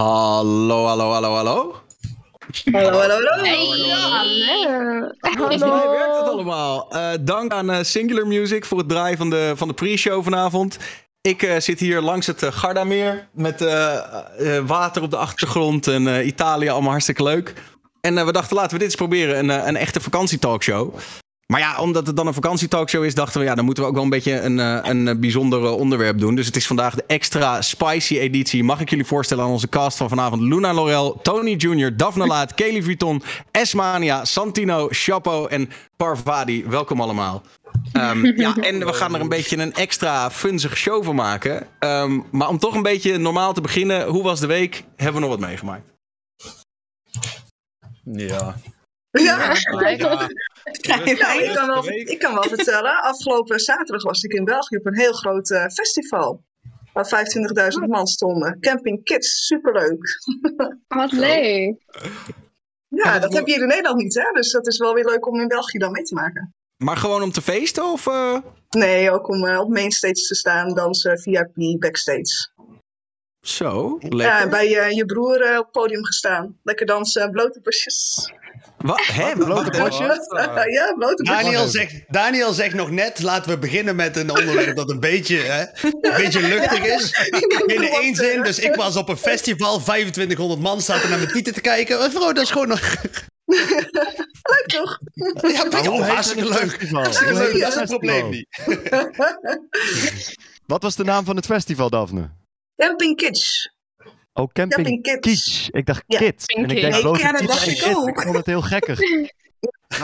Hallo, hallo, hallo, hallo. Hallo, hallo, hallo. Hallo. Volgens mij werkt het allemaal. Eh, dank aan eh, Singular Music voor het draaien van de, van de pre-show vanavond. Ik eh, zit hier langs het uh, Gardameer met eh, eh, water op de achtergrond en eh, Italië, allemaal hartstikke leuk. En eh, we dachten, laten we dit eens proberen, een, een echte vakantietalkshow. Maar ja, omdat het dan een vakantietalkshow is, dachten we, ja, dan moeten we ook wel een beetje een, eh, een eh, bijzonder eh, onderwerp doen. Dus het is vandaag de extra spicy editie. Mag ik jullie voorstellen aan onze cast van vanavond? Luna Laurel, Tony Jr., Daphne Laat, Kelly Vuitton, Esmania, Santino, Chapo en Parvadi. Welkom allemaal. Ehm, ja, en we gaan er een beetje een extra funzige show van maken. Ehm, maar om toch een beetje normaal te beginnen, hoe was de week? Hebben we nog wat meegemaakt? Ja. Ja, ja. ja ik, kan wel, ik kan wel vertellen. Afgelopen zaterdag was ik in België op een heel groot eh, festival. Waar 25.000 man stonden. Camping Kids, superleuk. Wat leuk. Ja, dat heb je hier in Nederland niet, hè? Dus dat is wel weer leuk om in België dan mee te maken. Maar gewoon om te feesten? Of, eh? Nee, ook om uh, op mainstage te staan, dansen, VIP, backstage. Zo, lekker. Ja, bij uh, je broer uh, op het podium gestaan. Lekker dansen, blote bosjes. Wat? Hè? Blote bosjes? ja. Daniel zegt, Daniel zegt nog net, laten we beginnen met een onderwerp dat een beetje, hè, een beetje luchtig is. Binnen één zin, dus ik was op een festival, 2500 man zaten naar mijn tieten te kijken. Vrouw, dat is gewoon nog... Leuk toch? Ja, maar hartstikke leuk. Hartstikke leuk, dat is het probleem niet. Wat was de naam van het festival, Daphne? Camping Kids. Oh, Camping, Camping Kids. Kids. Ik dacht Ja. Kids. En ik denk, Ja, dat dacht ik ook. Ik vond het heel gekkig.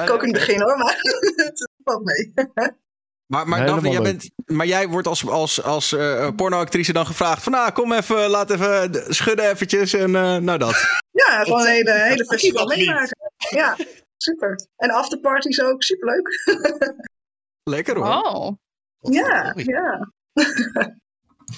Ik ook in het begin hoor, maar het valt mee. Maar, maar, Daphne, jij bent, maar jij wordt als, als, als eh, pornoactrice dan gevraagd van... Nou, kom even, laat even schudden eventjes en eh, nou dat. Ja, gewoon een hele, hele festival meemaken. Ja, super. En afterparties ook, superleuk. Lekker hoor. Oh. Ja, ja.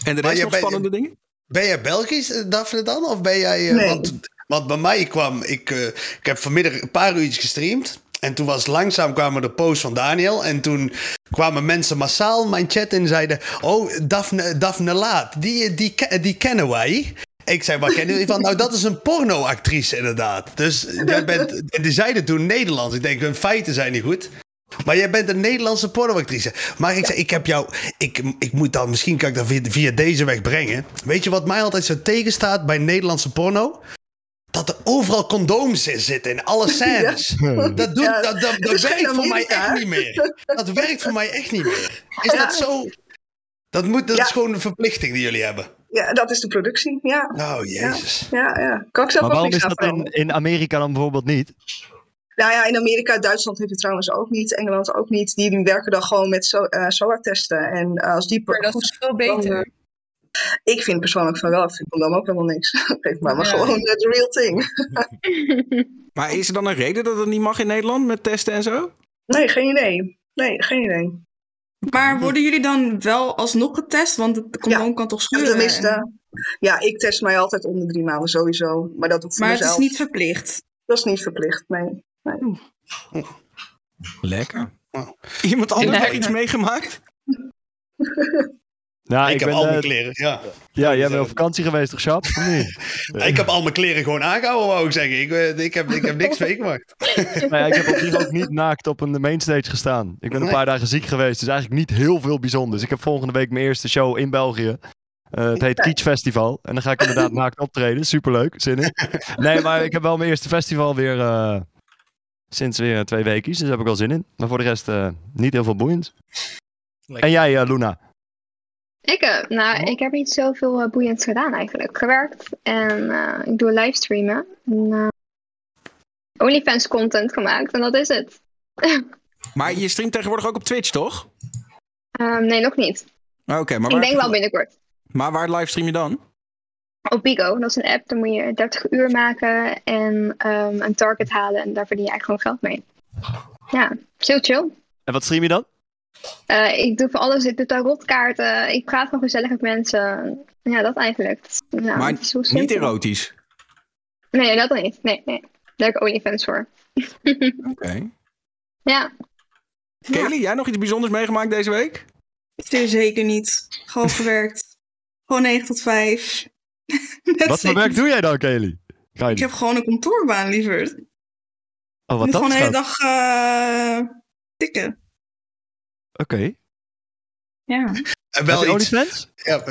En de rest nog spannende dingen? Ben jij Belgisch, eh, Daphne, dan? Of ben jij... eh, Nee. want, want bij mij kwam... Ik, eh, ik heb vanmiddag een paar uurtjes gestreamd. En toen was langzaam kwamen de posts van Daniel. En toen kwamen mensen massaal mijn chat in en zeiden... Oh, Daphne, Daphne Laat, die, die, die kennen wij. Ik zei, waar kennen jullie van? Nou, dat is een pornoactrice inderdaad. Dus jij bent... En die zeiden toen Nederlands. Ik denk, hun feiten zijn niet goed. Maar jij bent een Nederlandse pornoactrice. Maar ik zei, ik heb jou... Ik, ik moet dan... Misschien kan ik dat via, via deze weg brengen. Weet je wat mij altijd zo tegenstaat bij Nederlandse porno? Dat er overal condooms in zitten in alle scènes. Dat, doet, Ja, dat, dat, dat dat is werkt voor mij echt niet meer. Dat werkt voor mij echt niet meer. Is Ja. dat zo... Dat, moet, dat Ja. is gewoon een verplichting die jullie hebben. Ja, dat is de productie. Ja, Oh, jezus. ja, ja. Kan ik zelf Maar waarom is dat in, in Amerika dan bijvoorbeeld niet? Nou ja, in Amerika, Duitsland heeft het trouwens ook niet. Engeland ook niet. Die, die werken dan gewoon met so, eh, SOA-testen. En eh, als die... Maar dat goed is veel beter. Ik vind persoonlijk van wel, ik vind dan ook helemaal niks. Geef maar, maar Ja. gewoon the real thing. Maar is er dan een reden dat het niet mag in Nederland met testen en zo? Nee, geen idee. Nee, geen idee. Maar worden jullie dan wel alsnog getest? Want het condoom kan toch Ja, scheuren? tenminste, en- ja, ik test mij altijd om de drie maanden sowieso. Maar dat doe ik voor Maar het is niet verplicht. Dat is niet verplicht, nee. Lekker. Oh. Iemand anders nog Lekker. iets meegemaakt? Nou, ik, heb ben, al mijn eh, kleren, ja. Ja, jij bent op vakantie geweest toch, niet? Ik heb al mijn kleren gewoon aangehouden, wou ik zeggen. Ik, eh, ik, heb, ik heb niks meegemaakt. Nou ja, ik heb op zich ook niet naakt op een mainstage gestaan. Ik ben een Nee. paar dagen ziek geweest, dus eigenlijk niet heel veel bijzonders. Ik heb volgende week mijn eerste show in België. Eh, het heet Kitsch Festival. En dan ga ik inderdaad naakt optreden. Superleuk, zin in. Nee, maar ik heb wel mijn eerste festival weer eh, sinds weer twee weken. Dus daar heb ik wel zin in. Maar voor de rest eh, niet heel veel boeiend. En jij, eh, Luna? Ik, eh, nou, ik heb niet zoveel uh, boeiends gedaan eigenlijk. Gewerkt en uh, ik doe livestreamen. En, uh, OnlyFans content gemaakt en dat is het. Maar je streamt tegenwoordig ook op Twitch, toch? Um, nee, nog niet. Oké, okay, maar ik waar... denk wel binnenkort. Maar waar livestream je dan? Op Bigo, dat is een app, dan moet je 30 uur maken en um, een target halen en daar verdien je eigenlijk gewoon geld mee. Ja, chill chill. En wat stream je dan? Uh, ik doe van alles. Ik doe tarotkaarten. Ik praat gewoon gezellig met mensen. Ja, dat eigenlijk. Ja, maar niet erotisch? Nee, dat dan niet. Nee, nee. Daar heb ik OnlyFans voor. Oké. Okay. Ja. Kelly, ja. jij nog iets bijzonders meegemaakt deze week? Zeer zeker niet. Gewoon gewerkt. Gewoon 9 tot 5. Wat voor werk doe jij dan, Kelly? Ik heb gewoon een kantoorbaan, liever. Ik Oh, wat moet dat gewoon de hele dag eh, tikken. Oké. Ja. En Heb wel je iets. OnlyFans? Ja.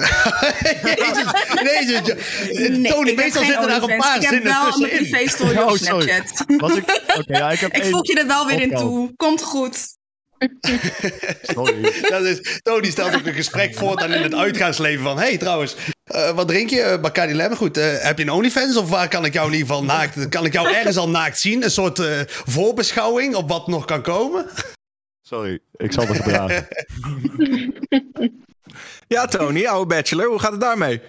Jezus, Jezus. Nee, Tony, ik heb meestal zitten daar een paar Ik heb zinnen wel mijn tussenin. privé story Oh, op. Snapchat. Was ik... Oké, ja, ik heb Ik één voeg je er wel weer in toe. Komt goed. Sorry. Dat is, Tony stelt ook een gesprek voor dan in het uitgaansleven van... hey, trouwens, eh, wat drink je? Uh, Bacardi Lemon. Goed, eh, heb je een OnlyFans? Of waar kan ik jou in ieder geval naakt... Kan ik jou ergens al naakt zien? Een soort eh, voorbeschouwing op wat nog kan komen? Sorry, ik zal me gedragen. Ja, Tony, oude bachelor, hoe gaat het daarmee?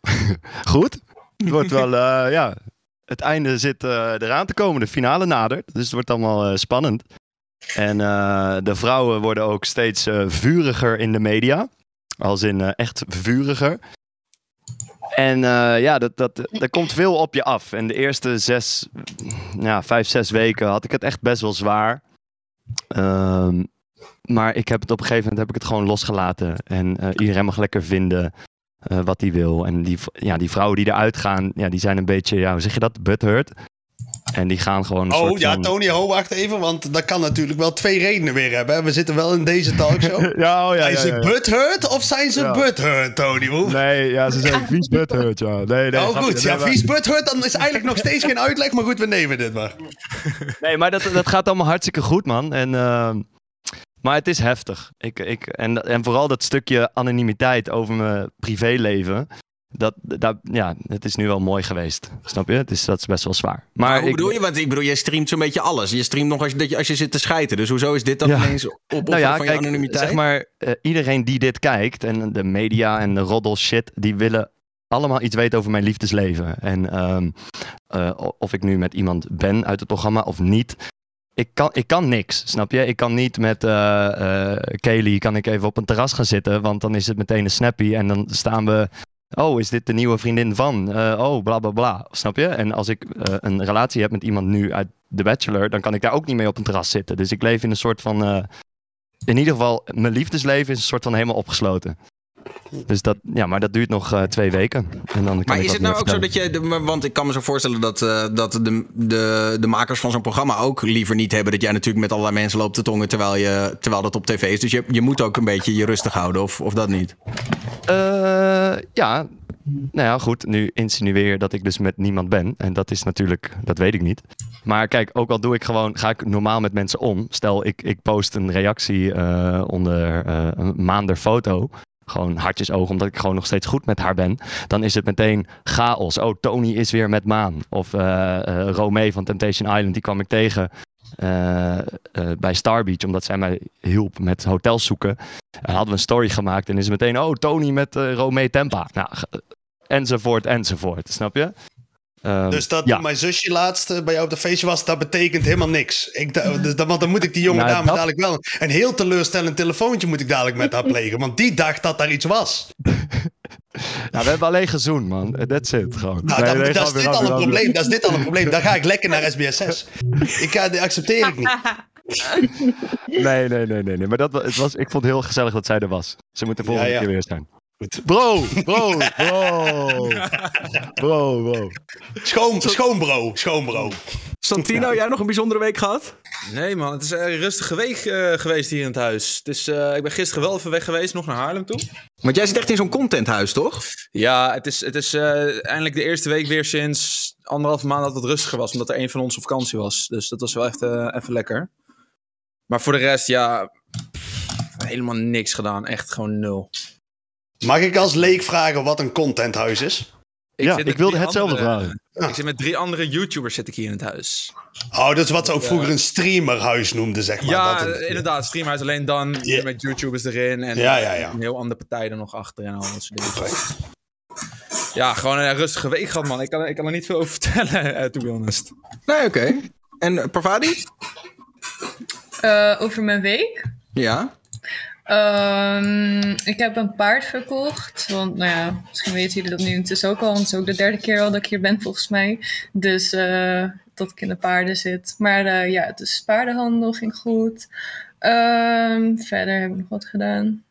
Goed. Het wordt wel, eh, ja. Het einde zit eh, eraan te komen. De finale nadert. Dus het wordt allemaal eh, spannend. En eh, de vrouwen worden ook steeds eh, vuriger in de media. Als in eh, echt vuriger. En ja, dat, dat, er komt veel op je af. En de eerste zes, ja, vijf, zes weken had ik het echt best wel zwaar. Ehm, maar ik heb het op een gegeven moment heb ik het gewoon losgelaten. En iedereen mag lekker vinden wat hij wil. En die, ja, die vrouwen die eruit gaan, ja, die zijn een beetje, ja, hoe zeg je dat? Butthurt. En die gaan gewoon een Oh soort ja, van... Tony, ho, wacht even. Want dat kan natuurlijk wel twee redenen weer hebben. We zitten wel in deze talkshow. ja, oh, ja, zijn ja, ze ja. butthurt of zijn ze Ja. butthurt, Tony? Hoe? Nee, ja, ze zijn vies butthurt, ja. Nee, nee, oh goed, ja, vies butthurt, dan is eigenlijk nog steeds geen uitleg. Maar goed, we nemen dit maar. Nee, maar dat, dat gaat allemaal hartstikke goed, man. En, ehm, maar het is heftig. Ik, ik, en, en vooral dat stukje anonimiteit over mijn privéleven. Dat, dat, ja, het is nu wel mooi geweest. Snap je? Het is, dat is best wel zwaar. Maar, Maar hoe ik, bedoel je? Want ik bedoel, je streamt zo'n beetje alles. Je streamt nog als je, als je zit te schijten. Dus hoezo is dit dan Ja. ineens op Nou ja, van kijk, je anonimiteit? zeg maar, eh, iedereen die dit kijkt en de media en de roddel shit, die willen allemaal iets weten over mijn liefdesleven. En ehm, eh, of ik nu met iemand ben uit het programma of niet. Ik kan, ik kan niks, snap je? Ik kan niet met eh Kelly kan ik even op een terras gaan zitten, want dan is het meteen een snappy en dan staan we... Oh, is dit de nieuwe vriendin van? Eh, oh, bla bla bla. Snap je? En als ik eh, een relatie heb met iemand nu uit The Bachelor, dan kan ik daar ook niet mee op een terras zitten. Dus ik leef in een soort van. eh, in ieder geval, mijn liefdesleven is een soort van helemaal opgesloten. Dus dat, ja, maar dat duurt nog eh, twee weken. En dan kan Maar is het nou ook zo dat je... Want ik kan me zo voorstellen dat, eh, dat de, de, de makers van zo'n programma ook liever niet hebben... dat jij natuurlijk met allerlei mensen loopt te tongen terwijl, je, terwijl dat op tv is. Dus je, je moet ook een beetje je rustig houden, of, of dat niet? Eh, ja, nou ja, goed. Nu insinueer dat ik dus met niemand ben. En dat is natuurlijk, dat weet ik niet. Maar kijk, ook al doe ik gewoon, ga ik normaal met mensen om. Stel, ik, ik post een reactie onder een maander foto. Gewoon hartjes ogen, omdat ik gewoon nog steeds goed met haar ben. Dan is het meteen chaos. Oh, Tony is weer met Maan. Of Romee van Temptation Island, die kwam ik tegen eh, bij Star Beach. Omdat zij mij hielp met hotels zoeken. En hadden we een story gemaakt en is het meteen, oh, Tony met Romee Tempa. Nou, enzovoort, enzovoort. Snap je? Ehm, Dus dat ja. mijn zusje laatst bij jou op de feestje was, dat betekent helemaal niks. Ik, dus, dan- want dan moet ik die jonge Nou, dame dat- dadelijk wel een heel teleurstellend telefoontje moet ik dadelijk met haar plegen. Want die dacht dat daar iets was. Nou, we hebben alleen gezoend, man. That's it, gewoon. Nou, Nee, dat, nee, dat is dit al een probleem. Dat is dit al een probleem. Dan ga ik lekker naar SBS6. Ik ga, die accepteer ik niet. Nee, nee, nee, nee, nee. Maar dat, het was, ik vond het heel gezellig dat zij er was. Ze moet de volgende Ja, ja. keer weer zijn. Goed. Bro, bro, bro. Bro, bro. Schoon, schoon bro, schoon bro. Santino, jij nog een bijzondere week gehad? Nee man, het is een rustige week eh, geweest hier in het huis. Het is, eh, ik ben gisteren wel even weg geweest, nog naar Haarlem toe. Want jij zit echt in zo'n contenthuis, toch? Ja, het is, het is eh, eindelijk de eerste week weer sinds anderhalve maand dat het rustiger was. Omdat er een van ons op vakantie was. Dus dat was wel echt eh, even lekker. Maar voor de rest, ja, helemaal niks gedaan. Echt gewoon nul. Mag ik als leek vragen wat een contenthuis is? Ja, zit ik wilde hetzelfde andere- vragen. Ik zit met drie andere YouTubers zit ik hier in het huis. Oh, dat is wat ze ook vroeger een streamerhuis noemden, zeg maar. ja, Dat- eh, inderdaad. Streamhuis alleen dan met YouTubers erin. En Ja, ja, ja. een heel andere partij er nog achter en al dat soort dingen. Ja, gewoon een rustige week gehad, man. Ik kan, ik kan er niet veel over vertellen, eh, to be honest. Nee, oké. En uh, Parvati? Eh, over mijn week. Ja. Ehm, ik heb een paard verkocht. Want, nou ja, misschien weten jullie dat nu intussen ook al. Want het is ook de derde keer al dat ik hier ben, volgens mij. Dus eh, dat ik in de paarden zit. Maar eh, ja, is paardenhandel, ging goed. Ehm, verder heb ik nog wat gedaan.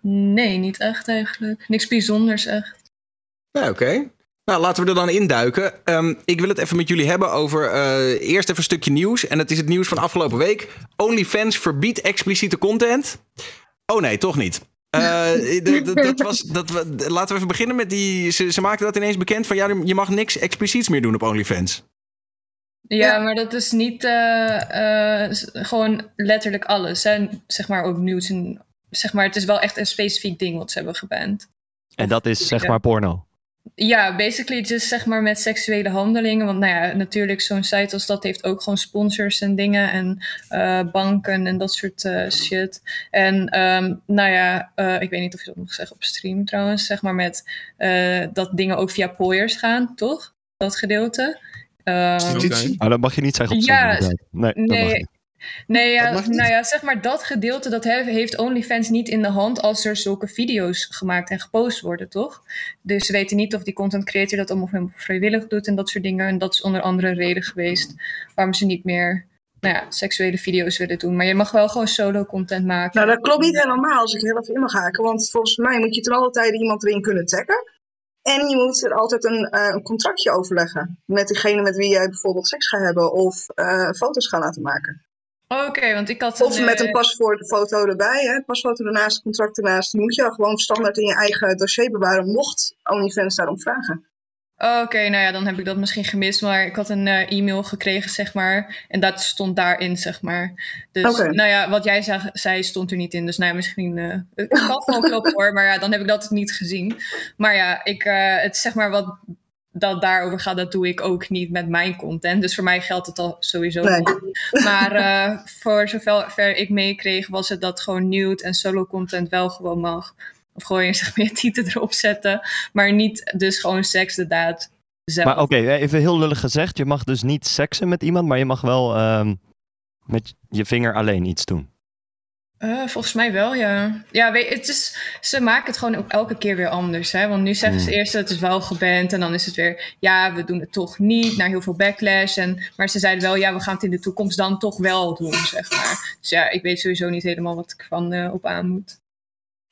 Nee, niet echt eigenlijk. Niks bijzonders echt. Ja, oké. Nou, laten we er dan induiken. Ehm, ik wil het even met jullie hebben over eh, eerst even een stukje nieuws. En het is het nieuws van afgelopen week. OnlyFans verbiedt expliciete content. Oh nee, toch niet. Uh, dat, dat was, dat, laten we even beginnen met die. Ze, ze maakten dat ineens bekend van ja, je mag niks expliciets meer doen op OnlyFans. Ja, maar dat is niet uh, uh, gewoon letterlijk alles. Hè? Zeg maar ook nieuws. En, zeg maar, het is wel echt een specifiek ding wat ze hebben geband. En dat is zeg maar porno? Ja, basically het is zeg maar met seksuele handelingen. Want nou ja, natuurlijk zo'n site als dat heeft ook gewoon sponsors en dingen. En uh, banken en dat soort uh, shit. En um, nou ja, uh, ik weet niet of je dat mag zeggen op stream trouwens. Zeg maar met dat dingen ook via pooiers gaan, toch? Dat gedeelte. Um, okay. oh, dat mag je niet zeggen op stream. Ja, nee, nee Nee, ja, nou ja, zeg maar dat gedeelte dat heeft OnlyFans niet in de hand als er zulke video's gemaakt en gepost worden, toch? Dus ze weten niet of die content creator dat allemaal vrijwillig doet en dat soort dingen. En dat is onder andere een reden geweest waarom ze niet meer nou ja, seksuele video's willen doen. Maar je mag wel gewoon solo content maken. Nou, dat klopt niet helemaal als ik heel even in mag haken. Want volgens mij moet je ten alle tijde iemand erin kunnen taggen. En je moet er altijd een, uh, een contractje overleggen met degene met wie jij bijvoorbeeld seks gaat hebben of uh, foto's gaat laten maken. Oké, okay, want ik had. Of een, met een pasfoto erbij, hè? pasfoto ernaast, contract ernaast. Die moet je gewoon standaard in je eigen dossier bewaren, mocht OnlyFans daarom vragen. Oké, okay, nou ja, dan heb ik dat misschien gemist. Maar ik had een uh, e-mail gekregen, zeg maar. En dat stond daarin, zeg maar. Dus, okay. nou ja, wat jij zei, zei, stond er niet in. Dus nou ja, misschien... Uh, het kan gewoon kloppen hoor. Maar ja, dan heb ik dat niet gezien. Maar ja, ik, uh, het zeg maar wat dat daarover gaat, dat doe ik ook niet met mijn content. Dus voor mij geldt het al sowieso nee. niet. Maar uh, voor zover ik meekreeg, was het dat gewoon nude en solo content wel gewoon mag. Of gewoon je zeg maar, je titel erop zetten. Maar niet dus gewoon seks de daad zelf. Maar oké, okay, even heel lullig gezegd. Je mag dus niet seksen met iemand, maar je mag wel um, met je vinger alleen iets doen. Uh, volgens mij wel, ja. Ja, weet, het is, ze maken het gewoon ook elke keer weer anders. Hè? Want nu zeggen ze eerst dat het is wel geband. En dan is het weer, ja, we doen het toch niet. Naar heel veel backlash. En, maar ze zeiden wel, ja, we gaan het in de toekomst dan toch wel doen, zeg maar. Dus ja, ik weet sowieso niet helemaal wat ik van uh, op aan moet.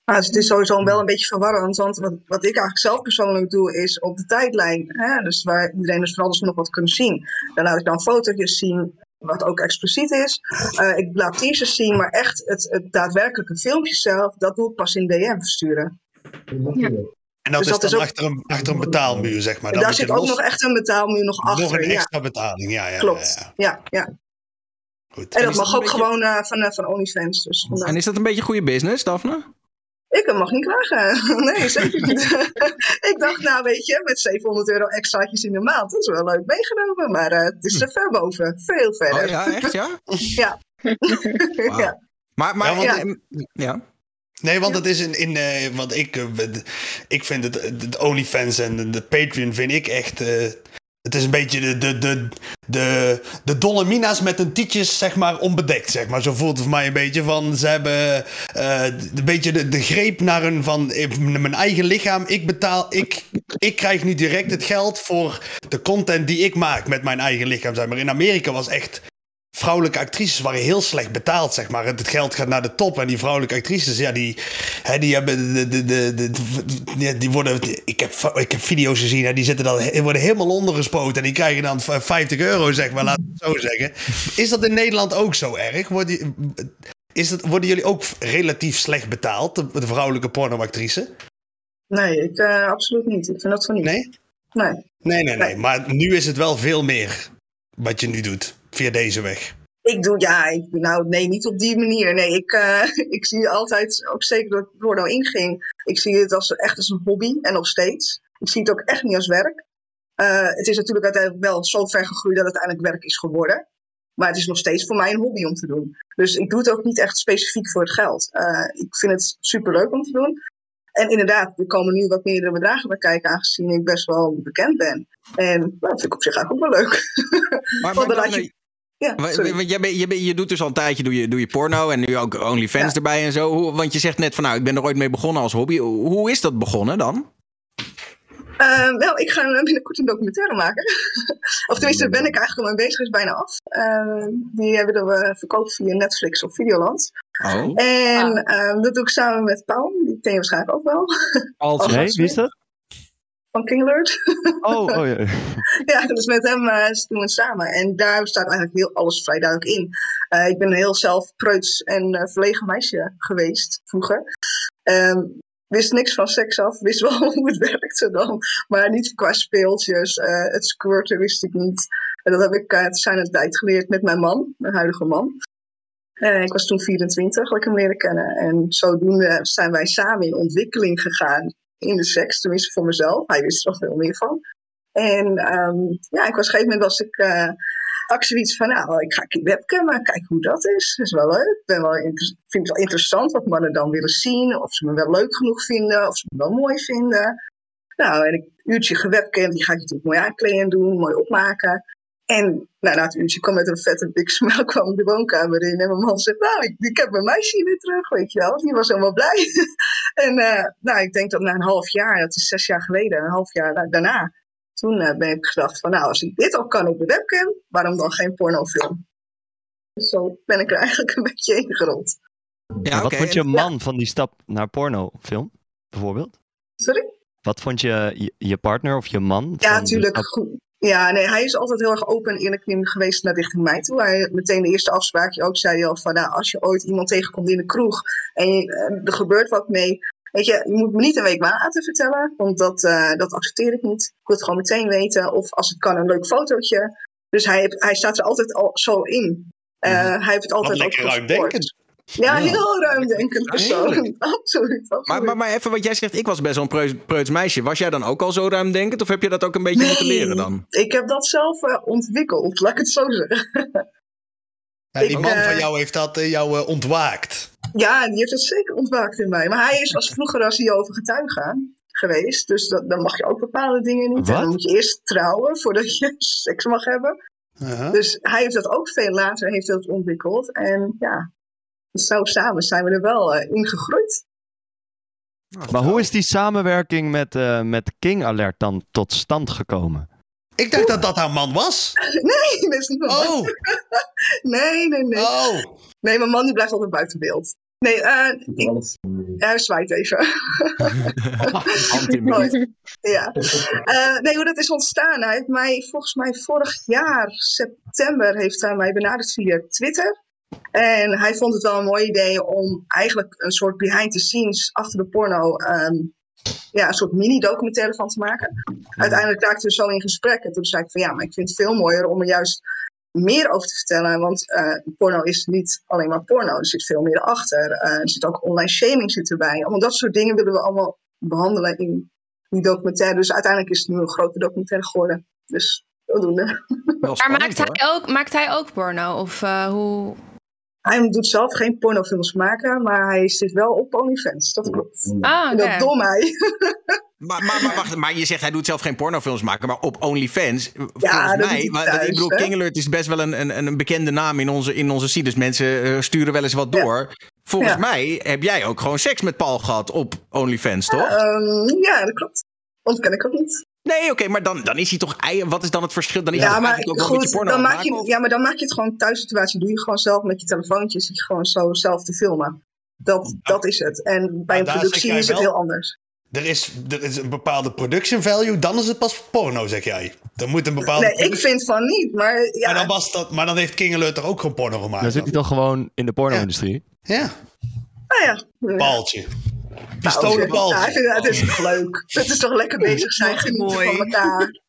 Nou, dus het is sowieso wel een beetje verwarrend. Want wat, wat ik eigenlijk zelf persoonlijk doe, is op de tijdlijn. Hè? Dus waar iedereen dus vooral dus nog wat kunnen zien. Dan laat ik dan fotootjes zien wat ook expliciet is. Uh, ik laat teasers zien, maar echt het, het daadwerkelijke filmpje zelf, dat doe ik pas in DM versturen. Ja. En dat Dus is dat dan is ook- achter, een, achter een betaalmuur, zeg maar. Dan daar moet je zit ook los- nog echt een betaalmuur nog achter. nog een ja, extra betaling, ja, ja. klopt. Ja, ja. Ja, ja. Goed. En dat mag ook beetje- gewoon eh, van, eh, van OnlyFans. Dus. En is dat een beetje goede business, Daphne? Ik mag niet klagen. Nee, zeker niet. ik dacht, nou weet je, met 700 euro extraatjes in de maand, dat is wel leuk meegenomen. Maar eh, het is er ver boven. Veel verder. Oh ja, echt ja? ja. Maar, maar Ja, want- ja. ja. Nee, want het is in, in eh, want ik, eh, ik vind het, het OnlyFans en de, de Patreon vind ik echt, eh, het is een beetje de, de, de, de, de dolle mina's met hun tietjes, zeg maar, onbedekt, zeg maar. Zo voelt het voor mij een beetje van, ze hebben eh, een beetje de, de greep naar hun van, mijn eigen lichaam, ik betaal, ik, ik krijg nu direct het geld voor de content die ik maak met mijn eigen lichaam, zeg maar. In Amerika was echt vrouwelijke actrices waren heel slecht betaald, zeg maar. Het geld gaat naar de top. En die vrouwelijke actrices, ja, die, hè, die hebben de, de, de, die worden, ik heb, ik heb video's gezien, hè, die zitten dan, die worden helemaal ondergespoten. En die krijgen dan v- 50 euro, zeg maar, laten we het zo zeggen. Is dat in Nederland ook zo erg? Worden, is het, worden jullie ook relatief slecht betaald, de, de vrouwelijke pornoactrice? Nee, ik, eh, absoluut niet. Ik vind dat van niet. Nee? Nee. Nee, nee, nee. Maar nu is het wel veel meer wat je nu doet, via deze weg. Ik doe, ja, ik, nou nee, niet op die manier. Nee, ik, eh, ik zie altijd, ook zeker door het Porno inging, ik zie het als, echt als een hobby en nog steeds. Ik zie het ook echt niet als werk. Eh, het is natuurlijk uiteindelijk wel zo ver gegroeid dat het uiteindelijk werk is geworden. Maar het is nog steeds voor mij een hobby om te doen. Dus ik doe het ook niet echt specifiek voor het geld. Eh, ik vind het superleuk om te doen. En inderdaad, er komen nu wat meerdere bedragen bij kijken, aangezien ik best wel bekend ben. En nou, dat vind ik op zich eigenlijk ook wel leuk. Maar, dan maar Daphne, je- Ja, je, bent- je doet dus al een tijdje doe je, doe je porno en nu ook OnlyFans Ja. erbij en zo. Hoe- want je zegt net van nou, ik ben er ooit mee begonnen als hobby. Hoe is dat begonnen dan? Eh, nou, ik ga binnenkort een documentaire maken. of tenminste, daar ben ik eigenlijk al mee bezig, is bijna af. Eh, die hebben we verkocht via Netflix of Videoland. Oh. En eh, dat doe ik samen met Paul, die ken je waarschijnlijk ook wel. Oh, Nee, wie is dat? Van King Alert. Oh, oh ja. ja, dus met hem eh, doen we het samen. En daar staat eigenlijk heel alles vrij duidelijk in. Eh, ik ben een heel zelf preuts en eh, verlegen meisje geweest vroeger. Ehm, wist niks van seks af, wist wel hoe het werkte dan. Maar niet qua speeltjes. het squirten wist ik niet. En dat heb ik uh, zijn een tijd geleerd met mijn man, mijn huidige man. Ik was toen 24, dat ik hem leren kennen. En zodoende zijn wij samen in ontwikkeling gegaan in de seks, tenminste voor mezelf. Hij wist er nog veel meer van. En ehm, ja, ik was, op een gegeven moment was ik, uh, had zoiets van, nou, ik ga een webcam, maar kijk hoe dat is. Dat is wel leuk. Ik wel vind het wel interessant wat mannen dan willen zien. Of ze me wel leuk genoeg vinden, of ze me wel mooi vinden. Nou, en een uurtje gewebcam, die ga ik natuurlijk mooi aankleden doen, mooi opmaken. En nou, na het uurtje kwam met een vette big smile kwam de woonkamer in. En mijn man zegt, nou, ik, ik heb mijn meisje weer terug, weet je wel. Die was helemaal blij. en uh, nou, ik denk dat na een half jaar, dat is zes jaar geleden, een half jaar daarna. Toen uh, ben ik gedacht van, nou, als ik dit al kan op de webcam, waarom dan geen pornofilm? Dus zo ben ik er eigenlijk een beetje heen gerold. Ja, wat okay. vond je man ja. van die stap naar pornofilm, bijvoorbeeld? Sorry? Wat vond je, je, je partner of je man? Ja, natuurlijk. Ja, nee, hij is altijd heel erg open en eerlijk geweest naar richting mij toe. Hij meteen de eerste afspraakje ook zei hij al van, nou, als je ooit iemand tegenkomt in de kroeg en je, er gebeurt wat mee, weet je, je moet me niet een week later vertellen, want dat, uh, dat accepteer ik niet. Ik wil het gewoon meteen weten, of als het kan een leuk fotootje. Dus hij, hij staat er altijd al zo in. Uh, hij heeft het altijd ook uitdenkend. Ja, ja, heel ruimdenkend persoon. Absoluut, absoluut. Maar, maar, maar even wat jij zegt, ik was best wel een preuts, preuts meisje. Was jij dan ook al zo ruimdenkend of heb je dat ook een beetje nee, moeten leren dan? ik heb dat zelf uh, ontwikkeld, laat ik het zo zeggen. Ja, die ik, man uh, van jou heeft dat uh, jou ontwaakt. Ja, die heeft het zeker ontwaakt in mij. Maar hij is als vroeger als hij over getuigen geweest. Dus dat, dan mag je ook bepaalde dingen niet. En dan moet je eerst trouwen voordat je seks mag hebben. -huh. Dus hij heeft dat ook veel later heeft dat ontwikkeld. En ja, zo samen zijn we er wel uh, in gegroeid. Maar hoe is die samenwerking met, uh, met King Alert dan tot stand gekomen? Ik dacht dat dat haar man was. Nee, dat is niet mijn oh. man. nee, nee, nee. Oh. Nee, mijn man die blijft altijd buiten beeld. Nee, uh, ik, hij zwaait even. ja. Uh, nee, hoe dat is ontstaan. Hij heeft mij volgens mij vorig jaar, september, heeft hij mij benaderd via Twitter. En hij vond het wel een mooi idee om eigenlijk een soort behind the scenes achter de porno, um, ja, een soort mini-documentaire van te maken. Uiteindelijk raakten we zo in gesprek en toen zei ik van ja, maar ik vind het veel mooier om er juist meer over te vertellen. Want uh, porno is niet alleen maar porno, er zit veel meer achter. Uh, er zit ook online shaming zit erbij. Allemaal dat soort dingen willen we allemaal behandelen in die documentaire. Dus uiteindelijk is het nu een grote documentaire geworden. Dus zodoende. Maar maakt hij, ook, maakt hij ook porno? Of uh, hoe... Hij doet zelf geen pornofilms maken, maar hij zit wel op OnlyFans. Dat klopt. Ah, okay. Dat dom hij. Maar, maar, maar, wacht, maar je zegt hij doet zelf geen pornofilms maken, maar op OnlyFans. Ja, volgens mij, maar thuis, ik bedoel, King Alert is best wel een, een, een bekende naam in onze, in onze scene. Dus mensen uh, sturen wel eens wat door. Ja. Volgens ja. mij heb jij ook gewoon seks met Paul gehad op OnlyFans, toch? Um, ja, dat klopt. Ontken ik ook niet. Nee, oké, okay, maar dan, dan is hij toch. Wat is dan het verschil? Dan is ja, hij maar ook goed, porno dan maak je, ja, maar dan maak je het gewoon thuissituatie. Doe je gewoon zelf met je telefoontje. Zit je gewoon zo zelf te filmen. Dat, ja. dat is het. En bij een productie is het wel, heel anders. Er is, er is een bepaalde production value, dan is het pas porno, zeg jij. Er moet een bepaalde. Nee, ik vind van niet, maar. Ja. Maar, dan was dat, maar dan heeft King Alert er ook gewoon porno gemaakt. Dan zit hij toch gewoon in de porno-industrie? Ja. ja. Nou ja. Paaltje. Pistolenpaaltje. Ja, ik vind, het is toch leuk. Het is toch lekker bezig zijn, genieten van elkaar.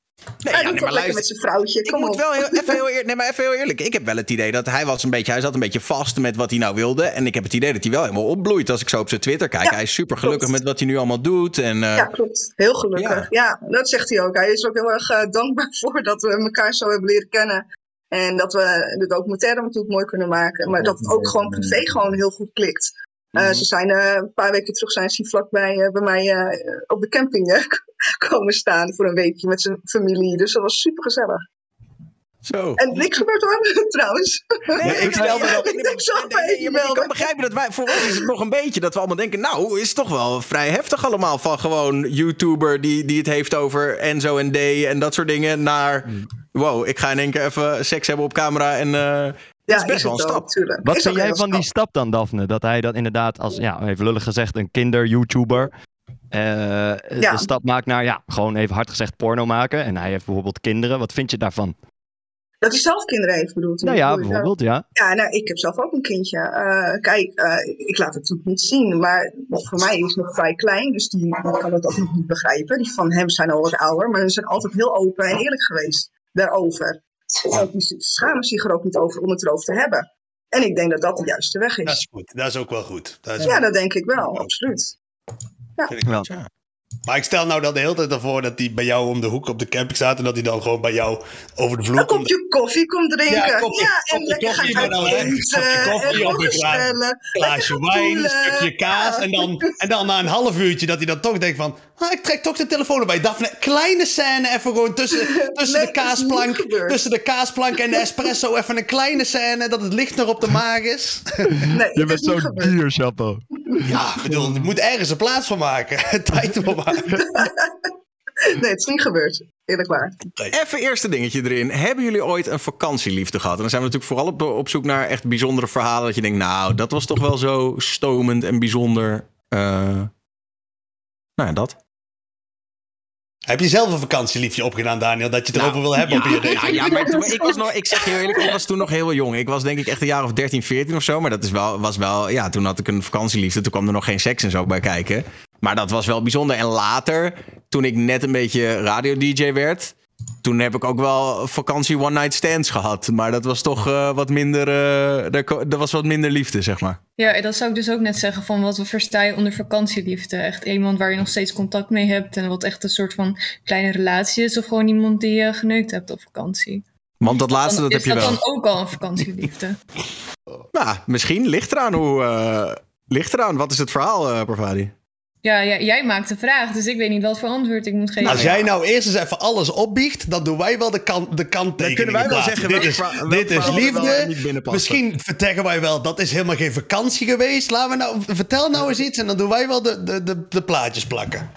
Nee, hij ja, doet nee, toch lekker met zijn vrouwtje. Kom ik op. moet wel heel, even, heel eer, nee, maar even heel eerlijk. Ik heb wel het idee dat hij was een beetje... Hij zat een beetje vast met wat hij nou wilde. En ik heb het idee dat hij wel helemaal opbloeit. Als ik zo op zijn Twitter kijk. Ja, hij is super gelukkig klopt. met wat hij nu allemaal doet. En, uh, ja, klopt. Heel gelukkig. Ja. ja. dat zegt hij ook. Hij is ook heel erg uh, dankbaar voor dat we elkaar zo hebben leren kennen. En dat we de documentaire natuurlijk mooi kunnen maken. Maar dat het ook gewoon privé gewoon heel goed klikt. Uh, mm-hmm. Ze zijn uh, een paar weken terug zijn ze vlakbij uh, bij mij op de camping komen staan voor een weekje met zijn familie. Dus dat was super gezellig. Zo. En niks gebeurt hoor, trouwens. Nee, ik stel me dat. ik kan begrijpen dat wij, voor ons is het nog een beetje dat we allemaal denken, nou, is het toch wel vrij heftig allemaal van gewoon YouTuber die, die het heeft over Enzo en D en dat soort dingen, naar, wow, ik ga in één keer even seks hebben op camera en... Uh, ja, is best wel een stap. Wat vind jij van stap. die stap dan, Daphne? Dat hij dat inderdaad als, ja, even lullig gezegd, een kinder-YouTuber eh, de stap maakt naar, ja, gewoon even hard gezegd porno maken. En hij heeft bijvoorbeeld kinderen. Wat vind je daarvan? Dat hij zelf kinderen heeft, bedoelt Nou ja, bijvoorbeeld, ja. Ja, nou, ik heb zelf ook een kindje. Eh, kijk, eh, ik laat het natuurlijk niet zien, maar voor mij is het nog vrij klein, dus die, die kan het ook nog niet begrijpen. Die van hem zijn al wat ouder, maar ze zijn altijd heel open en eerlijk geweest daarover. Ook die schamen zich er ook niet over om het erover te hebben. En ik denk dat dat de juiste weg is. Dat is goed, dat is ook wel goed. Dat is ja, dat denk ik wel, absoluut. Ja. vind ik wel. Maar ik stel nou dan de hele tijd ervoor dat hij bij jou om de hoek op de camping staat en dat hij dan gewoon bij jou over de vloer Een komt. kopje koffie komt drinken. Ja, een en kopje lekker koffie, gaan maar dan, een eten. kopje koffie of een glaasje wijn, een stukje kaas. En dan, en dan na een half uurtje dat hij dan toch denkt van... Ah, ik trek toch de telefoon erbij. Daphne, kleine scène even gewoon tussen, tussen, Nee, de kaasplank, tussen de kaasplank en de espresso. Even een kleine scène dat het licht nog op de maag is. Nee, Je bent zo'n dier, Chapo. Ja, ik bedoel, je moet ergens een plaats van maken. Tijd voor maken. Nee, het is niet gebeurd. Eerlijk waar. Even eerste dingetje erin. Hebben jullie ooit een vakantieliefde gehad? En dan zijn we natuurlijk vooral op, op zoek naar echt bijzondere verhalen. Dat je denkt, nou, dat was toch wel zo stomend en bijzonder. Eh, nou ja, dat. Heb je zelf een vakantieliefje opgedaan, Daniel, dat je het erover wil hebben? op je Ja, ja, maar toen- ik, was nog, ik zeg je eerlijk, ik was toen nog heel jong. Ik was denk ik echt een jaar of 13, 14 of zo. Maar dat is wel, was wel, ja, toen had ik een vakantieliefde. Toen kwam er nog geen seks en zo bij kijken. Maar dat was wel bijzonder. En later, toen ik net een beetje radio-dj werd... Toen heb ik ook wel vakantie one-night stands gehad. Maar dat was toch eh, wat minder... eh, dat was wat minder liefde, zeg maar. Ja, dat zou ik dus ook net zeggen van wat we versta je onder vakantieliefde. Echt iemand waar je nog steeds contact mee hebt en wat echt een soort van kleine relatie is. Of gewoon iemand die je geneukt hebt op vakantie. Want dat laatste, Dan dat is heb je dat wel. dan ook al een vakantieliefde? Nou, misschien ligt eraan hoe... eh, ligt eraan. Wat is het verhaal, eh Parvati? Ja, ja, jij maakt de vraag, dus ik weet niet wat voor antwoord ik moet geven. Als jij nou eerst eens even alles opbiecht, dan doen wij wel de, kant, de kanttekeningen. kunnen wij wel plaatsen. zeggen dit is, dit is liefde. Misschien vertellen wij wel, dat is helemaal geen vakantie geweest. Laten we nou, vertel nou eens iets en dan doen wij wel de, de, de, de plaatjes plakken.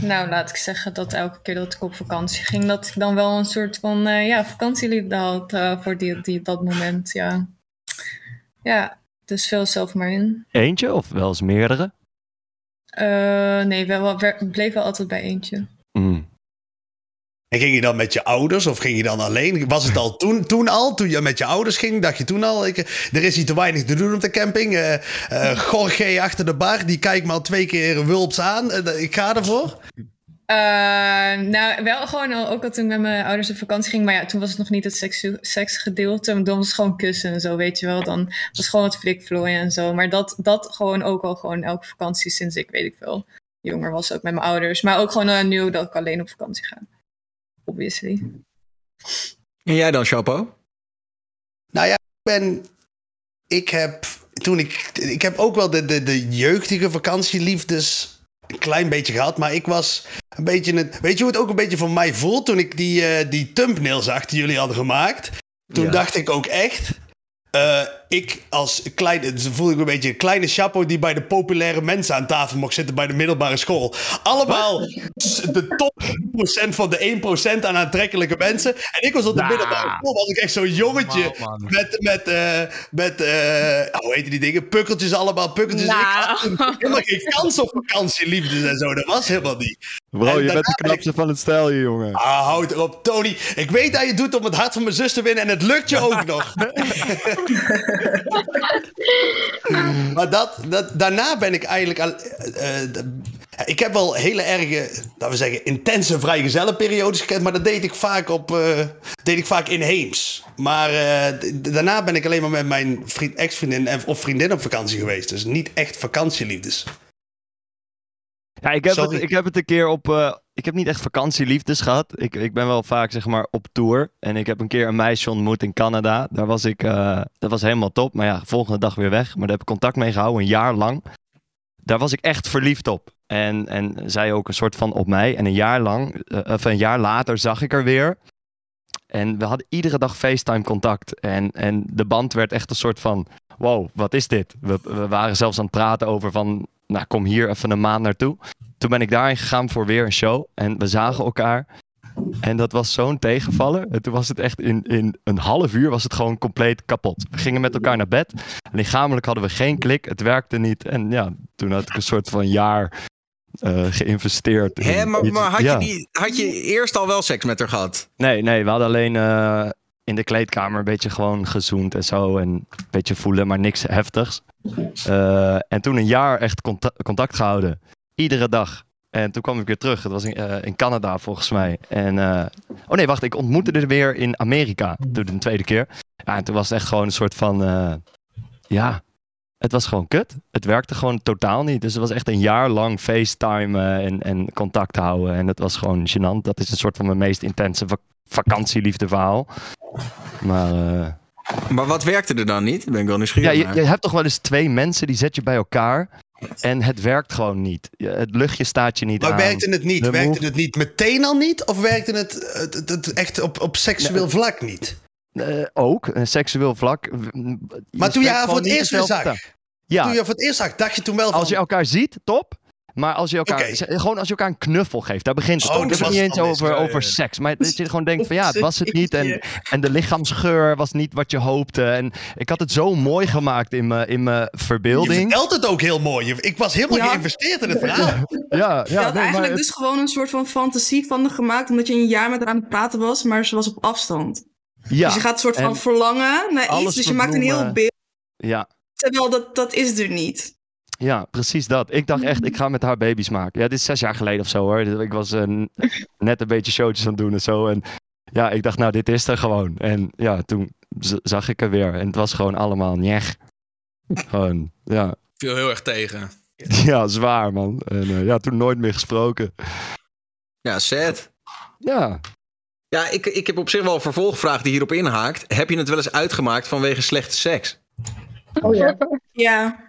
Nou, laat ik zeggen dat elke keer dat ik op vakantie ging, dat ik dan wel een soort van eh, ja, vakantieliefde had eh, voor die, die, dat moment. Ja. ja, dus veel zelf maar in. Eentje of wel eens meerdere? Eh, nee, wel, bleef wel altijd bij eentje. Mm. En ging je dan met je ouders of ging je dan alleen? Was het al toen, toen al, toen je met je ouders ging, dacht je toen al, ik, er is hier te weinig te doen op de camping. Eh eh, Jorge achter de bar, die kijkt me al twee keer wulps aan. Ik ga ervoor. Eh, nou, wel gewoon al, ook al toen ik met mijn ouders op vakantie ging. Maar ja, toen was het nog niet het seksu- seksgedeelte. Dan was het gewoon kussen en zo, weet je wel. Dan was het gewoon het flikvlooien en zo. Maar dat, dat gewoon ook al gewoon elke vakantie sinds ik, weet ik veel, jonger was ook met mijn ouders. Maar ook gewoon eh, nu dat ik alleen op vakantie ga. Obviously. En jij dan, Chapo? Nou ja, ik ben. Ik heb. Toen ik. Ik heb ook wel de, de, de jeugdige vakantieliefdes. Een klein beetje gehad. Maar ik was een beetje. Een, weet je hoe het ook een beetje voor mij voelt? Toen ik die, eh, die thumbnail zag die jullie hadden gemaakt. Toen Ja. dacht ik ook echt. eh, ik als kleine, dus voel ik me een beetje een kleine chapo die bij de populaire mensen aan tafel mocht zitten bij de middelbare school. Allemaal de top 1% van de 1% aan aantrekkelijke mensen. En ik was op de Nou. middelbare school, was ik echt zo'n jongetje met, met, eh, met eh, hoe heet die dingen? Pukkeltjes allemaal, pukkeltjes. Nou. Ik had toen helemaal geen kans op vakantieliefdes en zo. Dat was helemaal niet. Bro, En je bent de knapste van het stel hier, jongen. Ah, houd erop, Tony. Ik weet dat je het doet om het hart van mijn zus te winnen en het lukt je ook nog. maar dat, dat, daarna ben ik eigenlijk... al- eh, eh, ik heb wel hele erge, laten we zeggen, intense vrijgezellenperiodes gekend. Maar dat deed ik vaak, op, eh, deed ik vaak inheems. Maar daarna ben ik alleen maar met mijn vriend, ex-vriendin en- of vriendin op vakantie geweest. Dus niet echt vakantieliefdes. Ja, ik heb, het, ik heb het een keer op. eh, ik heb niet echt vakantieliefdes gehad. Ik, ik ben wel vaak zeg maar op tour. En ik heb een keer een meisje ontmoet in Canada. Daar was ik. eh, dat was helemaal top. Maar ja, volgende dag weer weg. Maar daar heb ik contact mee gehouden, een jaar lang. Daar was ik echt verliefd op. En, en zij ook een soort van op mij. En een jaar lang, eh, of een jaar later, zag ik er weer. En we hadden iedere dag FaceTime contact. En, en de band werd echt een soort van. Wow, wat is dit? We, we waren zelfs aan het praten over van. Nou, kom hier even een maand naartoe. Toen ben ik daarheen gegaan voor weer een show. En we zagen elkaar. En dat was zo'n tegenvaller. En toen was het echt in, in een half uur was het gewoon compleet kapot. We gingen met elkaar naar bed. Lichamelijk hadden we geen klik. Het werkte niet. En ja, toen had ik een soort van jaar eh, geïnvesteerd. Hè, maar, maar had, ja. je die, had je eerst al wel seks met haar gehad? Nee, nee, we hadden alleen eh, in de kleedkamer een beetje gewoon gezoend en zo. En een beetje voelen, maar niks heftigs. Eh, en toen een jaar echt conta- contact gehouden. Iedere dag. En toen kwam ik weer terug. Het was in, eh, in Canada volgens mij. En, eh, oh nee, wacht. Ik ontmoette er weer in Amerika. Toen de tweede keer. Ja, en toen was het echt gewoon een soort van... ja, het was gewoon kut. Het werkte gewoon totaal niet. Dus het was echt een jaar lang FaceTime eh, en, en contact houden. En dat was gewoon gênant. Dat is een soort van mijn meest intense vakantieliefdeverhaal. Maar eh, Maar wat werkte er dan niet? Ben ik wel ja, je, je hebt toch wel eens twee mensen die zet je bij elkaar. En het werkt gewoon niet. Het luchtje staat je niet Maar aan. werkte het niet? De Werkte move- het niet meteen al niet? Of werkte het, het, het- het echt op, op seksueel vlak niet? Eh, ook, een seksueel vlak. Maar toen je haar voor het eerst weer zag? Ja, Toen je voor het eerst zag, dacht je toen wel van... als je elkaar ziet, top. Maar als je elkaar, gewoon als je elkaar een knuffel geeft, daar begint het. Oh, niet eens over. Ja, over ja. seks. Maar dat je gewoon denkt van ja, het was het niet. En, en de lichaamsgeur was niet wat je hoopte. En ik had het zo mooi gemaakt in mijn, in mijn Je verbeelding. vertelt het ook heel mooi. Ik was helemaal Ja. geïnvesteerd in het verhaal. Ja, ja, Je had nee, eigenlijk maar het- dus gewoon een soort van fantasie van haar gemaakt, omdat je een jaar met haar aan het praten was, maar ze was op afstand. ja, dus je gaat een soort van en verlangen naar iets, dus je maakt een heel beeld, ja, terwijl dat, dat is er niet. Ja, precies dat. Ik dacht echt, ik ga met haar baby's maken. Ja, dit is zes jaar geleden of zo hoor. Dus Ik was n- net een beetje showtjes aan het doen en zo. En ja, ik dacht, nou, dit is er gewoon. En ja, toen zag ik er weer. En het was gewoon allemaal njeg. Gewoon, ja. Viel heel erg tegen. Ja, zwaar man. En eh, ja, toen nooit meer gesproken. Ja, sad. Ja. Ja, ik, ik heb op zich wel een vervolgvraag die hierop inhaakt. Heb je het wel eens uitgemaakt vanwege slechte seks? Oh ja. Ja.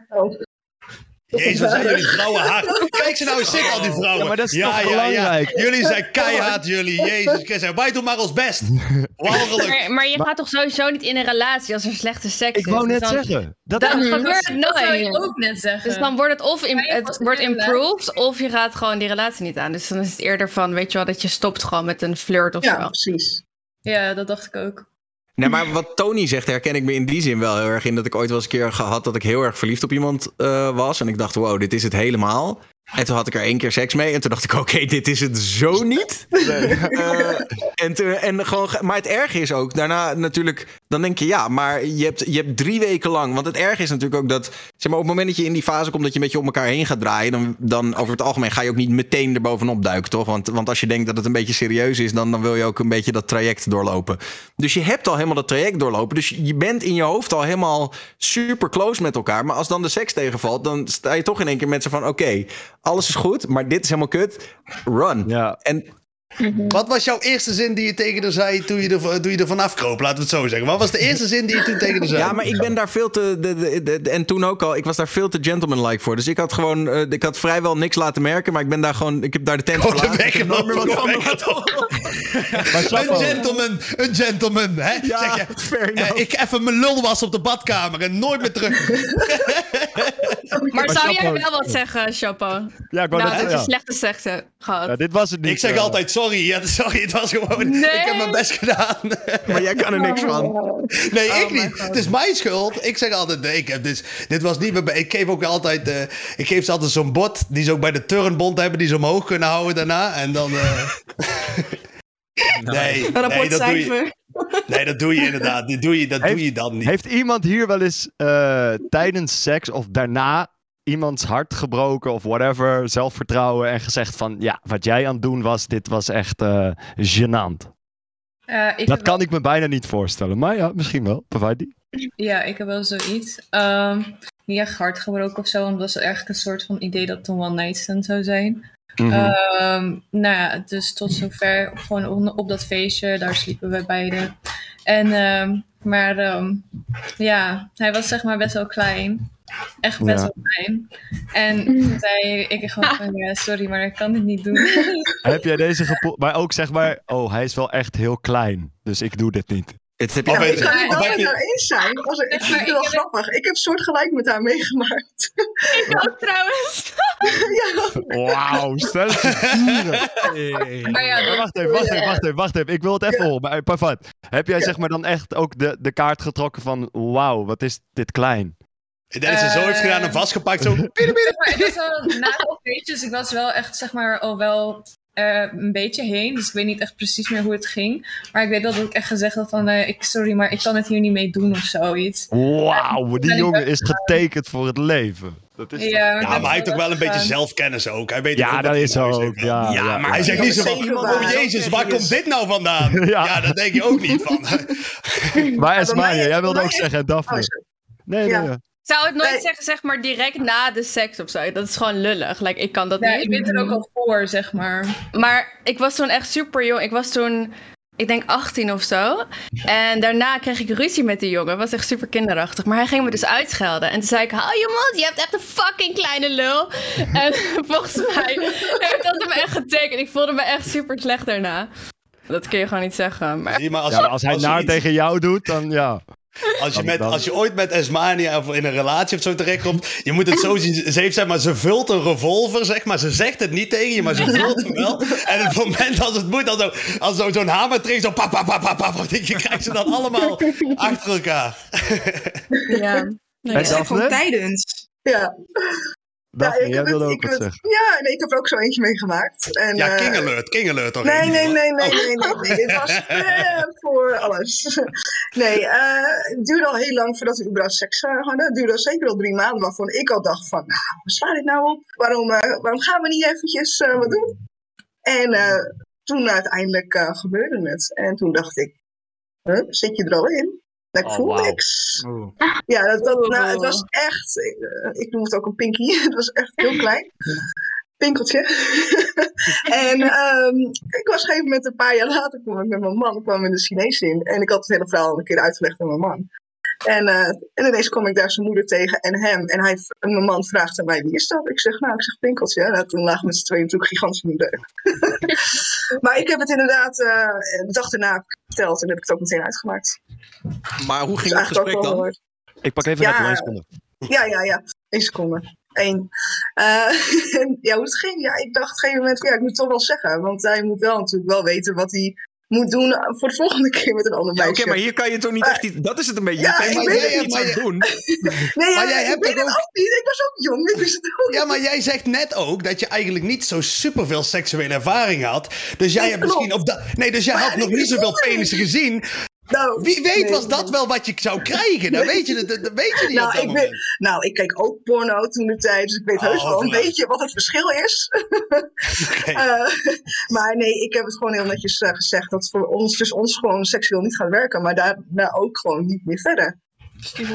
Jezus, zijn jullie vrouwen hard. Kijk ze nou eens zitten, al die vrouwen. Ja, maar dat is toch belangrijk? Jullie zijn keihard, jullie. Jezus Christus. Wij doen maar ons best. Walgelijk. Maar, maar je gaat toch sowieso niet in een relatie als er slechte seks is? Ik wou Dus net dan- zeggen. Dat Dat gebeurt dat zou nooit. ik ook net zeggen. Dus dan wordt het of in, je het wordt improved of je gaat gewoon die relatie niet aan. Dus dan is het eerder van, weet je wel, dat je stopt gewoon met een flirt of Ja, zo. precies. Ja, dat dacht ik ook. Nee, maar wat Tony zegt, herken ik me in die zin wel heel erg in. Dat ik ooit wel eens een keer gehad dat ik heel erg verliefd op iemand eh, was. En ik dacht, wow, dit is het helemaal. En toen had ik er één keer seks mee. En toen dacht ik, oké, dit is het zo niet. Eh, en toen, en gewoon, ge- maar het erge is ook, daarna natuurlijk, dan denk je, ja, maar je hebt, je hebt drie weken lang. Want het erge is natuurlijk ook dat, zeg maar, op het moment dat je in die fase komt dat je een beetje om elkaar heen gaat draaien, dan, dan over het algemeen ga je ook niet meteen erbovenop duiken, toch? Want, want als je denkt dat het een beetje serieus is, dan, dan wil je ook een beetje dat traject doorlopen. Dus je hebt al helemaal dat traject doorlopen. Dus je bent in je hoofd al helemaal super close met elkaar. Maar als dan de seks tegenvalt, dan sta je toch in één keer met z'n van, oké, alles is goed, maar dit is helemaal kut. Run. Ja. En Wat was jouw eerste zin die je tegen haar zei toen je, er, toen je er vanaf kroop? Laten we het zo zeggen. Wat was de eerste zin die je toen tegen haar zei? Ja, maar ik ben daar veel te. De, de, de- de- en toen ook al, ik was daar veel te gentlemanlike voor. Dus ik had gewoon. eh, ik had vrijwel niks laten merken, maar ik ben daar gewoon. Ik heb daar de tent Gewoon verlaten. Ik heb nooit meer wat van Een gentleman, een gentleman, hè? Ja, zeg je, fair enough. ik even mijn lul was op de badkamer en nooit meer terug. Maar zou jij wel wat zeggen, Chapo? ja, ik wou Nou, net dat je slechte hebt gehad. Ja, dit was het niet. Ik zeg eh. altijd sorry. Ja, sorry, het was gewoon... Nee. Ik heb mijn best gedaan. Maar jij kan er niks van. Nee, Oh ik my niet. God. Het is mijn schuld. Ik zeg altijd, nee, ik heb dus, dit was niet mijn... Ik geef ook altijd, eh, ik geef ze altijd zo'n bot die ze ook bij de turnbond hebben, die ze omhoog kunnen houden daarna. En dan... eh, nee, nee, dat doe je, nee, dat doe je inderdaad. Dat doe je, dat Heeft- doe je dan niet. Heeft iemand hier wel eens eh, tijdens seks of daarna iemands hart gebroken of whatever, zelfvertrouwen en gezegd van ja, wat jij aan het doen was, dit was echt eh gênant. Eh, ik Dat kan ik me bijna niet voorstellen, maar ja, misschien wel. Pavadi. Ja, ik heb wel zoiets. Ehm niet echt hard gebroken of zo, want dat was eigenlijk een soort van idee dat het een one-night stand zou zijn. Mhm. Ehm, nou ja, dus tot zover gewoon op, op dat feestje, daar sliepen we beiden. En, ehm, maar ehm, ja, hij was zeg maar best wel klein. Echt best Ja. wel klein. En toen zei ik gewoon van, ja, sorry, maar ik kan dit niet doen. Heb jij deze gepoeld? Maar ook zeg maar, oh, hij is wel echt heel klein, dus ik doe dit niet. Het heb je Ja, ik kan het wel met eens zijn. Als ik, ik vind het wel grappig. Ik heb soortgelijk met haar meegemaakt. Ik ook trouwens. Wauw, stel het ja, wacht even, wacht even, wacht even, wacht even. Ik wil het even horen. Maar eh, Pavat, heb jij zeg maar dan echt ook de, de kaart getrokken van wauw, wat is dit klein? Ik denk dat ze zo heeft gedaan en Eh, vastgepakt. Zo. Maar, het was wel na de feestjes. Ik was wel echt, zeg maar, al wel eh, een beetje heen. Dus ik weet niet echt precies meer hoe het ging. Maar ik weet dat ik echt gezegd had van... eh, ik, sorry, maar ik kan het hier niet mee doen of zoiets. Wauw, die jongen ook- is getekend voor het leven. Dat is Ja, Ja, maar hij heeft toch wel een beetje zelfkennis ook. Hij weet Ja, ook dat hij is zegt. ook, ja, Ja, ja, maar Hij zegt niet zo van, oh jezus, waar komt dit nou vandaan? Ja. Ja, dat denk je ook niet van. Maar Esmania, mij- jij wilde ook zeggen Oh, Daphne. Ja. nee, nee. Ik zou het nooit Nee. zeggen, zeg maar, direct na de seks of zo. Dat is gewoon lullig. Like, ik kan dat Ja, niet. ik weet er ook al voor, zeg maar. Maar ik was toen echt super jong. Ik was toen, ik denk 18 of zo. En daarna kreeg ik ruzie met die jongen. was echt super kinderachtig. Maar hij ging me dus uitschelden. En toen zei ik, hou je mond, je hebt echt een fucking kleine lul. en volgens mij heeft dat me echt getekend. Ik voelde me echt super slecht daarna. Dat kun je gewoon niet zeggen. Maar Zie, maar als, Ja, als hij iets- tegen jou doet, dan ja. Als je, met, als je ooit met Esmania of in een relatie of zo terechtkomt, je moet het zo zien. Ze heeft zeg maar, ze vult een revolver, zeg maar. Ze zegt het niet tegen je, maar ze vult hem wel. En op het moment als het moet, dan zo, als zo, zo'n hamer trekt, zo pap, pap, pap, pap, pap, je krijgt ze dan allemaal achter elkaar. ja. En Ik zeg gewoon tijdens. Ja. Daphne, ik jij wilde ook ik wat zeggen. Ja, nee, ik heb er ook zo eentje meegemaakt. En, Ja, King Alert, King Alert toch? Nee, nee, nee, nee, Oh. nee, nee, nee. Dit was eh, voor alles. Nee, eh, het duurde al heel lang voordat we überhaupt seks eh, hadden. Het duurde al zeker al drie maanden, waarvan ik al dacht van, nou, waar sla dit nou op? Waarom, eh, waarom gaan we niet eventjes eh, wat doen? En eh, toen uiteindelijk eh, gebeurde het. En toen dacht ik, huh, zit je er al in? Ik Oh, voel niks. Ja, dat, dat, nou, het was echt, ik, eh, ik noem het ook een pinky. het was echt heel klein. Pinkeltje. en ehm, ik was op een gegeven moment, een paar jaar later, kwam ik met mijn man, kwam in de Chinees in. En ik had het hele verhaal een keer uitgelegd aan mijn man. En, eh, en ineens kom ik daar zijn moeder tegen en hem. En, hij, en mijn man vraagt aan mij, wie is dat? Ik zeg, nou, ik zeg Pinkeltje. En toen lagen met z'n tweeën natuurlijk gigantisch in de maar ik heb het inderdaad eh, de dag daarna verteld en heb ik het ook meteen uitgemaakt. Maar hoe Dus ging het gesprek dan? Ik pak even Ja. één seconde. ja, ja, ja. Eén seconde. Eén. Eh, ja, hoe het ging? Ja, ik dacht op een gegeven moment, ja, ik moet het toch wel zeggen. Want hij moet wel natuurlijk wel weten wat hij moet doen voor de volgende keer met een ander Ja, Oké, meisje. maar hier kan je toch niet echt iets... Dat is het een beetje. Ja, je kan ik maar weet jij iets aan doen. Nee, ja, Maar jij ik hebt weet ook- ook niet. Ik was ook jong. Ik wist het ook Ja, maar jij zegt net ook dat je eigenlijk niet zo superveel seksuele ervaring had. Dus jij Nee, hebt misschien op dat. Nee, dus jij Maar had nog niet zoveel penissen gezien. Nou, Wie weet nee, was dat nee. wel wat je zou krijgen. Dan weet je, het- dat, dat weet je niet Nou, ik weet- Nou, ik keek ook porno toen de tijd, dus ik weet Oh, heus wel een leuk. beetje wat het verschil is. Eh, maar nee, ik heb het gewoon heel netjes eh, gezegd dat voor ons, dus ons gewoon seksueel niet gaat werken, maar daarna ook gewoon niet meer verder.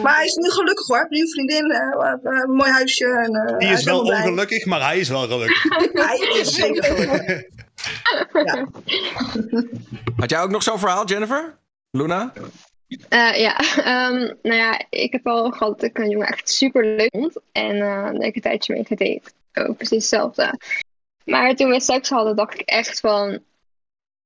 Maar hij is nu gelukkig hoor, nu een vriendin, eh, een mooi huisje. En, eh, Die hij is wel ongelukkig, maar hij is wel gelukkig. Hij is zeker gelukkig. Ja. Had jij ook nog zo'n verhaal, Jennifer? Luna? Eh, ja, ehm, nou ja, ik heb al gehad dat ik een jongen echt super leuk vond. En eh ik een tijdje mee gedate. Ook precies hetzelfde. Maar toen we seks hadden, dacht ik echt van...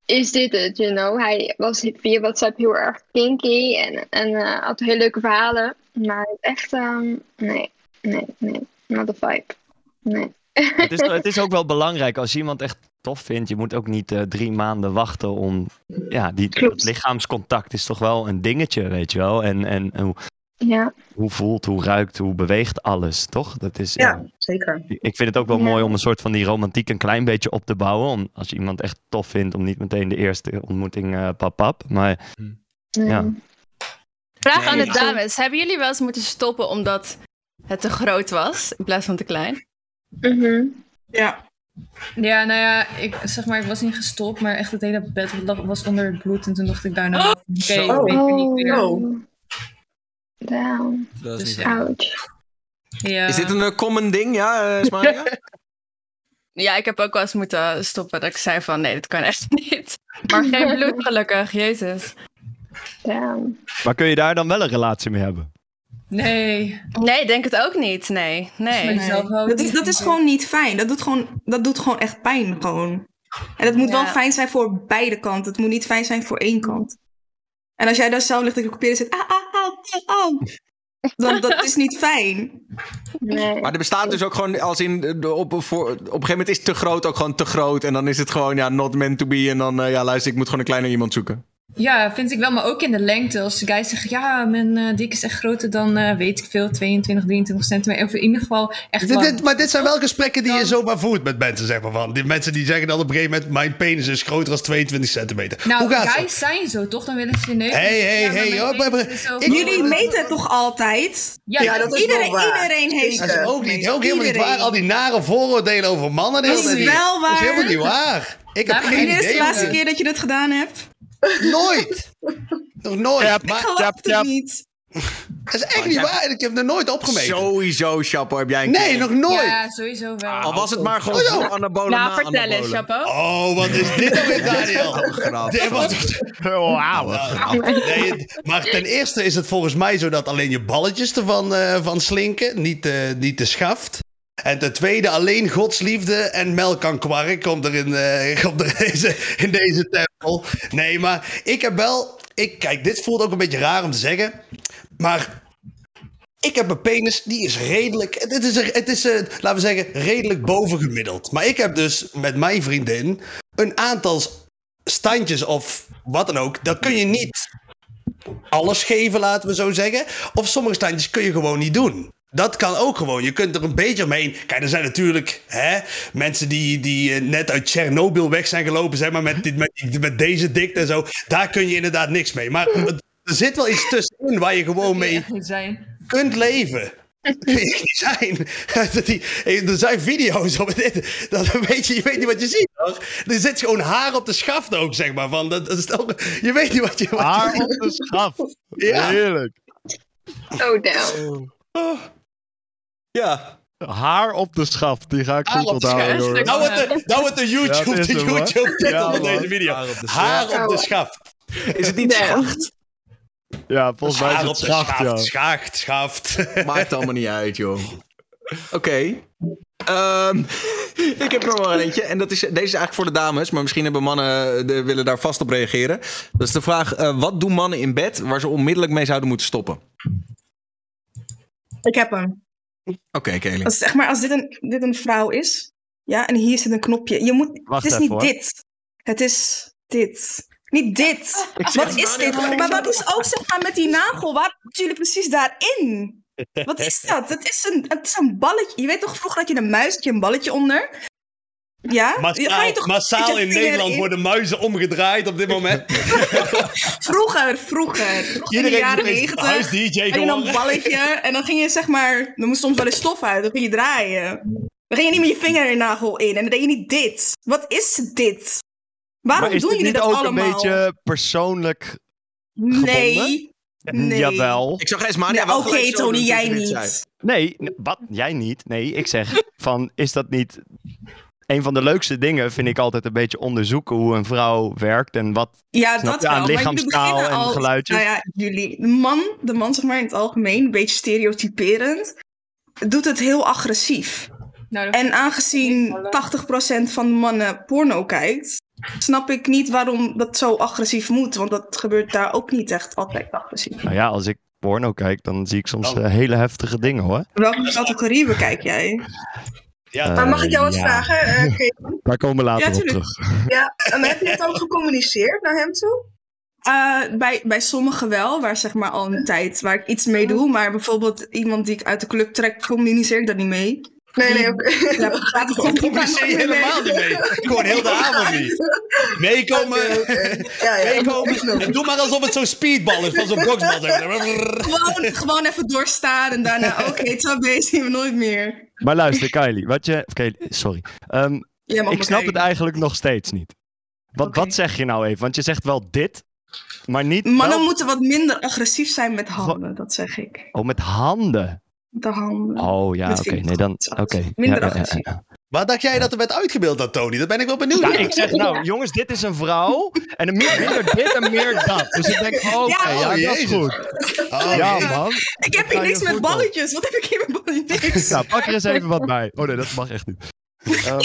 Is dit het, you know? Hij was via WhatsApp heel erg kinky en, en eh, had hele leuke verhalen. Maar echt, ehm, nee, nee, nee. Not a vibe. Nee. Het is, het is ook wel belangrijk als je iemand echt tof vindt. Je moet ook niet eh, drie maanden wachten om. Ja, die, Klopt. lichaamscontact is toch wel een dingetje, weet je wel. En, en hoe, Ja, hoe voelt, hoe ruikt, hoe beweegt alles, toch? Dat is, ja. ja, zeker. Ik vind het ook wel Ja. mooi om een soort van die romantiek een klein beetje op te bouwen. Om, als je iemand echt tof vindt, om niet meteen de eerste ontmoeting eh pap pap. Maar nee. Ja. Vraag Nee, aan de ja. dames. Hebben jullie wel eens moeten stoppen omdat het te groot was in plaats van te klein? Mhm. Ja. Ja, nou ja, ik, zeg maar, ik was niet gestopt, maar echt het hele bed lag- was onder het bloed. En toen dacht ik daarna, oké, ik Zo. weet het niet meer. Oh. Damn. Dat is Dus niet ja. leuk. Ouch. Ja. Is dit een eh, common ding, ja, uh, Smaria? Ja, ik heb ook wel eens moeten stoppen dat ik zei van nee, dat kan echt niet. Maar geen bloed gelukkig, jezus. Damn. Maar kun je daar dan wel een relatie mee hebben? Nee. Nee, ik denk het ook niet. Nee, nee. Dat is, dat is gewoon niet fijn. Dat doet gewoon, dat doet gewoon echt pijn. Gewoon. En dat moet wel fijn zijn voor beide kanten. Het moet niet fijn zijn voor één kant. En als jij daar zo ligt dat je zit, ah, ah, ah, ah, ah. Dan dat is niet fijn. Nee. Maar er bestaat dus ook gewoon als in eh, op, voor, op een gegeven moment is te groot ook gewoon te groot en dan is het gewoon ja not meant to be en dan eh, ja luister ik moet gewoon een kleiner iemand zoeken. Ja, vind ik wel, maar ook in de lengte. Als de guys zeggen, ja, mijn eh, dik is echt groter dan, eh, weet ik veel, 22, 23 centimeter. Of in ieder geval echt Dit, lang. dit- maar dit zijn wel gesprekken die je zomaar voert met mensen, zeg maar. Van. Die mensen die zeggen dan op een gegeven moment... mijn penis is groter dan 22 centimeter. Nou, Hoe gaat guys zijn zo, toch? Dan willen ze je neus. Is zo ik- groot. Jullie meten het toch altijd? Ja, Ja, dat is Iedereen, wel waar. iedereen heeft Dat is het. ook niet, ook helemaal niet Iedereen. waar. Al die nare vooroordelen over mannen. Dat is wel Dat is waar. helemaal niet waar. Ik heb geen Wanneer is de idee. laatste keer dat je dit gedaan hebt? Nooit. Nog nooit. Tap, Maar Ik geloof tap, het tap. niet. dat is echt niet waar. Ik heb het nog nooit opgemeten. Sowieso, Chapo, heb jij een Nee, keer. nog nooit. Ja, sowieso wel. Al was het maar gewoon Oh, ja. voor anabolen Nou, vertel eens. Chapo. Oh, wat is dit nou weer, Daniel? Dit was- Wauw. Nee, maar ten eerste is het volgens mij zo dat alleen je balletjes ervan eh, van slinken, niet, de niet de schaft. En ten tweede, alleen godsliefde en melk aan kwark komt er in, eh, komt er deze, in deze tempel. Nee, maar ik heb wel... Ik, kijk, dit voelt ook een beetje raar om te zeggen. Maar ik heb een penis, die is redelijk... Het is, het is laten we zeggen, redelijk bovengemiddeld. Maar ik heb dus met mijn vriendin een aantal standjes of wat dan ook. Dat kun je niet alles geven, laten we zo zeggen. Of sommige standjes kun je gewoon niet doen. Dat kan ook gewoon. Je kunt er een beetje omheen. Kijk, er zijn natuurlijk hè, mensen die, die eh, net uit Tsjernobyl weg zijn gelopen, zeg maar, met, die- met, die- met deze dikte en zo. Daar kun je inderdaad niks mee. Maar het- er zit wel iets tussenin waar je gewoon mee zijn. kunt leven. Zijn. Dat die, er zijn video's op dit. Dat weet je, je weet niet wat je ziet, hoor. Er zit gewoon haar op de schaft ook, zeg maar. Van, dat, dat is toch, je weet niet wat je... Wat je Haar op de schaf. Ja. Heerlijk. Oh, damn. Ja. Haar op de schaf. Die ga ik goed onthouden. Nou wordt de, nou wordt de YouTube, de. YouTube-titel Ja, van deze video. Haar op de schaft. schaft. Is het niet schacht? Ja, volgens mij is het op de schaft, ja. schaft. Schacht, schaft. Maakt allemaal niet uit, joh. Oké. Ehm, ik heb er nog wel een eentje. En dat is, deze is eigenlijk voor de dames. Maar misschien hebben mannen eh, de, willen daar vast op reageren. Dat is de vraag. eh, wat doen mannen in bed waar ze onmiddellijk mee zouden moeten stoppen? Ik heb hem. Oké, Kelly. Als, zeg maar, als dit een, dit een vrouw is, ja, en hier zit een knopje. Je moet, Wacht het is even, niet hoor. dit. Het is dit. Niet dit. Wat is dit? Maar wat is ook zeg maar met die nagel? Waar moeten jullie precies daarin? Wat is dat? Het is, een, het is een balletje. Je weet toch vroeger had je een muis, had je een balletje onder? Ja? Ga Massaal, je toch massaal in vinger Nederland in? worden muizen omgedraaid op dit moment. Vroeger, vroeger. vroeger in de Iedereen jaren negentig. huis-dj Had je een balletje en dan ging je zeg maar, dan moest soms wel eens stof uit, dan ging je draaien. Dan ging je niet met je vingernagel in en dan deed je niet dit. Wat is dit? Waarom Maar is doen jullie niet dat ook allemaal? een beetje persoonlijk Nee. Nee. Jawel. Ik zag Ja, wel Oké, Tony, jij niet. zei. Nee, wat? Jij niet. Nee, ik zeg van, is dat niet... Een van de leukste dingen vind ik altijd een beetje onderzoeken hoe een vrouw werkt en wat... Ja, dat je, aan wel. lichaamstaal en al, geluidjes? Nou ja, jullie. De man, de man zeg maar in het algemeen, een beetje stereotyperend, doet het heel agressief. Nou, En aangezien 80% van de mannen porno kijkt, snap ik niet waarom dat zo agressief moet. Want dat gebeurt daar ook niet echt altijd agressief. Nou ja, als ik porno kijk, dan zie ik soms Oh. eh, hele heftige dingen hoor. Welke categorie bekijk jij? Ja, Maar mag ik jou wat ja. vragen? eh, Kate? Daar komen we later Ja, op terug. ja, en heb je het ook gecommuniceerd naar hem toe? Eh, bij, bij sommigen wel, waar zeg maar al een tijd waar ik iets mee doe. Maar bijvoorbeeld iemand die ik uit de club trek, communiceer ik daar niet mee. Nee, nee, oké. Ja, gaat het Ik communiceer je helemaal niet mee. Ik hoor heel de avond niet. Meekomen. Oké, oké. Ja, ja. Meekomen. En doe maar alsof het zo'n speedbal is van zo'n maar. Gewoon, gewoon even doorstaan en daarna, oké, het is bezig, zien we nooit meer. Maar luister, Kylie, wat je... Sorry. Ehm, ik snap het eigenlijk nog steeds niet. Wat, wat zeg je nou even? Want je zegt wel dit, maar niet... Mannen wel- moeten wat minder agressief zijn met handen, dat zeg ik. Oh, met handen. De handen. Oh ja, oké. Nee, dan... Oké. Minder ja, agressief. ja. Waar dacht jij dat er werd uitgebeeld dan, Tony? Dat ben ik wel benieuwd. Ja, ik zeg nou, jongens, dit is een vrouw. En meer, minder dit en meer dat. Dus ik denk, oké, Ja, ja, oh, dat is goed. Oh, Ja, man. Ik heb hier niks met balletjes. Wat heb ik hier met balletjes? Niks. Nou, pak er eens even wat bij. Oh nee, dat mag echt niet. Ehm,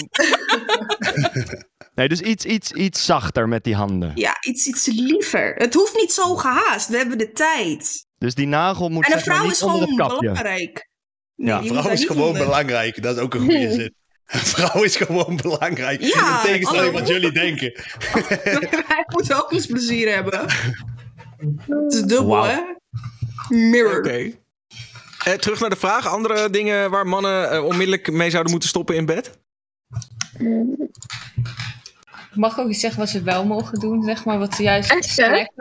nee, dus iets, iets, iets zachter met die handen. Ja, iets, iets liever. Het hoeft niet zo gehaast. We hebben de tijd. Dus die nagel moet En een zeg maar vrouw niet is gewoon belangrijk. Nee, Ja, vrouw is gewoon onder. belangrijk. Dat is ook een goede zin. Vrouw is gewoon belangrijk. Ja, in tegenstelling wat jullie denken. Hij moet ook eens plezier hebben. Het is dubbel, hè? Mirror. Oké. Eh, terug naar de vraag. Andere dingen waar mannen eh, onmiddellijk mee zouden moeten stoppen in bed? Ik mag ook iets zeggen wat ze wel mogen doen, zeg maar, wat ze juist snacken.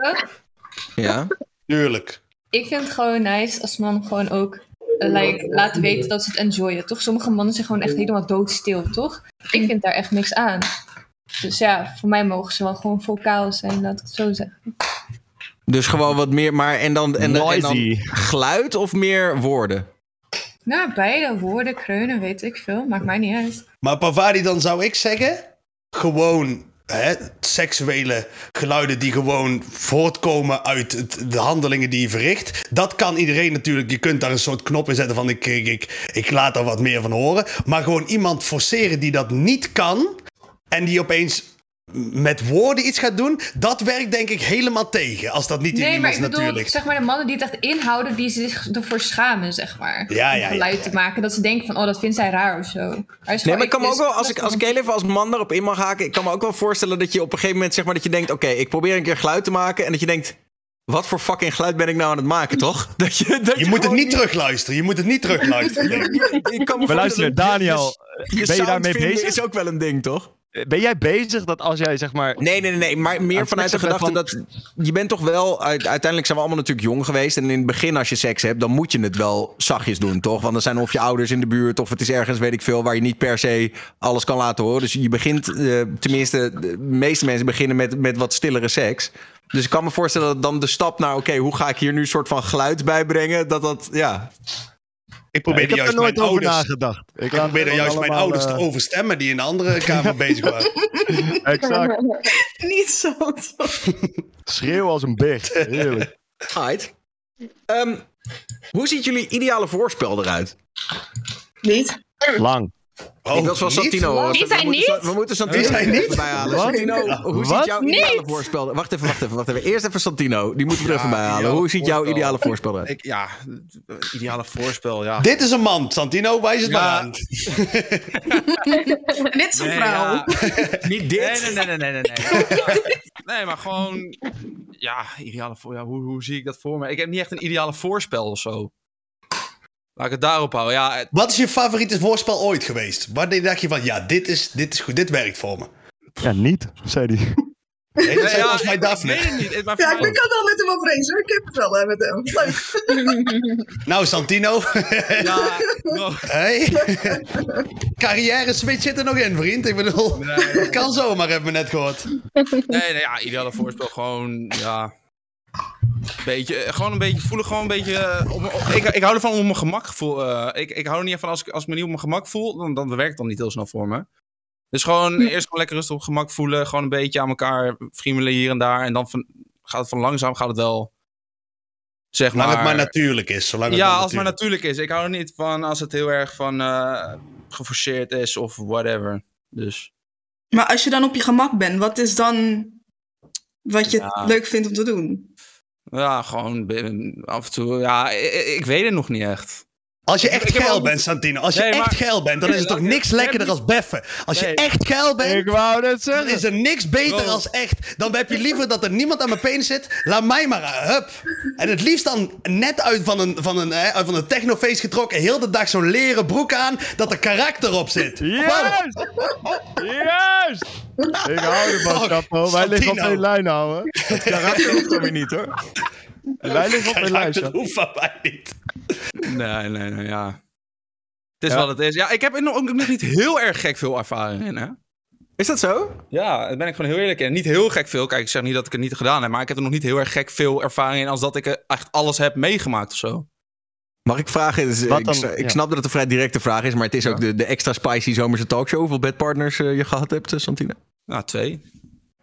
Ja. Tuurlijk. Ik vind het gewoon nice als man gewoon ook like, laten weten dat ze het enjoyen, toch? Sommige mannen zijn gewoon echt helemaal doodstil, toch? Ik vind daar echt niks aan. Dus ja, voor mij mogen ze wel gewoon vocaal zijn, laat ik het zo zeggen. Dus gewoon wat meer, maar en dan, en, dan- en dan geluid of meer woorden? Nou, beide woorden, kreunen, weet ik veel. Maakt mij niet uit. Maar Pavari, dan zou ik zeggen, gewoon seksuele geluiden die gewoon voortkomen uit de handelingen die je verricht. Dat kan iedereen natuurlijk. Je kunt daar een soort knop in zetten van ik, ik, ik, ik laat er wat meer van horen. Maar gewoon iemand forceren die dat niet kan en die opeens met woorden iets gaat doen, dat werkt denk ik helemaal tegen. Als dat niet in Nee, maar iemand ik bedoel, natuurlijk. zeg maar, de mannen die het echt inhouden, die zich ervoor schamen, zeg maar. Ja, om ja, ja, geluid ja. te maken. Dat ze denken van, oh, dat vindt zij raar of zo. Nee, gewoon- maar ik kan me ook wel, als ik, als ik heel even als man daarop in mag haken, ik kan me ook wel voorstellen dat je op een gegeven moment, zeg maar, dat je denkt, oké, ik probeer een keer geluid te maken en dat je denkt, wat voor fucking geluid ben ik nou aan het maken, toch? Dat je, dat Je moet het niet terugluisteren. Je moet het niet terugluisteren. Ik kan me Maar luister, voorstellen dat je- Daniel, je, je ben je daarmee bezig? is ook wel een ding, toch? Ben jij bezig dat als jij zeg maar... Nee, nee, nee, nee, maar meer Aan vanuit de gedachte van- dat je bent toch wel, uit- uiteindelijk zijn we allemaal natuurlijk jong geweest en in het begin als je seks hebt, dan moet je het wel zachtjes doen, toch? Want er zijn of je ouders in de buurt of het is ergens, weet ik veel, waar je niet per se alles kan laten horen. Dus je begint, eh, tenminste, de meeste mensen beginnen met, met wat stillere seks. Dus ik kan me voorstellen dat dan de stap naar, oké, hoe ga ik hier nu een soort van geluid bijbrengen, dat dat, ja... Ik probeer ik er juist nooit mijn over ouders... nagedacht. Ik, gewoon juist mijn ouders te eh, overstemmen die in de andere kamer bezig waren. Exact. Niet zo. Schreeuw als een beer. Heerlijk. Right. Ehm, hoe ziet jullie ideale voorspel eruit? Niet? Lang. Oh, ik wil van? Santino. horen. Die We zijn moeten- niet? We moeten Santino zijn niet? bij halen. Santino, hoe ziet jouw ideale voorspel? Wacht even, wacht even, wacht even. Eerst even Santino. Die moeten we er Ja, even bij halen. Hoe ziet jouw ideale voorspel eruit? Ik, ja, ideale voorspel, ja. Dit is een man, Santino, wijs het Ja. maar aan. Dit is een Nee, vrouw. ja. Niet dit. Nee, nee, nee, nee, nee, nee. Nee, nee maar gewoon... Ja, ideale voor, ja, hoe, hoe zie ik dat voor me? Ik heb niet echt een ideale voorspel of zo. Laat ik het daarop houden. Ja, het- Wat is je favoriete voorspel ooit geweest? Wanneer dacht je van, ja, dit is, dit is goed, dit werkt voor me? Ja, niet, zei hij. Nee, dat ja, volgens mij ik- Daphne. Ik weet het niet. Het- Maar Ja, ik het wel met hem over eens hoor. Ik heb het wel hè, met hem. Leuk. Nou, Santino. Ja, bro. hey. Carrière switch zit er nog in, vriend. Ik bedoel, Nee. het kan zomaar, hebben we net gehoord. Nee, nee, ja, ideale voorspel gewoon, ja... Beetje, eh, gewoon een beetje voelen, gewoon een beetje... eh, op, op- ik, ik hou ervan om op mijn gemak gevoel... eh, ik, ik hou er niet van als ik, als ik me niet op mijn gemak voel, dan, dan werkt het dan niet heel snel voor me. Dus gewoon eerst gewoon lekker rustig op gemak voelen, gewoon een beetje aan elkaar friemelen hier en daar. En dan van, gaat het van langzaam, gaat het wel, zeg Zolang maar... het maar natuurlijk is. Zolang het ja, maar als het maar natuurlijk- is. Ik hou er niet van als het heel erg van eh, geforceerd is of whatever. Dus... Maar als je dan op je gemak bent, wat is dan wat je Ja. leuk vindt om te doen? Ja, gewoon af en toe. Ja, ik, ik weet het nog niet echt. Als je echt geil ook- bent, Santino. Als je Nee, echt maar- geil bent, dan is het toch Ik- niks lekkerder als beffen. Als je Nee. echt geil bent, Ik wou het dan zeggen. is er niks beter Bro. als echt. Dan heb je liever dat er niemand aan mijn penis zit. Laat mij maar, aan, hup. En het liefst dan net uit van een, van een, hè, van een technofeest getrokken. Heel de dag zo'n leren broek aan, dat er karakter op zit. Juist! Juist! Ik hou ervan, Chapo. Wij liggen op één lijn, houden. Karakter hoeft dan weer niet, hoor. Wij liggen op lijn, Karakter Chapo. hoeft van mij niet. Nee, nee, nee, ja. Het is Ja. wat het is. Ja, ik heb er nog- ook nog niet heel erg gek veel ervaring in, hè. Is dat zo? Ja, daar ben ik gewoon heel eerlijk in. Niet heel gek veel. Kijk, ik zeg niet dat ik het niet gedaan heb, maar ik heb er nog niet heel erg gek veel ervaring in als dat ik er echt alles heb meegemaakt of zo. Mag ik vragen? Dus, eh, ik, dan? s- ik Ja. snap dat het een vrij directe vraag is, maar het is ook de, de extra spicy zomerse talkshow. Hoeveel bedpartners eh, je gehad hebt, eh, Santine? Nou, twee.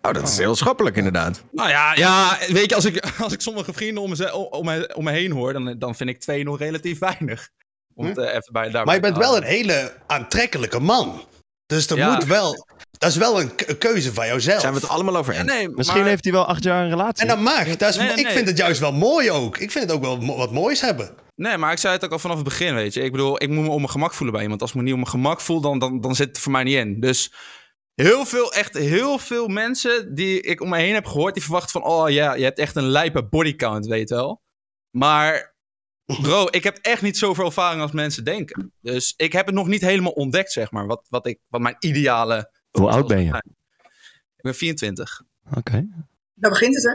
Oh, dat is heel schappelijk inderdaad. Nou ja, ja weet je, als ik, als ik sommige vrienden om me, om me, om me heen hoor, dan, dan vind ik twee nog relatief weinig. Om het eh, even bij Maar je bent wel een hele aantrekkelijke man. Dus er Ja. moet wel... Dat is wel een keuze van jouzelf. Zijn we het allemaal over eens? nee, Misschien maar- heeft hij wel acht jaar een relatie. En dat mag. Dat is, Nee, nee, Ik nee. vind het juist wel mooi ook. Ik vind het ook wel mo- wat moois hebben. Nee, maar ik zei het ook al vanaf het begin, weet je. Ik bedoel, ik moet me op mijn gemak voelen bij iemand. Als ik me niet op mijn gemak voel, dan, dan, dan zit het voor mij niet in. Dus heel veel, echt heel veel mensen die ik om me heen heb gehoord... die verwachten van, oh ja, je hebt echt een lijpe bodycount, weet je wel. Maar bro, ik heb echt niet zoveel ervaring als mensen denken. Dus ik heb het nog niet helemaal ontdekt, zeg maar. Wat, wat, ik, wat mijn ideale... Hoe oud ben je? Ik ben 24. Oké. Daar begint het, hè?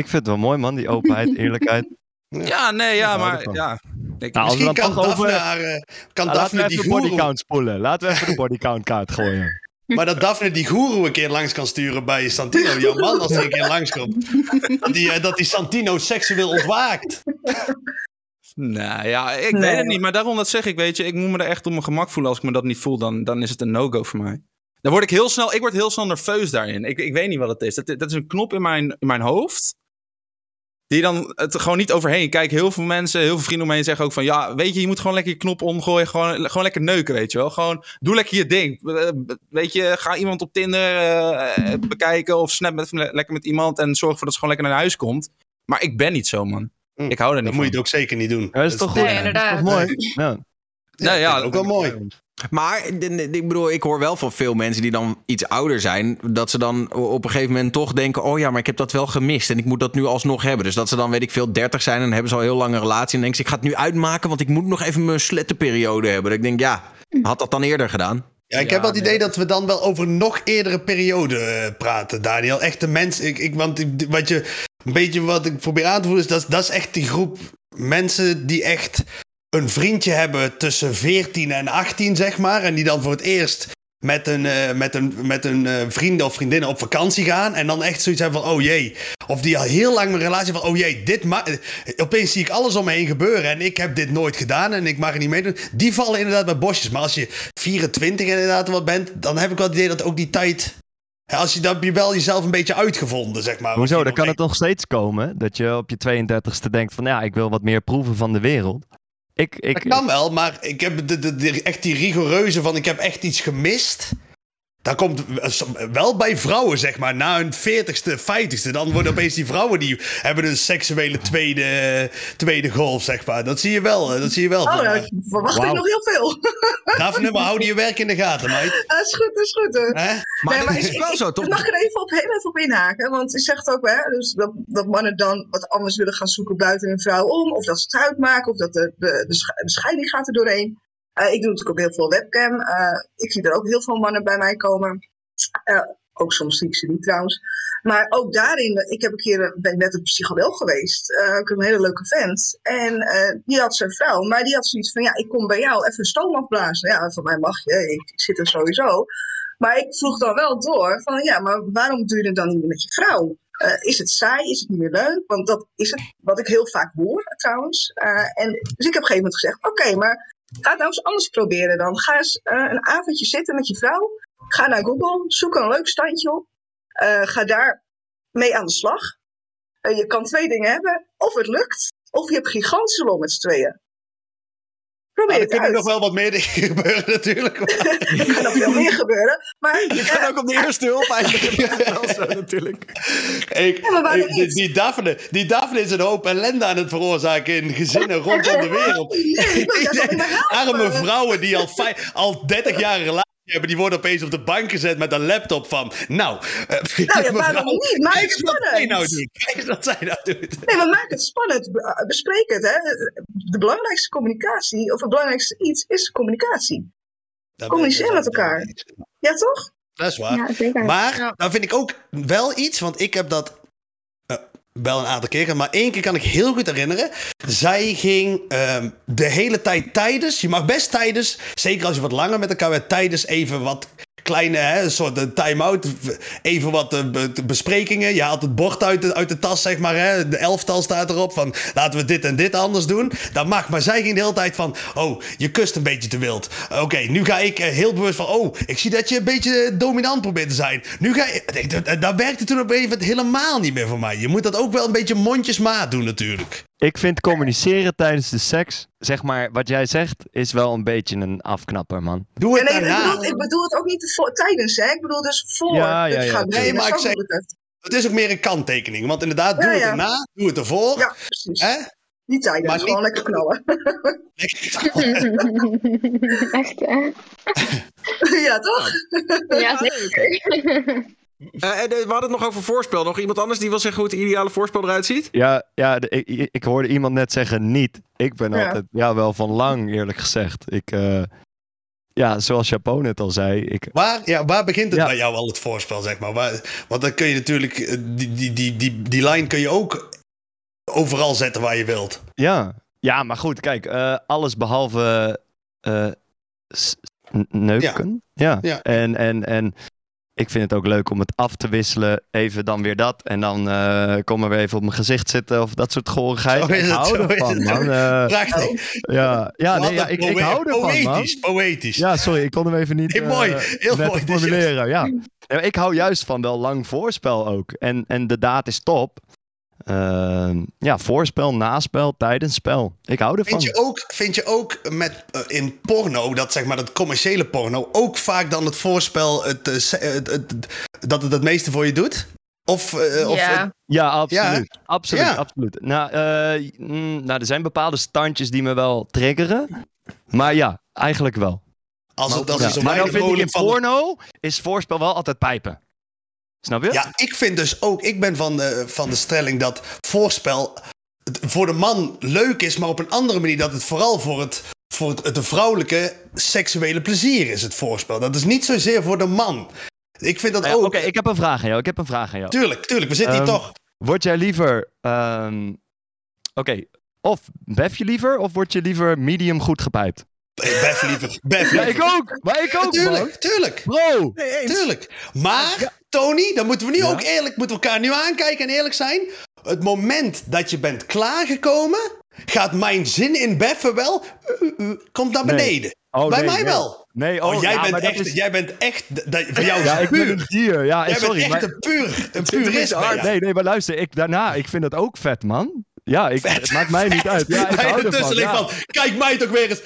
Ik vind het wel mooi, man. Die openheid, eerlijkheid. Ja, nee, ja, maar ja. Ik, Nou, als we Misschien dan kan Daphne, over... haar, eh, kan Ah, laten Daphne we die even de bodycount spoelen. Laten we even de bodycount kaart gooien. Maar dat Daphne die goeroe een keer langs kan sturen bij Santino, jouw man, als hij een keer langskomt. Dat die, eh, dat die Santino seksueel ontwaakt. Nou ja, ik Nee. weet het niet. Maar daarom dat zeg ik, weet je, ik moet me er echt op mijn gemak voelen. Als ik me dat niet voel, dan, dan is het een no-go voor mij. Dan word ik heel snel, ik word heel snel nerveus daarin. Ik, ik weet niet wat het is. Dat, dat is een knop in mijn, in mijn hoofd. Die dan het gewoon niet overheen. Kijk, heel veel mensen, heel veel vrienden om me heen zeggen ook van... Ja, weet je, je moet gewoon lekker je knop omgooien. Gewoon, gewoon lekker neuken, weet je wel. Gewoon, doe lekker je ding. Eh, Weet je, ga iemand op Tinder eh, bekijken of snap met, lekker met iemand... en zorg ervoor dat ze gewoon lekker naar huis komt. Maar ik ben niet zo, man. Hm, Ik hou er Dat niet moet je het ook zeker niet doen. Ja, dat is toch goed? Nee, Dat is inderdaad. toch mooi? Ja. Nou ja, ook wel mooi. Maar ik bedoel, ik hoor wel van veel mensen die dan iets ouder zijn, dat ze dan op een gegeven moment toch denken: oh ja, maar ik heb dat wel gemist en ik moet dat nu alsnog hebben. Dus dat ze dan, weet ik veel, 30 zijn en dan hebben ze al heel lange relatie en denken ze: ik ga het nu uitmaken, want ik moet nog even mijn slettenperiode hebben. Dat ik denk, ja, had dat dan eerder gedaan? Ja, ik Ja, heb wel het nee. idee dat we dan wel over een nog eerdere periode eh, praten, Daniel. Echt de mens. Ik, ik, want wat je, een beetje wat ik probeer aan te voelen, is dat, dat is echt die groep mensen die echt een vriendje hebben tussen 14 en 18, zeg maar. En die dan voor het eerst met een, eh, met een, met een eh, vriend of vriendin op vakantie gaan. En dan echt zoiets hebben van, oh jee. Of die al heel lang een relatie van, oh jee, dit ma eh, opeens zie ik alles om me heen gebeuren. En ik heb dit nooit gedaan en ik mag er niet meedoen. Die vallen inderdaad bij bosjes. Maar als je 24 inderdaad wat bent, dan heb ik wel het idee dat ook die tijd... hè, Als je, heb je wel jezelf een beetje uitgevonden, zeg maar. Hoezo? Dan kan het nog steeds komen dat je op je 32e denkt van ja, ik wil wat meer proeven van de wereld. Ik, ik, Dat kan wel, maar ik heb de, de, de- echt die rigoureuze van ik heb echt iets gemist. Dat komt wel bij vrouwen, zeg maar. Na hun 40ste, 50ste. Dan worden opeens die vrouwen die hebben een seksuele tweede, tweede golf, zeg maar. Dat zie je wel. eh, Dat zie je wel. Oh, van, nou, eh, ik verwacht ik nog heel veel. Daphne, maar hou je werk in de gaten, meid. Dat is goed, dat is goed. hè. Maar Nee, maar is ik- wel ik- zo, Ik toch? mag er even op, heel even op inhaken. Want je zegt ook, hè, dus dat, dat mannen dan wat anders willen gaan zoeken buiten hun vrouw om. Of dat ze het uitmaken, of dat de, de, de scheiding gaat er doorheen. Eh, ik doe natuurlijk ook heel veel webcam. Eh, ik zie er ook heel veel mannen bij mij komen. Eh, ook soms zie ik ze niet trouwens. Maar ook daarin, ik heb een keer, ben net een psycholoog geweest. Eh, ik heb een hele leuke vent. En die had zijn vrouw, maar die had zoiets van, ja, ik kom bij jou even stoom afblazen. Ja, van mij mag je, ik, ik zit er sowieso. Maar ik vroeg dan wel door van ja, maar waarom doe je het dan niet met je vrouw? Is het saai? Is het niet meer leuk? Want dat is het wat ik heel vaak hoor trouwens. En, dus ik heb op een gegeven moment gezegd, oké, maar ga het nou eens anders proberen dan. Ga eens eh, een avondje zitten met je vrouw. Ga naar Google, zoek een leuk standje op. Eh, ga daar mee aan de slag. Eh, je kan twee dingen hebben. Of het lukt, of je hebt gigantische lol met tweeën. Probeer Maar er kunnen nog wel wat meer gebeuren, natuurlijk. Er kan nog veel meer gebeuren. Maar Je kan ook op de eerste hulp eigenlijk. wel zo, natuurlijk. Ik, Ja, die, die, Daphne, die Daphne is een hoop ellende aan het veroorzaken in gezinnen rondom de wereld. Nee. Arme vrouwen die al, al 30 jaar een relatie hebben, die worden opeens op de bank gezet met een laptop van. Nou, eh, Nou ja, waarom niet? Maak Kijk het eens wat zij spannend. nou doet. Kijk eens wat zij nou doet. Nee, maar maak het spannend. Uh, Bespreek het. Hè. De belangrijkste communicatie, of het belangrijkste iets, is communicatie. Dat Communiceer ben- met elkaar. Ja, toch? Dat is waar. Ja. Maar dan vind ik ook wel iets, want ik heb dat eh, wel een aantal keren, maar één keer kan ik heel goed herinneren. Zij ging ehm, de hele tijd tijdens, je mag best tijdens, zeker als je wat langer met elkaar bent, tijdens even wat kleine, hè, soort een time-out, even wat eh, be- besprekingen. Je haalt het bord uit de, uit de tas, zeg maar, hè. de elftal staat erop van laten we dit en dit anders doen. Dat mag, maar zij ging de hele tijd van, oh, je kust een beetje te wild. Oké, nu ga ik eh, heel bewust van, oh, ik zie dat je een beetje eh, dominant probeert te zijn. Nu ga je, dat werkte toen op een gegeven moment helemaal niet meer voor mij. Je moet dat ook wel een beetje mondjesmaat doen natuurlijk. Ik vind communiceren tijdens de seks, zeg maar, wat jij zegt, is wel een beetje een afknapper, man. Doe Ja, het nee, ik, bedoel, ik bedoel het ook niet voor, tijdens, hè? Ik bedoel dus voor. Ja, ja, ja. gaat Nee, maar ik zeg- het. Is ook meer een kanttekening. Want inderdaad, doe Ja, het erna, doe het ervoor. Ja, precies. Hè? Niet tijdens, Maar niet- gewoon lekker knallen. Echt, hè? ja, toch? Ja, zeker. Eh, en, eh, we hadden het nog over voorspel. Nog iemand anders die wil zeggen hoe het ideale voorspel eruit ziet? Ja, ja de- ik, ik hoorde iemand net zeggen niet. Ik ben Ja. altijd, ja, wel van lang, eerlijk gezegd. Ik, eh, ja, zoals Japon net al zei, ik, Waar, ja, waar begint het Ja. bij jou al het voorspel, zeg maar? Waar, want dan kun je natuurlijk, die, die, die, die, die line kun je ook overal zetten waar je wilt. Ja, ja maar goed, kijk, eh, alles behalve eh, neuken. Ja. Ja. En, en, en ik vind het ook leuk om het af te wisselen, even dan weer dat. En dan eh kom maar weer even op mijn gezicht zitten of dat soort gorigheid. Ik hou ervan, man. Eh, Prachtig. ja, ja, nee, ja ik, ik hou ervan, man. Poëtisch, poëtisch. Ja, sorry, ik kon hem even niet Heel mooi, eh, heel mooi, is formuleren. Ja. Ik hou juist van wel lang voorspel ook. En, en de daad is top. Ehm, ja, voorspel, naspel, tijdens spel. Ik hou ervan. Vind je ook, vind je ook met, eh, in porno, dat zeg maar dat commerciële porno, ook vaak dan het voorspel het, eh, het, het- dat het het meeste voor je doet? Of, eh, of Ja. Ja, absoluut. absoluut, Ja. absoluut. Nou, eh, mm, nou, er zijn bepaalde standjes die me wel triggeren. Maar ja, eigenlijk wel. als het, als Ja. Maar vind ik in porno is voorspel wel altijd pijpen. Snap je? Ja, ik vind dus ook, ik ben van de, van de stelling dat voorspel voor de man leuk is, maar op een andere manier dat het vooral voor het, voor het, het vrouwelijke seksuele plezier is, het voorspel. Dat is niet zozeer voor de man. Ik vind dat Nou ja, ook. Oké, ik heb een vraag aan jou. Ik heb een vraag aan jou. Tuurlijk, tuurlijk, we zitten hier Ehm, toch. Word jij liever. ehm, Oké, of bef je liever of word je liever medium goed gepijpt? Eh, Bef liever. Bef Ja, liever. ik ook! Maar ik ook, man! Tuurlijk, tuurlijk. Bro! Tuurlijk. Maar, Tony, dan moeten we nu Ja? ook eerlijk, moeten we elkaar nu aankijken en eerlijk zijn. Het moment dat je bent klaargekomen, gaat mijn zin in beffen wel, uh, uh, uh, komt naar Nee. beneden. Oh, Bij nee, mij nee. wel. Nee, Oh, oh, jij, ja, bent dat echt, is- jij bent echt, dat, voor jou is Ja, ik ben puur. een dier. Ja, Jij sorry. bent echt maar- een puur, een purist. ben hard. jij. Nee, nee, maar luister, ik, daarna, ik vind het ook vet, man. Ja, ik, het maakt mij niet uit. Ja, ik hou ervan. Ja. van, kijk mij toch weer eens.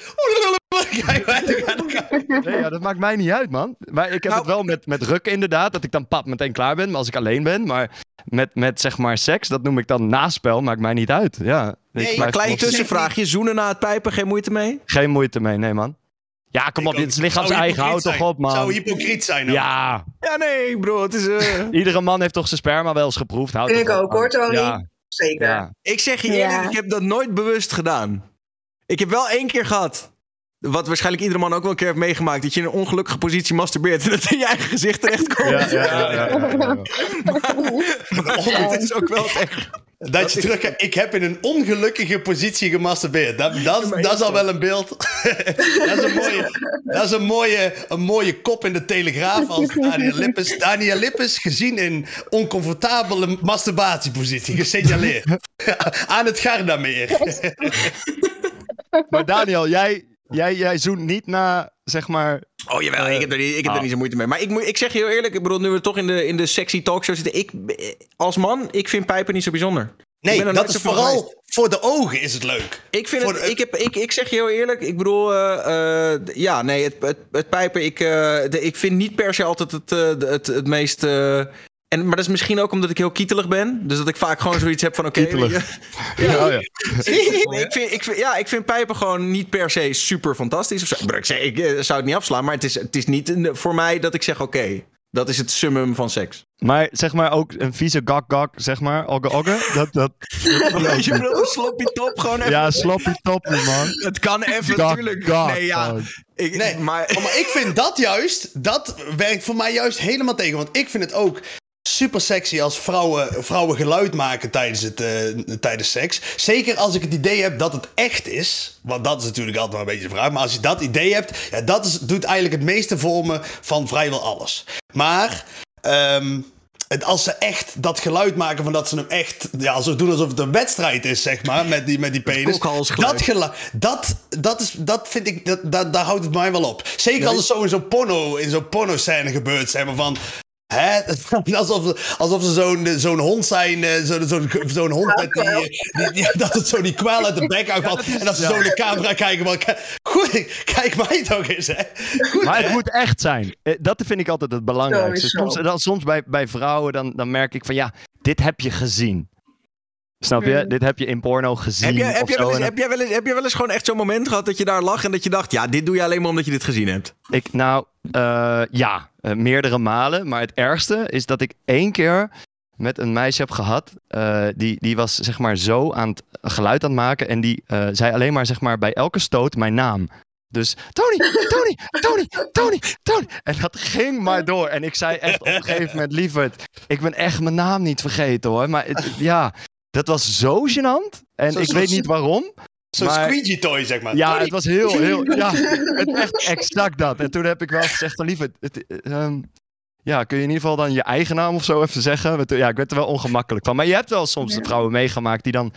Kijk mij toch weer. Nee, ja, dat maakt mij niet uit, man. Maar ik heb Nou- het wel met, met rukken inderdaad, dat ik dan pap meteen klaar ben, maar als ik alleen ben. Maar met, met zeg maar seks, dat noem ik dan naspel, maakt mij niet uit. Ja, ik Nee, Maar klein tussenvraagje. Zoenen na het pijpen, geen moeite mee? Geen moeite mee, nee, man. Ja, kom Ik op, dit is lichaams Zou eigen, houd toch op, man. Zou hypocriet zijn. ook. Ja, Ja, nee, bro. Het is... eh, iedere man heeft toch zijn sperma wel eens geproefd. Toch ik ook, hoor. Tony. Ja, Zeker. ja. Ik zeg je eerlijk, Ja. ik heb dat nooit bewust gedaan. Ik heb wel één keer gehad. Wat waarschijnlijk iedere man ook wel een keer heeft meegemaakt. Dat je in een ongelukkige positie masturbeert. En dat in je eigen gezicht terechtkomt. Ja, ja, ja, ja, ja, ja. Maar het is ook wel echt. Dat je terug Ik heb in een ongelukkige positie gemasturbeerd. Dat, dat, dat is al wel een beeld. dat is een mooie, dat is een mooie, een mooie kop in de Telegraaf als Daniel Lippes. Daniel Lippes gezien in oncomfortabele masturbatiepositie. Gesignaleerd. Aan het Gardameer. Maar Daniel, jij, jij, jij zoent niet na, zeg maar... Oh jawel, ik heb er niet, ik heb er oh. niet zo moeite mee. Maar ik, moet- ik zeg je heel eerlijk, ik bedoel, nu we toch in de, in de sexy talkshow zitten. Ik, als man, ik vind pijpen niet zo bijzonder. Nee, dat is vooral geweest. voor de ogen is het leuk. Ik vind Voor het, de- ik, heb, ik, ik zeg je heel eerlijk, ik bedoel, eh, eh, ja, nee, het, het, het pijpen, ik, eh, de- ik vind niet per se altijd het, eh, het, het meest... en, maar dat is misschien ook omdat ik heel kietelig ben. Dus dat ik vaak gewoon zoiets heb van, oké... Kietelig. Ja, oh ja. ik, vind, ik, vind, ja, ik vind pijpen gewoon niet per se super fantastisch. Of zo. Ik, zeg, ik eh, zou het niet afslaan, maar het is, het is niet voor mij dat ik zeg: oké, dat is het summum van seks. Maar zeg maar ook een vieze gak-gak, zeg maar, ogge ogge. Dat, dat, je bedoelt, een sloppy top gewoon even. ja, sloppy toppy, man. Het kan even, Gak, natuurlijk. gak, nee, ja. Ik, Nee, maar, Oh, maar ik vind dat juist, dat werkt voor mij juist helemaal tegen. Want ik vind het ook super sexy als vrouwen, vrouwen geluid maken tijdens, het, eh, tijdens seks. Zeker als ik het idee heb dat het echt is. Want dat is natuurlijk altijd wel een beetje de vraag. Maar als je dat idee hebt, ja, dat is, doet eigenlijk het meeste voor me van vrijwel alles. Maar... ehm, het, als ze echt dat geluid maken van dat ze hem echt... Ja, zo doen alsof het een wedstrijd is, zeg maar, met die, met die penis. Dat geluid, dat, dat, is, dat vind ik, dat, dat, daar houdt het mij wel op. Zeker als het zo in zo'n porno, in zo'n porno-scène gebeurt, zeg maar, van... Hè? Alsof, alsof ze zo'n zo'n hond zijn, eh, zo- zo'n zo'n hond met die, eh, die, die- Dat het zo die kwaal uit de bek uitvalt. en dat ze zo in de camera kijken. "K- Goed, kijk mij toch eens, hè? Goed, Maar hè? het moet echt zijn. Eh, Dat vind ik altijd het belangrijkste. Soms, dan, soms bij, bij vrouwen, dan, dan merk ik van ja, dit heb je gezien. Snap je? Mm. Dit heb je in porno gezien. Heb, jij zo. wel eens, En heb, jij wel eens, heb jij wel eens gewoon echt zo'n moment gehad dat je daar lag en dat je dacht, ja, dit doe je alleen maar omdat je dit gezien hebt? Ik, nou, eh, ja, eh, meerdere malen. Maar het ergste is dat ik één keer met een meisje heb gehad. eh, die, die was zeg maar zo aan het geluid aan het maken. En die zei alleen maar zeg maar bij elke stoot mijn naam. Dus Tony, Tony, Tony, Tony, Tony. En dat ging maar door. En ik zei echt op een gegeven moment, lieverd, ik ben echt mijn naam niet vergeten hoor. Maar het- ja, dat was zo gênant. En Zo- ik zo- weet niet waarom. Zo'n squeegee toy, zeg maar. Ja, het was heel, heel. Ja, het echt exact dat. En toen heb ik wel gezegd: van lieve, het, ehm, ja, kun je in ieder geval dan je eigen naam of zo even zeggen? Want, Ja, ik werd er wel ongemakkelijk van. Maar je hebt wel soms de vrouwen meegemaakt die dan.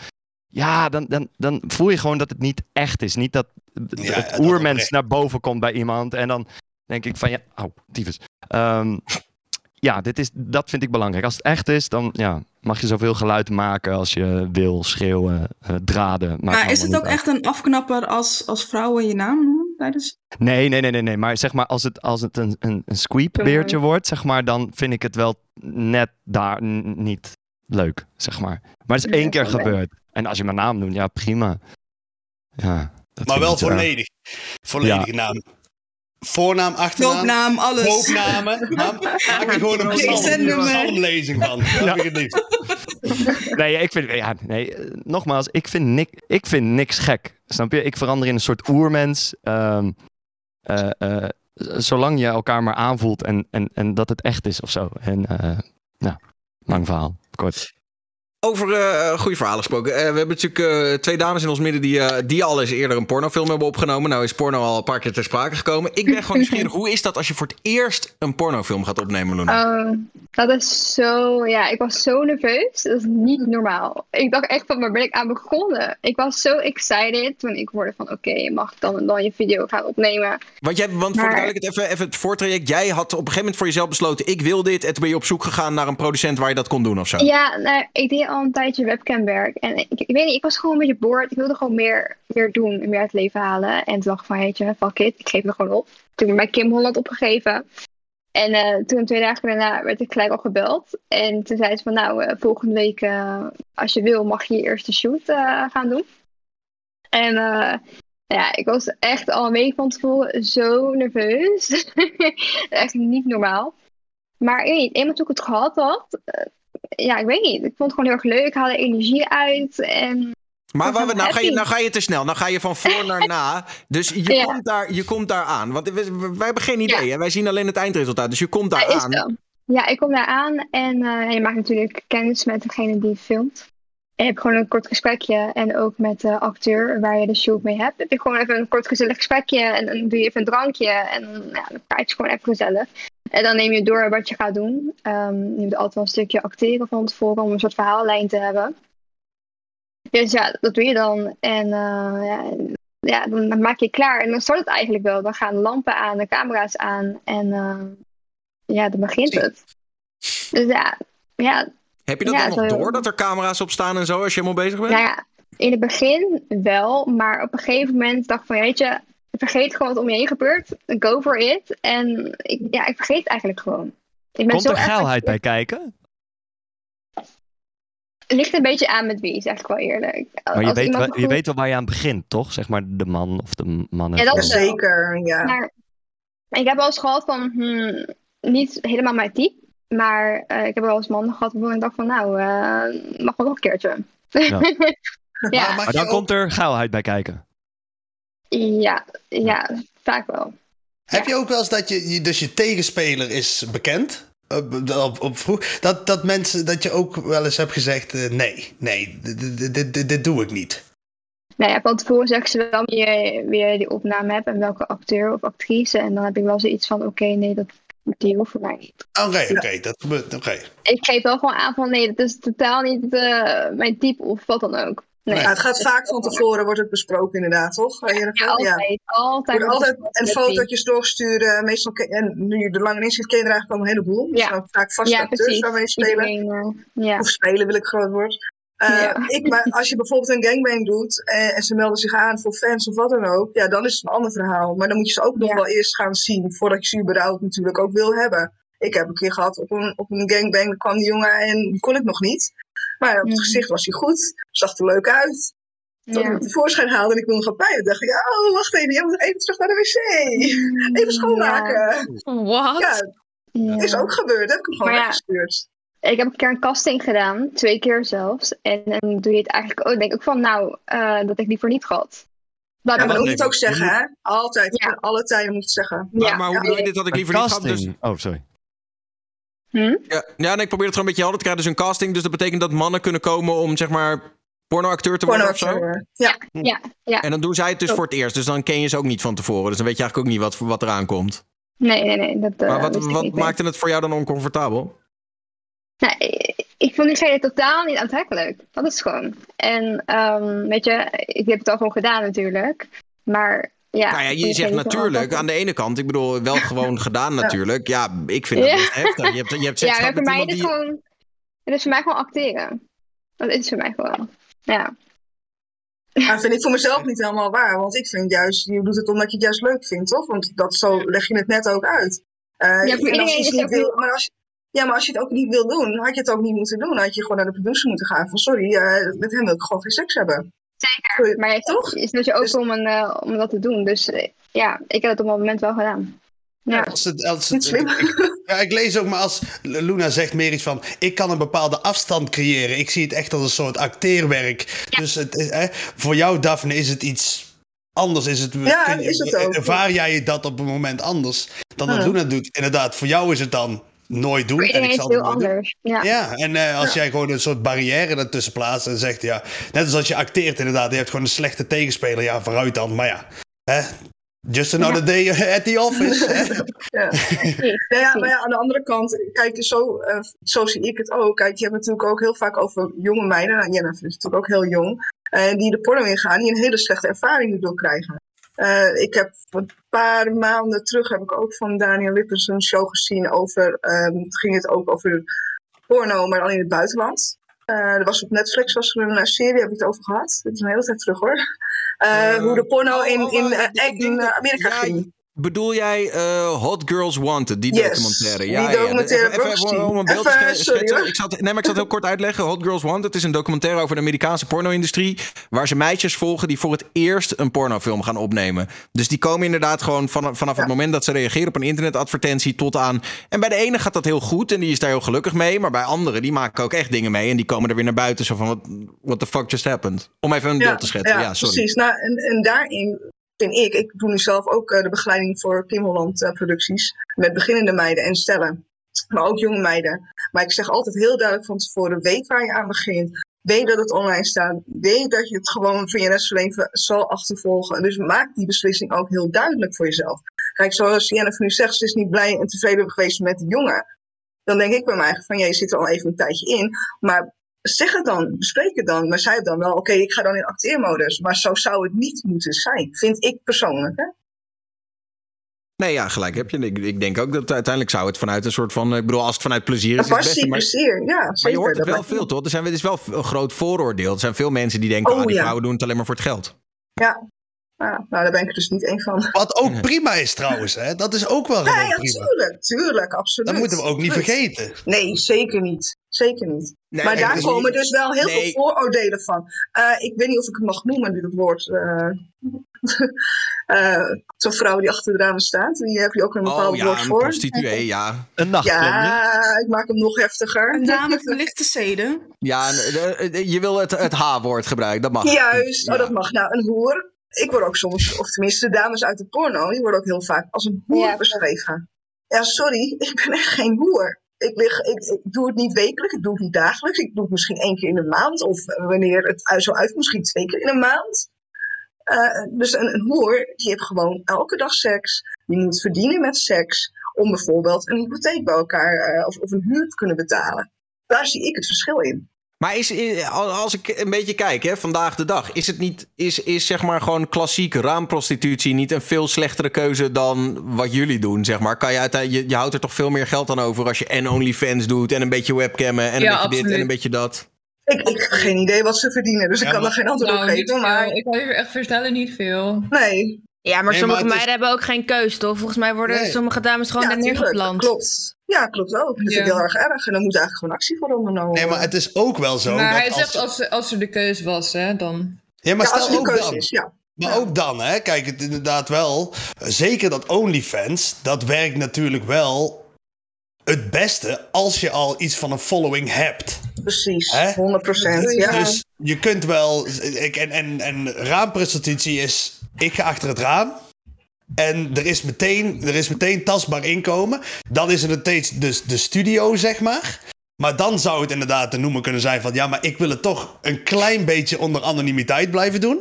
Ja, dan, dan, dan voel je gewoon dat het niet echt is. Niet dat het, Ja, oermens naar boven komt bij iemand. En dan denk ik van ja, au, tyfus. Ehm, ja, dit is, dat vind ik belangrijk. Als het echt is, dan ja, mag je zoveel geluid maken als je wil, schreeuwen, eh, draden. Maar is het ook uit. echt een afknapper als, als vrouwen je naam noemen tijdens... Nee, nee, nee, nee, nee. Maar zeg maar, als het, als het een, een, een squeepbeertje wordt, zeg maar, dan vind ik het wel net daar niet leuk, zeg maar. Maar het is Ja, één keer gebeurd. En als je mijn naam noemt, ja, prima. Ja, dat Maar wel volledig. Volledige naam. Voornaam, achternaam. Doopnaam, alles. Koopnamen. Maak er gewoon een psalmlezing van. Ja. Nee, ik vind, ja, nee, eh, nogmaals, ik vind, nik, ik vind niks gek. Snap je? Ik verander in een soort oermens. ehm, eh, eh, zolang je elkaar maar aanvoelt en, en, en dat het echt is of zo. En, eh, nou, lang verhaal, kort. Over eh goede verhalen gesproken. Eh, we hebben natuurlijk eh, twee dames in ons midden die, die al eens eerder een pornofilm hebben opgenomen. Nou is porno al een paar keer ter sprake gekomen. Ik ben gewoon nieuwsgierig. Hoe is dat als je voor het eerst een pornofilm gaat opnemen, Luna? Oh, dat is zo. Ja, ik was zo nerveus. Dat is niet normaal. Ik dacht echt van waar ben ik aan begonnen? Ik was zo excited toen ik hoorde van oké, je mag dan en dan je video gaan opnemen. want jij, want voor maar- duidelijkheid, even, even het voortraject. Jij had op een gegeven moment voor jezelf besloten: ik wil dit. En toen ben je op zoek gegaan naar een producent waar je dat kon doen of zo. Ja, nou, ik deed al een tijdje webcamwerk. En ik, ik weet niet, ik was gewoon een beetje bored. Ik wilde gewoon meer, meer doen en meer uit het leven halen. En toen dacht ik van, weet je, fuck it, ik geef het gewoon op. Toen heb ik bij Kim Holland opgegeven. En eh, toen twee dagen daarna werd ik gelijk al gebeld. En toen zei ze van, nou, eh, volgende week, eh, als je wil, mag je je eerste shoot gaan doen. En ja, ik was echt al een week van tevoren zo nerveus. echt niet normaal. Maar ik eenmaal toen ik het gehad had, ja, ik weet niet. Ik vond het gewoon heel erg leuk. Ik haalde energie uit. En Maar waar we, nou, ga je, nou ga je te snel. Nou ga je van voor naar na. Dus je, Ja. komt, daar, je komt daar aan. Want wij hebben geen idee. Ja. Hè? Wij zien alleen het eindresultaat. Dus je komt daar aan. Ja, ik kom daar aan en eh, je maakt natuurlijk kennis met degene die filmt. En je hebt gewoon een kort gesprekje en ook met de acteur waar je de shoot mee hebt. Heb je gewoon even een kort gezellig gesprekje en dan doe je even een drankje en ja, dan praat je gewoon even gezellig. En dan neem je door wat je gaat doen. Ehm, je moet altijd wel een stukje acteren van tevoren om een soort verhaallijn te hebben. Dus ja, dat doe je dan. En eh, ja, ja, dan maak je klaar. En dan start het eigenlijk wel. Dan gaan lampen aan, de camera's aan. En eh, ja, dan begint het. Dus ja, ja, Heb je dat Ja, dan nog door dat er camera's op staan en zo als je helemaal bezig bent? nou ja, in het begin wel. Maar op een gegeven moment dacht ik van, weet je, vergeet gewoon wat om je heen gebeurt. Go for it. En ik, ja, ik vergeet het eigenlijk gewoon. Ik ben Komt zo er geilheid bij kijken? Het ligt een beetje aan met wie, zeg ik wel eerlijk. Maar je weet, wel, je goed- weet wel waar je aan begint, toch? Zeg maar de man of de man. en Ja, dat is. Zeker, ja. Maar ik heb wel eens gehad van, hmm, niet helemaal mijn type. Maar eh, ik heb wel eens mannen gehad waarvan ik dacht van, nou, eh, mag wel nog een keertje. Ja. Ja, Maar dan ook- komt er geilheid bij kijken. Ja, vaak wel. Heb je ook wel eens dat je, dus je tegenspeler is bekend? Op, op, op vroeg, dat, dat mensen, dat je ook wel eens hebt gezegd: eh, nee, nee, dit, dit, dit, doe ik niet. Nou ja, van tevoren zeggen ze wel wie je die opname hebt en welke acteur of actrice. En dan heb ik wel zoiets van, oké, nee, dat die hoeft voor mij niet. Oké, oké, dat gebeurt. Oké. Ik geef wel gewoon aan van, nee, dat is totaal niet eh, mijn type of wat dan ook. Nee. Ja, het gaat vaak van tevoren, wordt het besproken inderdaad, toch? Eh, Jennifer? Ja, altijd. Altijd. En fotootjes doorsturen. Meestal, en nu je er langer in zit, ken je er eigenlijk al een heleboel. Ja. Er zijn ook vaak vaste Ja, acteurs waarmee spelen. Iedereen, eh, ja. Of spelen wil ik groot woord. Eh, Ja. ik, maar als je bijvoorbeeld een gangbang doet en, en ze melden zich aan voor fans of wat dan ook, ja, dan is het een ander verhaal. Maar dan moet je ze ook nog Ja. wel eerst gaan zien voordat je ze überhaupt natuurlijk ook wil hebben. Ik heb een keer gehad op een, op een gangbang, kwam die jongen en die kon ik nog niet. Maar op het Mhm. gezicht was hij goed, zag er leuk uit. Toen ik Ja. hem tevoorschijn haalde en ik wilde gaan pijpen, dacht ik, oh, wacht even, je moet even terug naar de wc. Even schoonmaken. What? Ja, Ja. is ook gebeurd. Heb ik hem gewoon weggestuurd. Ik heb een keer een casting gedaan, twee keer zelfs. En dan doe je het eigenlijk ook. Denk ik van, nou, eh, dat ik liever niet gehad. Dat Ja, maar dan moet je het ook zeggen, hè? Altijd, Ja. in alle tijden moet je het zeggen. Maar, maar hoe ja, bedoel je dit dat ik liever niet ga? Dus. Oh, sorry. Hm? ja, ja, nee, ik probeer het gewoon een beetje helder te krijgen. Dus een casting, dus dat betekent dat mannen kunnen komen om zeg maar pornoacteur te worden of zo? Pornoacteur. Ja, Ja, ja. En dan doen zij het dus voor het eerst. Dus dan ken je ze ook niet van tevoren. Dus dan weet je eigenlijk ook niet wat, wat eraan komt. Nee, nee, nee. Dat, eh, maar wat, ik wat niet. maakte het voor jou dan oncomfortabel? Nou, ik- vond diegene totaal niet aantrekkelijk. Dat is gewoon. En ehm, weet je, ik heb het al gewoon gedaan natuurlijk. Maar ja. nou ja, je zegt natuurlijk, aan de ene kant, ik bedoel, wel gewoon gedaan natuurlijk. Ja, ik vind dat Ja. best heftig. Je hebt, je hebt seks Ja, voor mij het die... gewoon... Het is voor mij gewoon acteren. Dat is voor mij gewoon. Ja. maar vind ik voor mezelf niet helemaal waar. Want ik vind juist, je doet het omdat je het juist leuk vindt, toch? Want dat, zo leg je het net ook uit. Eh, Ja, voor en als je iedereen het is niet ook wil, niet- maar als je, ja, maar als je het ook niet wil doen, had je het ook niet moeten doen. Had je gewoon naar de producer moeten gaan van, sorry, eh, met hem wil ik gewoon geen seks hebben. Zeker. Maar je Toch? is dus ook Dus- om, een, eh, om dat te doen. Dus eh, ja, ik heb het op dat moment wel gedaan. Ja. Als het, als het, slim. ik, ja, ik lees ook maar als Luna zegt meer iets van: ik kan een bepaalde afstand creëren. Ik zie het echt als een soort acteerwerk. Dus het, is- hè, voor jou, Daphne, is het iets anders. Is het, Ja, kun je- is het ook. Ervaar jij dat op een moment anders dan dat Ja. Luna doet? Inderdaad, voor jou is het dan nooit doen. Voor en ik zal heel anders. Ja. Ja, en eh, als jij gewoon een soort barrière ertussen plaatst en zegt, ja, net als als je acteert inderdaad, je hebt gewoon een slechte tegenspeler, ja, vooruit dan, maar ja, hè, just another day at the office. Ja. Ja, ja, maar ja, aan de andere kant, kijk, zo, eh, zo zie ik het ook. Kijk, je hebt het natuurlijk ook heel vaak over jonge meiden. Nou, Jennifer is natuurlijk ook heel jong. eh, die de porno ingaan, die een hele slechte ervaring erdoor krijgen. Eh, ik heb een paar maanden terug heb ik ook van Daniel Lippers een show gezien over, het ging het ook over porno, maar dan in het buitenland. Eh, er was op Netflix was er een eh, serie, heb ik het over gehad. Dit is een hele tijd terug hoor. Hoe de porno oh, in, oh, in, oh, in, dat- eh, Amerika ging. Bedoel jij eh, Hot Girls Wanted, die Yes, documentaire? die Ja, ja, documentaire even, even om een beeld te Even, sorry. Ik zat, nee, maar ik zat heel kort uitleggen. Hot Girls Wanted is een documentaire over de Amerikaanse porno-industrie. Waar ze meisjes volgen die voor het eerst een pornofilm gaan opnemen. Dus die komen inderdaad gewoon van, vanaf het Ja. moment dat ze reageren op een internetadvertentie tot aan. En bij de ene gaat dat heel goed en die is daar heel gelukkig mee. Maar bij anderen, die maken ook echt dingen mee. En die komen er weer naar buiten. Zo van: what, what the fuck just happened? Om even een beeld te schetsen. Ja, sorry. precies. Nou, en, en daarin vind ik, ik doe nu zelf ook eh, de begeleiding voor Kim Holland eh, producties. Met beginnende meiden en stellen. Maar ook jonge meiden. Maar ik zeg altijd heel duidelijk van tevoren, weet waar je aan begint. Weet dat het online staat. Weet dat je het gewoon van je rest van je leven zal achtervolgen. Dus maak die beslissing ook heel duidelijk voor jezelf. Kijk, zoals Jennifer nu zegt, ze is niet blij en tevreden geweest met de jongen. Dan denk ik bij mij van, ja, je zit er al even een tijdje in. Maar zeg het dan, bespreek het dan. Maar zij het dan wel, oké, ik ga dan in acteermodus. Maar zo zou het niet moeten zijn, vind ik persoonlijk. Hè? Nee, ja, gelijk heb je. Ik, ik denk ook dat uiteindelijk zou het vanuit een soort van. Ik bedoel, als het vanuit plezier is, is het beste. Maar, plezier, ja, maar zeker. je hoort het wel veel, toch? Er zijn, het is wel een groot vooroordeel. Er zijn veel mensen die denken: Oh, ah, die ja. vrouwen doen het alleen maar voor het geld. Ja. Ah, nou, daar ben ik er dus niet één van. Wat ook prima is trouwens, hè? dat is ook wel Ja, gewoon ja, prima. tuurlijk, tuurlijk, absoluut. Dat moeten we ook niet vergeten. Nee, zeker niet. Zeker niet. Nee, maar het daar is komen niet- dus wel heel Nee. veel vooroordelen van. Eh, ik weet niet of ik het mag noemen, dit woord. eh eh, Zo'n vrouw die achter de ramen staat, die heb je ook een bepaald Oh ja, woord een voor. prostituee, ja. Een nachtvlinder. Ja, ik maak hem nog heftiger. Een dame verlichte zeden. Ja, je wil het, het H-woord gebruiken, dat mag. Juist, Ja. oh, dat mag. Nou, een hoer. Ik word ook soms, of tenminste de dames uit de porno, die worden ook heel vaak als een hoer Ja, beschreven. Ja, sorry, ik ben echt geen hoer. Ik, ik, doe het niet wekelijks, ik doe het niet dagelijks. Ik doe het misschien één keer in de maand. Of eh, wanneer het zo uit, misschien twee keer in een maand. Eh, dus een, een hoer, die heeft gewoon elke dag seks. Die moet verdienen met seks. Om bijvoorbeeld een hypotheek bij elkaar, eh, of, of een huur te kunnen betalen. Daar zie ik het verschil in. Maar is, als ik een beetje kijk, hè, vandaag de dag, is het niet, is, is zeg maar gewoon klassiek raamprostitutie niet een veel slechtere keuze dan wat jullie doen, zeg maar? Kan je, je, je houdt er toch veel meer geld aan over als je en OnlyFans doet en een beetje webcammen en een beetje dit en een beetje dat? Ik, ik heb geen idee wat ze verdienen, dus ik kan maar- daar geen antwoord op Nou, geven. Maar Ik kan je echt vertellen, niet veel. nee, Ja, maar Nee, sommige maar is- meiden hebben ook geen keus, toch? Volgens mij worden Nee. sommige dames gewoon ja, neergeplant. klopt. Ja, klopt ook. Dat vind ik Ja. heel erg erg. En dan moet eigenlijk gewoon actie voor ondernomen Nee, maar het is ook wel zo. maar dat hij als, zegt als, er- als er de keus was, hè, dan... Ja, maar Ja, als stel ook keuze dan. is, ja. Maar ook dan, hè, kijk, het inderdaad wel. Zeker dat OnlyFans, dat werkt natuurlijk wel het beste als je al iets van een following hebt. Precies, Hè? 100 procent. Ja. Dus je kunt wel. Ik, en, en, en raamprostitutie is. Ik ga achter het raam. En er is meteen, er is meteen tastbaar inkomen. Dan is het steeds de, de studio, zeg maar. Maar dan zou het inderdaad te noemen kunnen zijn van... ja, maar ik wil het toch een klein beetje onder anonimiteit blijven doen.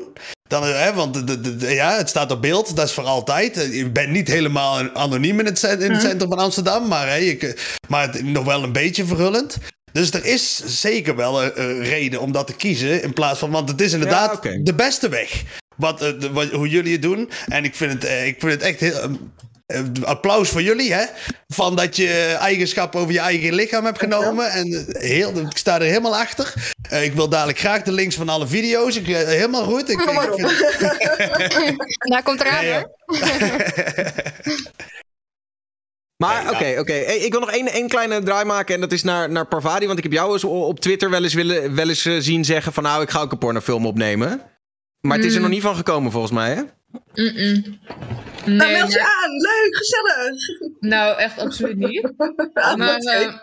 Dan, eh, hè, want de, de, de- de- ja, het staat op beeld, dat is voor altijd. Eh, Je bent niet helemaal anoniem in het, in het centrum van Amsterdam... maar, hè, je, maar het- nog wel een beetje verhullend. Dus er is zeker wel een, een reden om dat te kiezen... in plaats van... want het is inderdaad Ja, de beste weg. Wat, eh, wat, hoe jullie het doen. En ik vind het, eh, ik vind het echt heel... eh, eh, applaus voor jullie, hè? Van dat je eigenschap over je eigen lichaam hebt genomen. En heel, ik sta er helemaal achter. Eh, ik wil dadelijk graag de links van alle video's. Ik, eh, helemaal goed. Ik, vind- Daar komt eraan, Nee, hoor. Maar oké, oké. Hey, ik wil nog één, één kleine draai maken en dat is naar, naar Parvati. Want ik heb jou eens op Twitter wel eens, willen, wel eens zien zeggen van... nou, ik ga ook een pornofilm opnemen. Maar het is er Mm. nog niet van gekomen volgens mij, hè? Mm-mm. Dan Nee, meld je aan. Leuk, gezellig. nou, echt absoluut niet. Ah, Maar eh,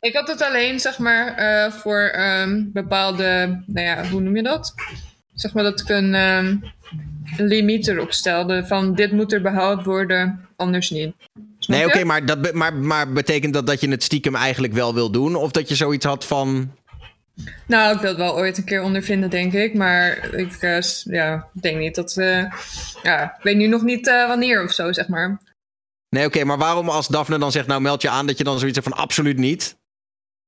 ik had het alleen, zeg maar, eh, voor ehm, bepaalde, nou ja, hoe noem je dat? Zeg maar dat ik een ehm, limiet erop stelde van dit moet er behaald worden, anders niet. Nee, oké, maar, dat be- maar, maar betekent dat dat je het stiekem eigenlijk wel wil doen? Of dat je zoiets had van... Nou, ik wil het wel ooit een keer ondervinden, denk ik. Maar ik eh, ja, denk niet dat... eh, ja, ik weet nu nog niet eh, wanneer of zo, zeg maar. Nee, oké, maar waarom als Daphne dan zegt... nou, meld je aan dat je dan zoiets zegt van absoluut niet?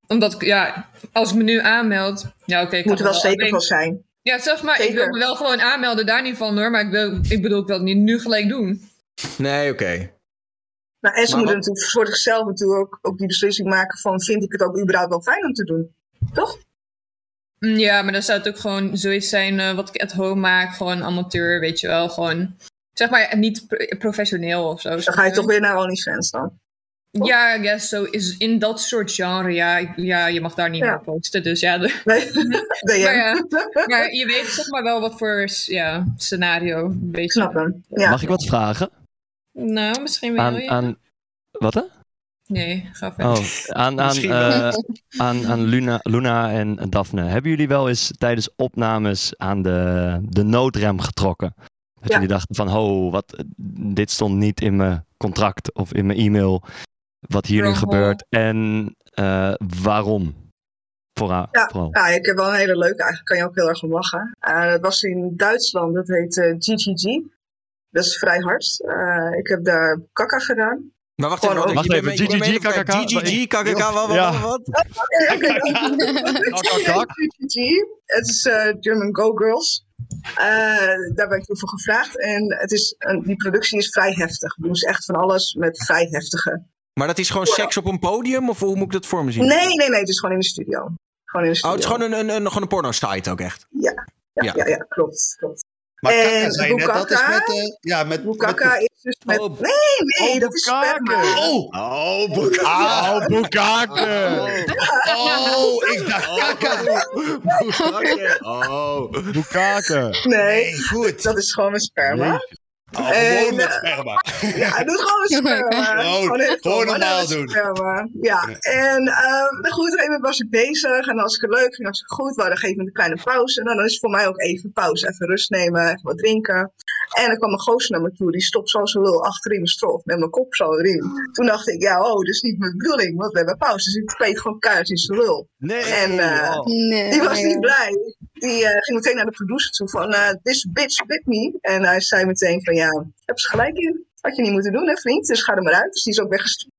Omdat ik, ja, als ik me nu aanmeld... Ja, oké. ik moet er wel zeker van zijn. Ja, zeg maar, ik wil me wel gewoon aanmelden, daar niet van hoor. Maar ik, wil, ik bedoel, ik wil het niet nu gelijk doen. Nee, oké. Nou, en ze moeten natuurlijk voor zichzelf natuurlijk ook, ook die beslissing maken van... vind ik het ook überhaupt wel fijn om te doen? Toch? Mm, Ja, maar dan zou het ook gewoon zoiets zijn eh, wat ik at home maak. Gewoon amateur, weet je wel. Gewoon, zeg maar, niet pro- professioneel of zo. Dan ga je toch weer naar OnlyFans dan. Ja, ja, zo is in dat soort genre, ja, ja je mag daar niet Ja. meer posten. Dus ja, de- Nee, maar, ja, maar je weet zeg maar wel wat voor ja, scenario. Een beetje. Snap hem. Ja. Mag ik wat vragen? Nou, misschien wel. Aan, aan, wat hè? Nee, ga verder. Oh, aan, aan, eh, aan, aan Luna, Luna en Daphne. Hebben jullie wel eens tijdens opnames aan de, de noodrem getrokken? Dat Ja. jullie dachten van, ho, wat, dit stond niet in mijn contract of in mijn e-mail. Wat hier nu gebeurt. En eh, waarom? Vooral. Ja. vooral. Ja, ik heb wel een hele leuke, eigenlijk kan je ook heel erg om lachen. Eh, dat was in Duitsland, dat heet eh, GGG. Dat is vrij hard. Eh, ik heb daar kakka gedaan. Maar wacht even, wacht Wacht even. GGG, KKK? GGG, KKK, wat, wat, Ja. wat? GGG. Het is eh, German Go Girls. Eh, daar ben ik voor gevraagd. En het is, een- die productie is vrij heftig. We doen ze echt van alles met vrij heftige. Maar dat is gewoon seks op een podium? Of hoe moet ik dat voor me zien? Nee, nee, nee. Het is gewoon in de studio. Gewoon in de Oh, studio. het is gewoon een, een, een, gewoon een porno-site ook echt. Ja, Ja. ja, ja, klopt. klopt. Maar En kaka zei je net, dat is met... eh, ja, met... Bukaka met- is dus met... Oh, Nee, nee, oh, dat is sperma. Oh, Oh, Bukake. Oh, Bukake! oh, ik dacht kaka. Bukake. Oh. Bukake! Nee, Nee, goed. dat is gewoon met sperma. Oh, En, gewoon met eh, sperma. Ja, hij doet gewoon met sperma. Gewoon- gewoon maar normaal doen. Sperma. Ja, en uh, goed, op een gegeven moment was ik bezig. En als ik het leuk vind, als ik het goed, wou dan geef ik een kleine pauze. En dan is het voor mij ook even pauze, even rust nemen, even wat drinken. En dan kwam een gozer naar me toe, die stopt zo zijn lul achter in mijn strot, met mijn kop zo erin. Toen dacht ik, ja, oh, dat is niet mijn bedoeling, want we hebben pauze. Dus ik peet gewoon kaart in zijn lul. Nee. En eh, Oh. Nee, die was niet blij. Die eh, ging meteen naar de producer toe van, eh this bitch bit me. En hij zei meteen van, ja, heb ze gelijk in. Had je niet moeten doen, hè vriend? Dus ga er maar uit. Dus die is ook weggestuurd.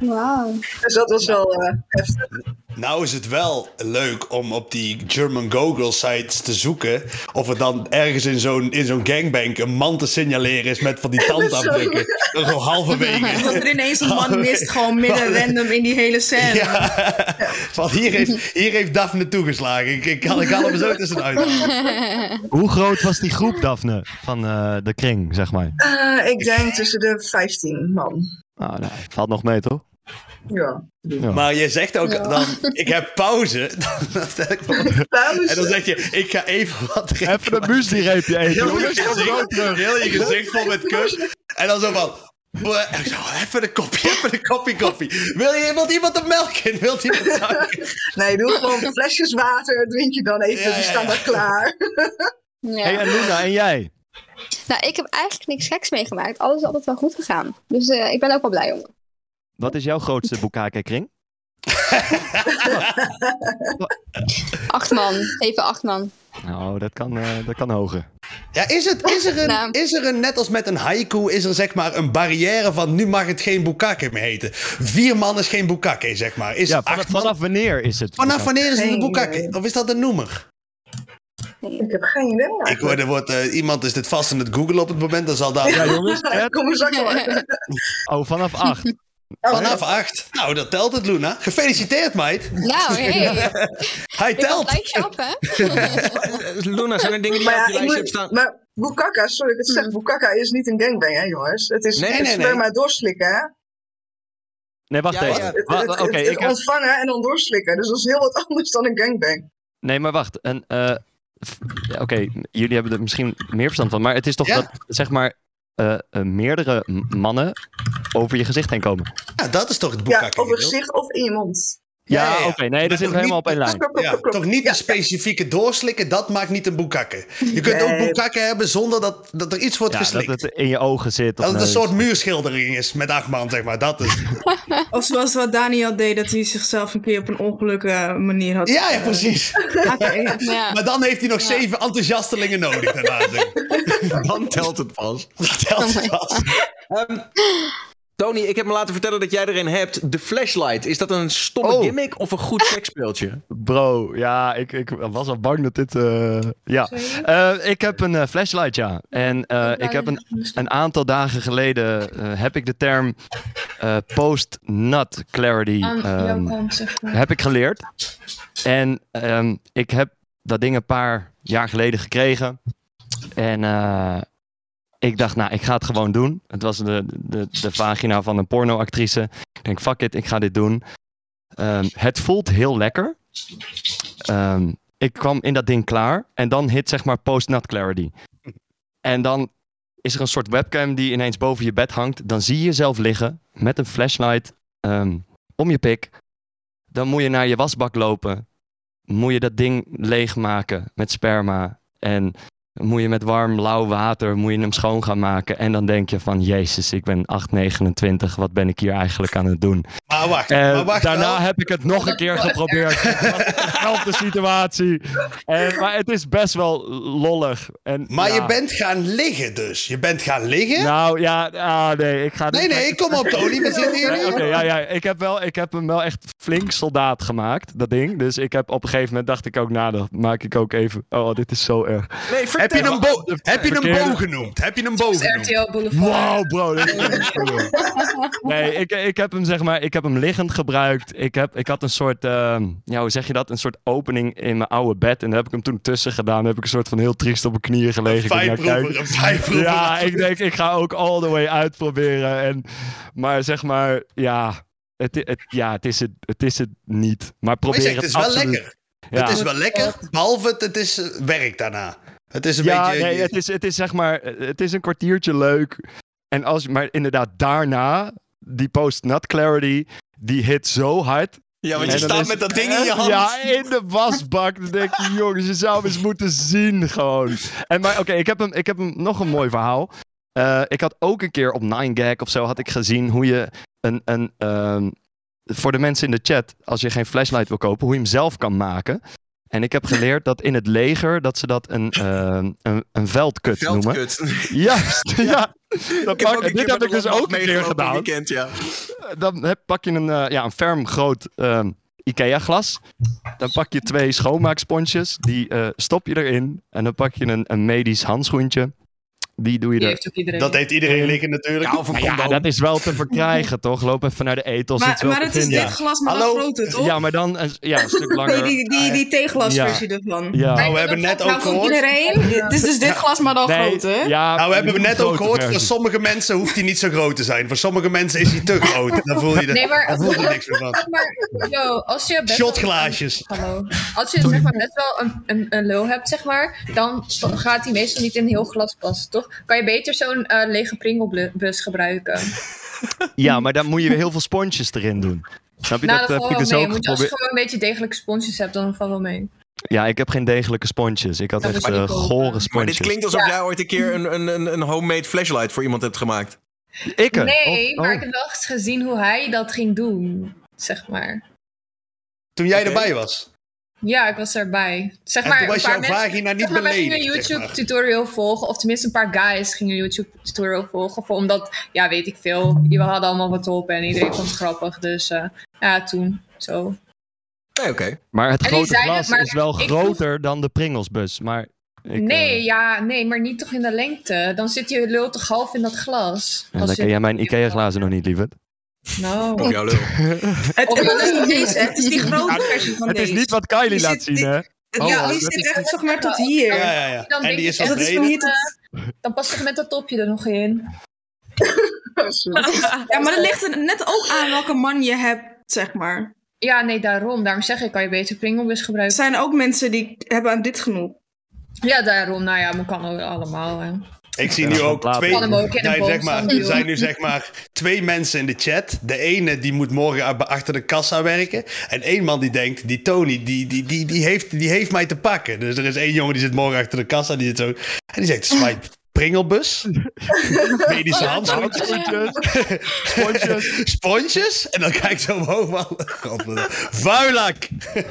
Wauw. Dus dat was wel eh, heftig. Nou is het wel leuk om op die German Google sites te zoeken of er dan ergens in zo'n in zo'n gangbang een man te signaleren is met van die tandafdrukken. Zo Dat halverwege. er ineens een man mist, gewoon midden random in die hele scène. Ja. Van hier heeft, hier heeft Daphne toegeslagen. Ik, ik, kan, ik kan hem zo tussenuit. Hoe groot was die groep, Daphne, van eh, de kring, zeg maar? Eh, ik denk tussen de 15 man. Ah, nou, valt nog mee, toch? Ja. Ja. Maar je zegt ook Ja. dan, ik heb pauze. Dan stel ik me- Pauze. En dan zeg je, ik ga even wat drinken. Even een muesli-reepje eten, Heel je, gezicht, terug. heel je gezicht vol met kus. En dan zo van... Even een kopje, even een kopje koffie. Wil, je, wil iemand een melk in? Wil iemand suiker? Nee, doe gewoon flesjes water, drink je dan even, Ja, die ja, staan ja. daar klaar. Ja. Hey, en Luna, en jij? Nou, ik heb eigenlijk niks geks meegemaakt. Alles is altijd wel goed gegaan. Dus eh, ik ben ook wel blij om. Wat is jouw grootste Bukake-kring? Acht man. Even acht man. Nou, dat kan, eh, dat kan hoger. Ja, is, het, is, er een, Nou. is er een, net als met een haiku, is er zeg maar een barrière van nu mag het geen bukake meer heten. Vier man is geen bukake, zeg maar. Is Ja, vanaf, acht man- vanaf wanneer is het? vanaf wanneer is het een idee. Of is dat een noemer? Ik heb geen idee. Ik hoor, er wordt, eh, iemand is dit vast aan het googlen op het moment, dan zal daar... Ja, jongens. Ed? Kom eens. Oh, vanaf acht. Vanaf acht. Nou, dat telt het, Luna. Gefeliciteerd, meid. Nou, hey. Hij Ik telt. gelijk af, hè? Luna, zijn er dingen die Maar je op je ik lijstje hebt moet, staan? maar Bukaka, sorry dat ik het zeg, Bukaka is niet een gangbang, hè jongens. Het is Nee, het nee, nee. sperma doorslikken, hè. Nee, wacht Ja, even. ja. Het, Wa- het- wa- het- Oké, het ik heb... ontvangen en dan doorslikken. Dus dat is heel wat anders dan een gangbang. Nee, maar wacht. Een, eh, ja, Oké, jullie hebben er misschien meer verstand van. Maar het is toch Ja. dat, zeg maar, eh, eh, meerdere mannen over je gezicht heen komen. Ja, dat is toch het Ja, op je gedeelte? gezicht of in je mond. Ja, Ja, ja, ja. oké. nee, toch we helemaal op één lijn. Ja, toch niet Ja, een specifieke doorslikken, dat maakt niet een bukake. Je kunt ook bukake hebben zonder dat, dat er iets wordt Ja, dat geslikt. het in je ogen zit. of Dat het een soort muurschildering is met acht man, zeg maar. Dat is. Of zoals wat Daniel deed, dat hij zichzelf een keer op een ongelukkige manier had. Ja, ja, precies. Maar dan heeft hij nog zeven enthousiastelingen nodig daarna. Dan telt het pas. Dat telt Oh my pas. Ehm, Tony, ik heb me laten vertellen dat jij er een hebt. De flashlight. Is dat een stomme Oh. gimmick of een goed seksspeeltje? Bro, ja, ik, ik was al bang dat dit... eh, ja, Eh, ik heb een eh, flashlight, ja. En eh, ik heb een, een aantal dagen geleden eh, heb ik de term eh, post-nut clarity ehm, maar. heb ik geleerd. En ehm, ik heb dat ding een paar jaar geleden gekregen. En eh, ik dacht, nou, ik ga het gewoon doen. Het was de, de, de vagina van een pornoactrice. Ik denk, fuck it, ik ga dit doen. Ehm, het voelt heel lekker. Ehm, ik kwam in dat ding klaar. En dan hit zeg maar post-nut clarity. En dan is er een soort webcam die ineens boven je bed hangt. Dan zie je jezelf liggen met een flashlight ehm, om je pik. Dan moet je naar je wasbak lopen. Moet je dat ding leegmaken met sperma. En moet je met warm, lauw water moet je hem schoon gaan maken. En dan denk je van, jezus, ik ben 8,29. Wat ben ik hier eigenlijk aan het doen? Maar wacht, En maar wacht daarna wel. heb ik het nog een keer geprobeerd. Dezelfde situatie. En, maar het is best wel lollig. En, Maar ja. je bent gaan liggen dus. Je bent gaan liggen? Nou ja, ah, nee, ik ga nee, nee, kom op Tony. We zitten hier Nee, ja, ja. Ik heb, wel, ik heb hem wel echt flink soldaat gemaakt, dat ding. Dus ik heb op een gegeven moment dacht ik ook, nou, dat maak ik ook even. Oh, dit is zo erg. Nee, Heb je een, bo heb je een Verkeerde- boog genoemd? Heb je een boog genoemd? Wow, bro. nee, ik, ik heb hem zeg maar, ik heb hem liggend gebruikt. Ik, heb, ik had een soort, ehm, ja, hoe zeg je dat? Een soort opening in mijn oude bed. En daar heb ik hem toen tussen gedaan. Dan heb ik een soort van heel triest op mijn knieën gelegen. Ik denk, nou. Vijfproever, vijfproever. Ja, ik denk, ik ga ook all the way uitproberen. En, maar zeg maar, ja, het, het, ja, het, is het, het is het niet. Maar probeer zegt, het het is wel lekker. Ja. Het is wel lekker, behalve het, het is eh, werk daarna. Het is een ja, beetje... nee, het is, het is zeg maar, het is een kwartiertje leuk. En als, maar inderdaad, daarna, die post-nut clarity, die hit zo hard. Ja, want je staat is- met dat ding in je hand. Ja, in de wasbak. Dan denk je, jongens, je zou hem eens moeten zien gewoon. En maar, oké, ik, heb hem, ik heb hem nog een mooi verhaal. Eh, ik had ook een keer op 9gag of zo had ik gezien hoe je een, een ehm, voor de mensen in de chat, als je geen flashlight wil kopen, hoe je hem zelf kan maken. En ik heb geleerd dat in het leger dat ze dat een, eh, een, een veldkut noemen. Juist, ja. Dan Ik heb pak, dit heb ik dus ook een keer gedaan. weekend, ja. Dan heb, pak je een, eh, ja, een ferm groot ehm, IKEA-glas. Dan pak je twee schoonmaaksponsjes. Die eh, stop je erin. En dan pak je een, een medisch handschoentje. Die doe je Die er. heeft ook iedereen. Dat heeft iedereen liggen natuurlijk. Ja, of ja, dat is wel te verkrijgen, toch? Loop even naar de etels. het Maar, wel maar het is dit glas, maar Hallo? dan groter, toch? Ja, maar dan een, ja, een stuk langer. Nee, die, die, die theeglasversie ervan. Ja. Nou, we hebben net ook Nou, voor gehoord. iedereen. Het is dus dit glas, maar dan Nee, groter. Nou, we hebben net ook gehoord, voor sommige mensen hoeft hij niet zo groot te zijn. Voor sommige mensen is hij te groot. Dan voel je er, Nee, maar- dan voel je niks meer van. Maar, yo, als je Shotglaasjes. Hallo. Als je zeg maar best wel een, een, een lul hebt, zeg maar, dan gaat die meestal niet in een heel glas passen, toch? Kan je beter zo'n eh, lege pringelbus gebruiken? Ja, maar dan moet je weer heel veel sponsjes erin doen. Snap je? nou, dat dat valt ik wel dus mee. ook Moet je, als je gewoon een beetje degelijke sponsjes hebt, dan valt wel mee. Ja, ik heb geen degelijke sponsjes. Ik had Dat echt eh, kopen. gore Maar sponsjes. dit klinkt alsof jij ooit een keer een, een, een, een homemade flashlight voor iemand hebt gemaakt. Ik? eh, Nee, Oh, maar oh. ik heb wel eens gezien hoe hij dat ging doen, zeg maar. Toen jij erbij was. Ja, ik was erbij. Zeg En maar, toen was een paar jouw mensen- vagina niet zeg maar, wij gingen een beledigd, zeg YouTube maar. tutorial volgen, of tenminste een paar guys gingen een YouTube tutorial volgen, voor, omdat, ja, weet ik veel, we hadden allemaal wat op en iedereen vond het grappig, dus eh, ja, toen, zo. Nee, oké. Maar het En grote glas is wel groter dan de Pringelsbus. Maar ik, nee, eh, ja, nee, maar niet toch in de lengte. Dan zit je lul toch half in dat glas. ja, dan ken jij mijn Ikea-glazen nog niet, lieverd. Nou. Op jouw lul. Het, het is het- deze, het die grote versie van Het deze. is niet wat Kylie Die laat zit- zien, hè? Het- Oh, ja, dat die zit echt zeg maar tot hier. Ja, ja, ja. Dan En die is Dat dat breder. hier tot... Dan past er met dat topje er nog in. Ja, maar het ligt er net ook aan welke man je hebt, zeg maar. Ja, nee, daarom. Daarom zeg ik, kan je beter Pringlebus Er gebruiken. zijn ook mensen die hebben aan dit genoeg. Ja, daarom. Nou ja, maar kan ook allemaal. Hè. Ik zie Ja, nu ook later. twee. Boom zeg maar, er zijn nu zeg maar twee mensen in de chat. De ene die moet morgen achter de kassa werken. En één man die denkt, die Tony, die, die, die, die, heeft, die heeft mij te pakken. Dus er is één jongen die zit morgen achter de kassa. Die zit zo. En die zegt, swipe pringelbus. Medische handschoentjes. Sponsjes. Sponsjes. En dan kijk ik zo omhoog. man. Vuilak.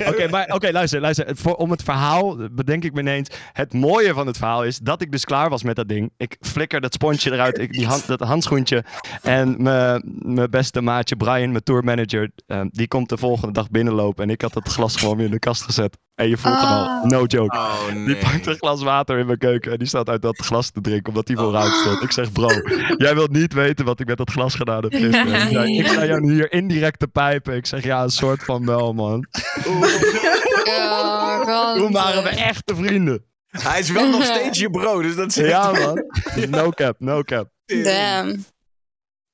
Oké, maar oké, luister, luister. Voor, om het verhaal bedenk ik me ineens. Het mooie van het verhaal is dat ik dus klaar was met dat ding. Ik flikker dat sponsje eruit, ik, die hand, dat handschoentje. En mijn mijn beste maatje Brian, mijn tourmanager, eh, die komt de volgende dag binnenlopen. En ik had het glas gewoon weer in de kast gezet. En je voelt hem al, Ah. no joke. Oh, nee. Die pakt een glas water in mijn keuken en die staat uit dat glas te drinken, omdat die vooruit stond. Ik zeg, bro, jij wilt niet weten wat ik met dat glas gedaan heb gisteren. Zei, ik ga jou hier indirect te pijpen. Ik zeg, ja, een soort van wel, man. Ja. Toen waren we echte vrienden. Hij is wel nog steeds je bro, dus dat is Ja, man. No cap, no cap. Damn.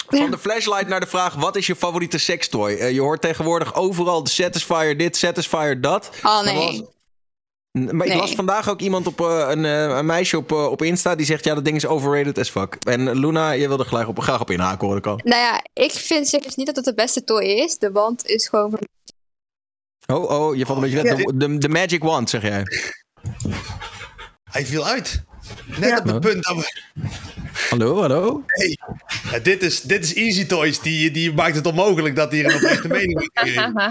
Van de flashlight naar de vraag: wat is je favoriete sextoy? Eh, je hoort tegenwoordig overal de Satisfyer dit, Satisfyer dat. Oh nee. Maar ik Nee. las vandaag ook iemand op eh, een, eh, een meisje op, eh, op Insta die zegt: ja, dat ding is overrated as fuck. En Luna, je wilde gelijk op, graag op inhaken hoor ik al. Nou ja, ik vind serieus niet dat het de beste toy is. De wand is gewoon... Oh, oh, je valt een beetje weg. De, de, de Magic Wand, zeg jij. Hij viel uit. Net Ja. op het punt dat we... Hallo, hallo? Ja, dit, is, dit is Easy Toys. Die, die maakt het onmogelijk dat hier een oprechte mening wordt gegeven.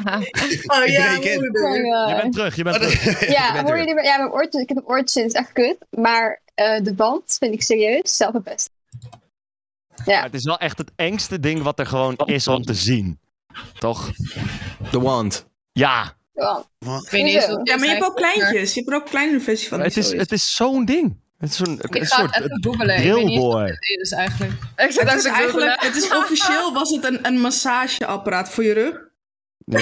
Oh Ik ja. Je bent terug, je bent dat- terug. Ja, hoor je die, ja mijn oortjes, ik heb een oortjes, het is echt kut. Maar eh, de wand vind ik serieus zelf het beste. Maar het is wel echt het engste ding wat er gewoon is om te zien. Toch? De Wand. Ja. Wand. Ik weet niet eens wat Ja, maar je hebt ook kleintjes. Je hebt er ook kleinere versie van. Het is, het is zo'n ding. Het is zo'n Ik een ga soort het even googelen. Drillboy. het is eigenlijk. Ik Het is eigenlijk, het is officieel was het een, een massageapparaat voor je rug. Ja.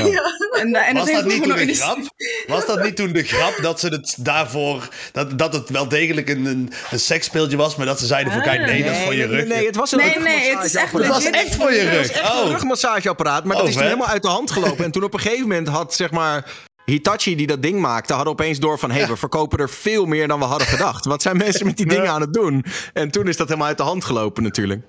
En, en Was dat niet toen de grap? Was dat niet toen de grap dat ze het daarvoor... Dat, dat het wel degelijk een, een, een seksspeeltje was, maar dat ze zeiden van... Kijk, nee, dat is voor je nee, rug. nee, het was een Nee, nee, het is echt rugmassageapparaat. Dat was echt voor je Het was rug. echt een Oh, rugmassageapparaat, maar dat Oh, is toen helemaal uit de hand gelopen. En toen op een gegeven moment had, zeg maar... Hitachi die dat ding maakte, hadden opeens door van... hé, hey, we verkopen er veel meer dan we hadden gedacht. Wat zijn mensen met die dingen aan het doen? En toen is dat helemaal uit de hand gelopen natuurlijk.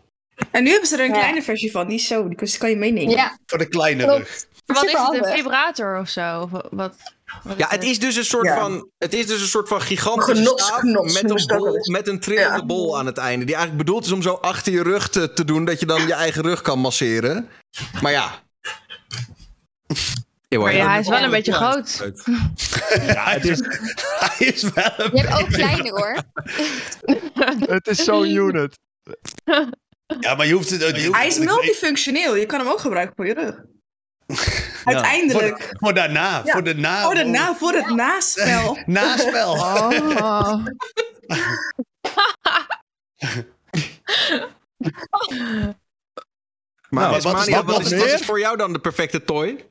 En nu hebben ze er een Ja. kleine versie van. Die is zo, die kan je meenemen. Ja, voor de kleine klopt. rug. Wat is het, een vibrator of zo? Of Wat, wat Ja, het is dus een soort Ja. van, het is dus een soort van gigantische staaf met een, bol, met een trillende Ja. bol aan het einde. Die eigenlijk bedoeld is om zo achter je rug te, te doen, dat je dan je eigen rug kan masseren. Maar ja. Eeuw, Maar ja, hij is wel een beetje groot. Ja, het is, hij is wel een Je hebt ook kleiner hoor. Het is zo'n unit. Ja, maar je hoeft het... je hoeft- Hij is multifunctioneel. Je kan hem ook gebruiken voor je rug. Uiteindelijk. Voor, voor daarna, Ja. voor de na... Oh, de na, voor het naspel. Naspel. Oh. Maar Nou, wat is- wat wat, is, wat is voor jou dan de perfecte toy?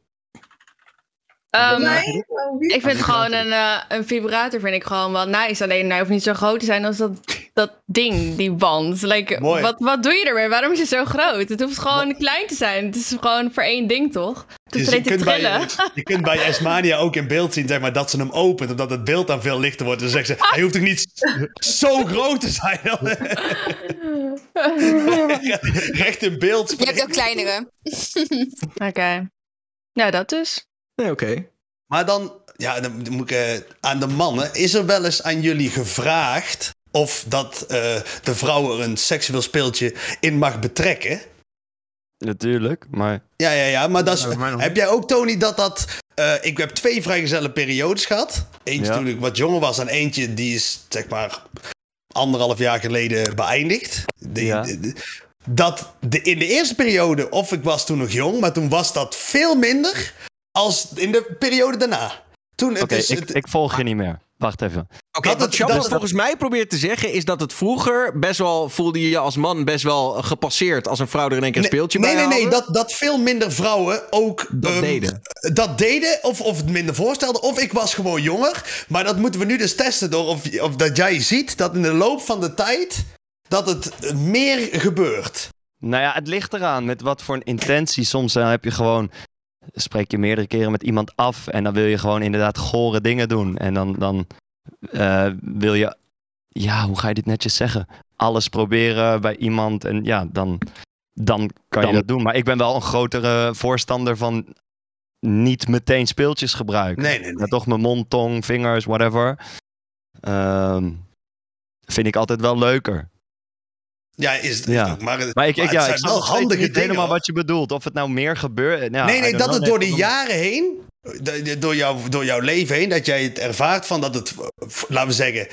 Ehm, Nee? Oh, ik vind gewoon een, eh, een vibrator vind ik gewoon wel nice. Alleen hij hoeft niet zo groot te zijn als dat, dat ding, die band. Like, Mooi. wat, wat doe je ermee? Waarom is het zo groot? Het hoeft gewoon klein te zijn. Het is gewoon voor één ding, toch? Het Dus je, kunt bij, trillen. je kunt bij Esmania ook in beeld zien zeg maar, dat ze hem opent, omdat het beeld dan veel lichter wordt. Dan zegt ze, hij hoeft toch niet zo groot te zijn? Recht in beeld. Je hebt ook kleinere. Oké. Nou, dat dus. Nee, oké. Maar dan, ja, dan moet ik eh, aan de mannen. Is er wel eens aan jullie gevraagd of dat eh, de vrouw er een seksueel speeltje in mag betrekken? Natuurlijk, maar Ja, ja, ja. Maar dat is, Ja, heb jij ook, Tony, dat dat... eh, ik heb twee vrijgezelle periodes gehad. Eentje Ja. toen ik wat jonger was en eentje die is, zeg maar, anderhalf jaar geleden beëindigd. De- Ja. de- de- dat de, in de eerste periode, of ik was toen nog jong, maar toen was dat veel minder als in de periode daarna. Toen, het oké, is, ik, het- ik volg je niet meer. Wacht even. Oké, Dat wat dat- volgens mij probeert te zeggen is dat het vroeger best wel voelde je je als man best wel gepasseerd als een vrouw er in één keer een speeltje nee, bij nee, nee, haalde. dat, dat veel minder vrouwen ook Dat ehm, deden. dat deden, of, of het minder voorstelden, of ik was gewoon jonger. Maar dat moeten we nu dus testen door of, of dat jij ziet dat in de loop van de tijd dat het meer gebeurt. Nou ja, het ligt eraan met wat voor een intentie. Soms heb je gewoon, spreek je meerdere keren met iemand af en dan wil je gewoon inderdaad gore dingen doen. En dan, dan eh, wil je, ja, hoe ga je dit netjes zeggen? Alles proberen bij iemand en ja, dan, dan kan je Dan- dat doen. Maar ik ben wel een grotere voorstander van niet meteen speeltjes gebruiken. Nee, nee, nee. Maar toch mijn mond, tong, vingers, whatever. Ehm, vind ik altijd wel leuker. Ja, is het Ja. ook. Maar, het- Maar ik, ik, maar ja, het ik zijn snap wel handige dingen. helemaal wat je bedoelt. Of het nou meer gebeurt. Ja, nee, nee, dat know. het door de jaren heen, door, jou, door jouw leven heen, dat jij het ervaart van dat het, laten we zeggen,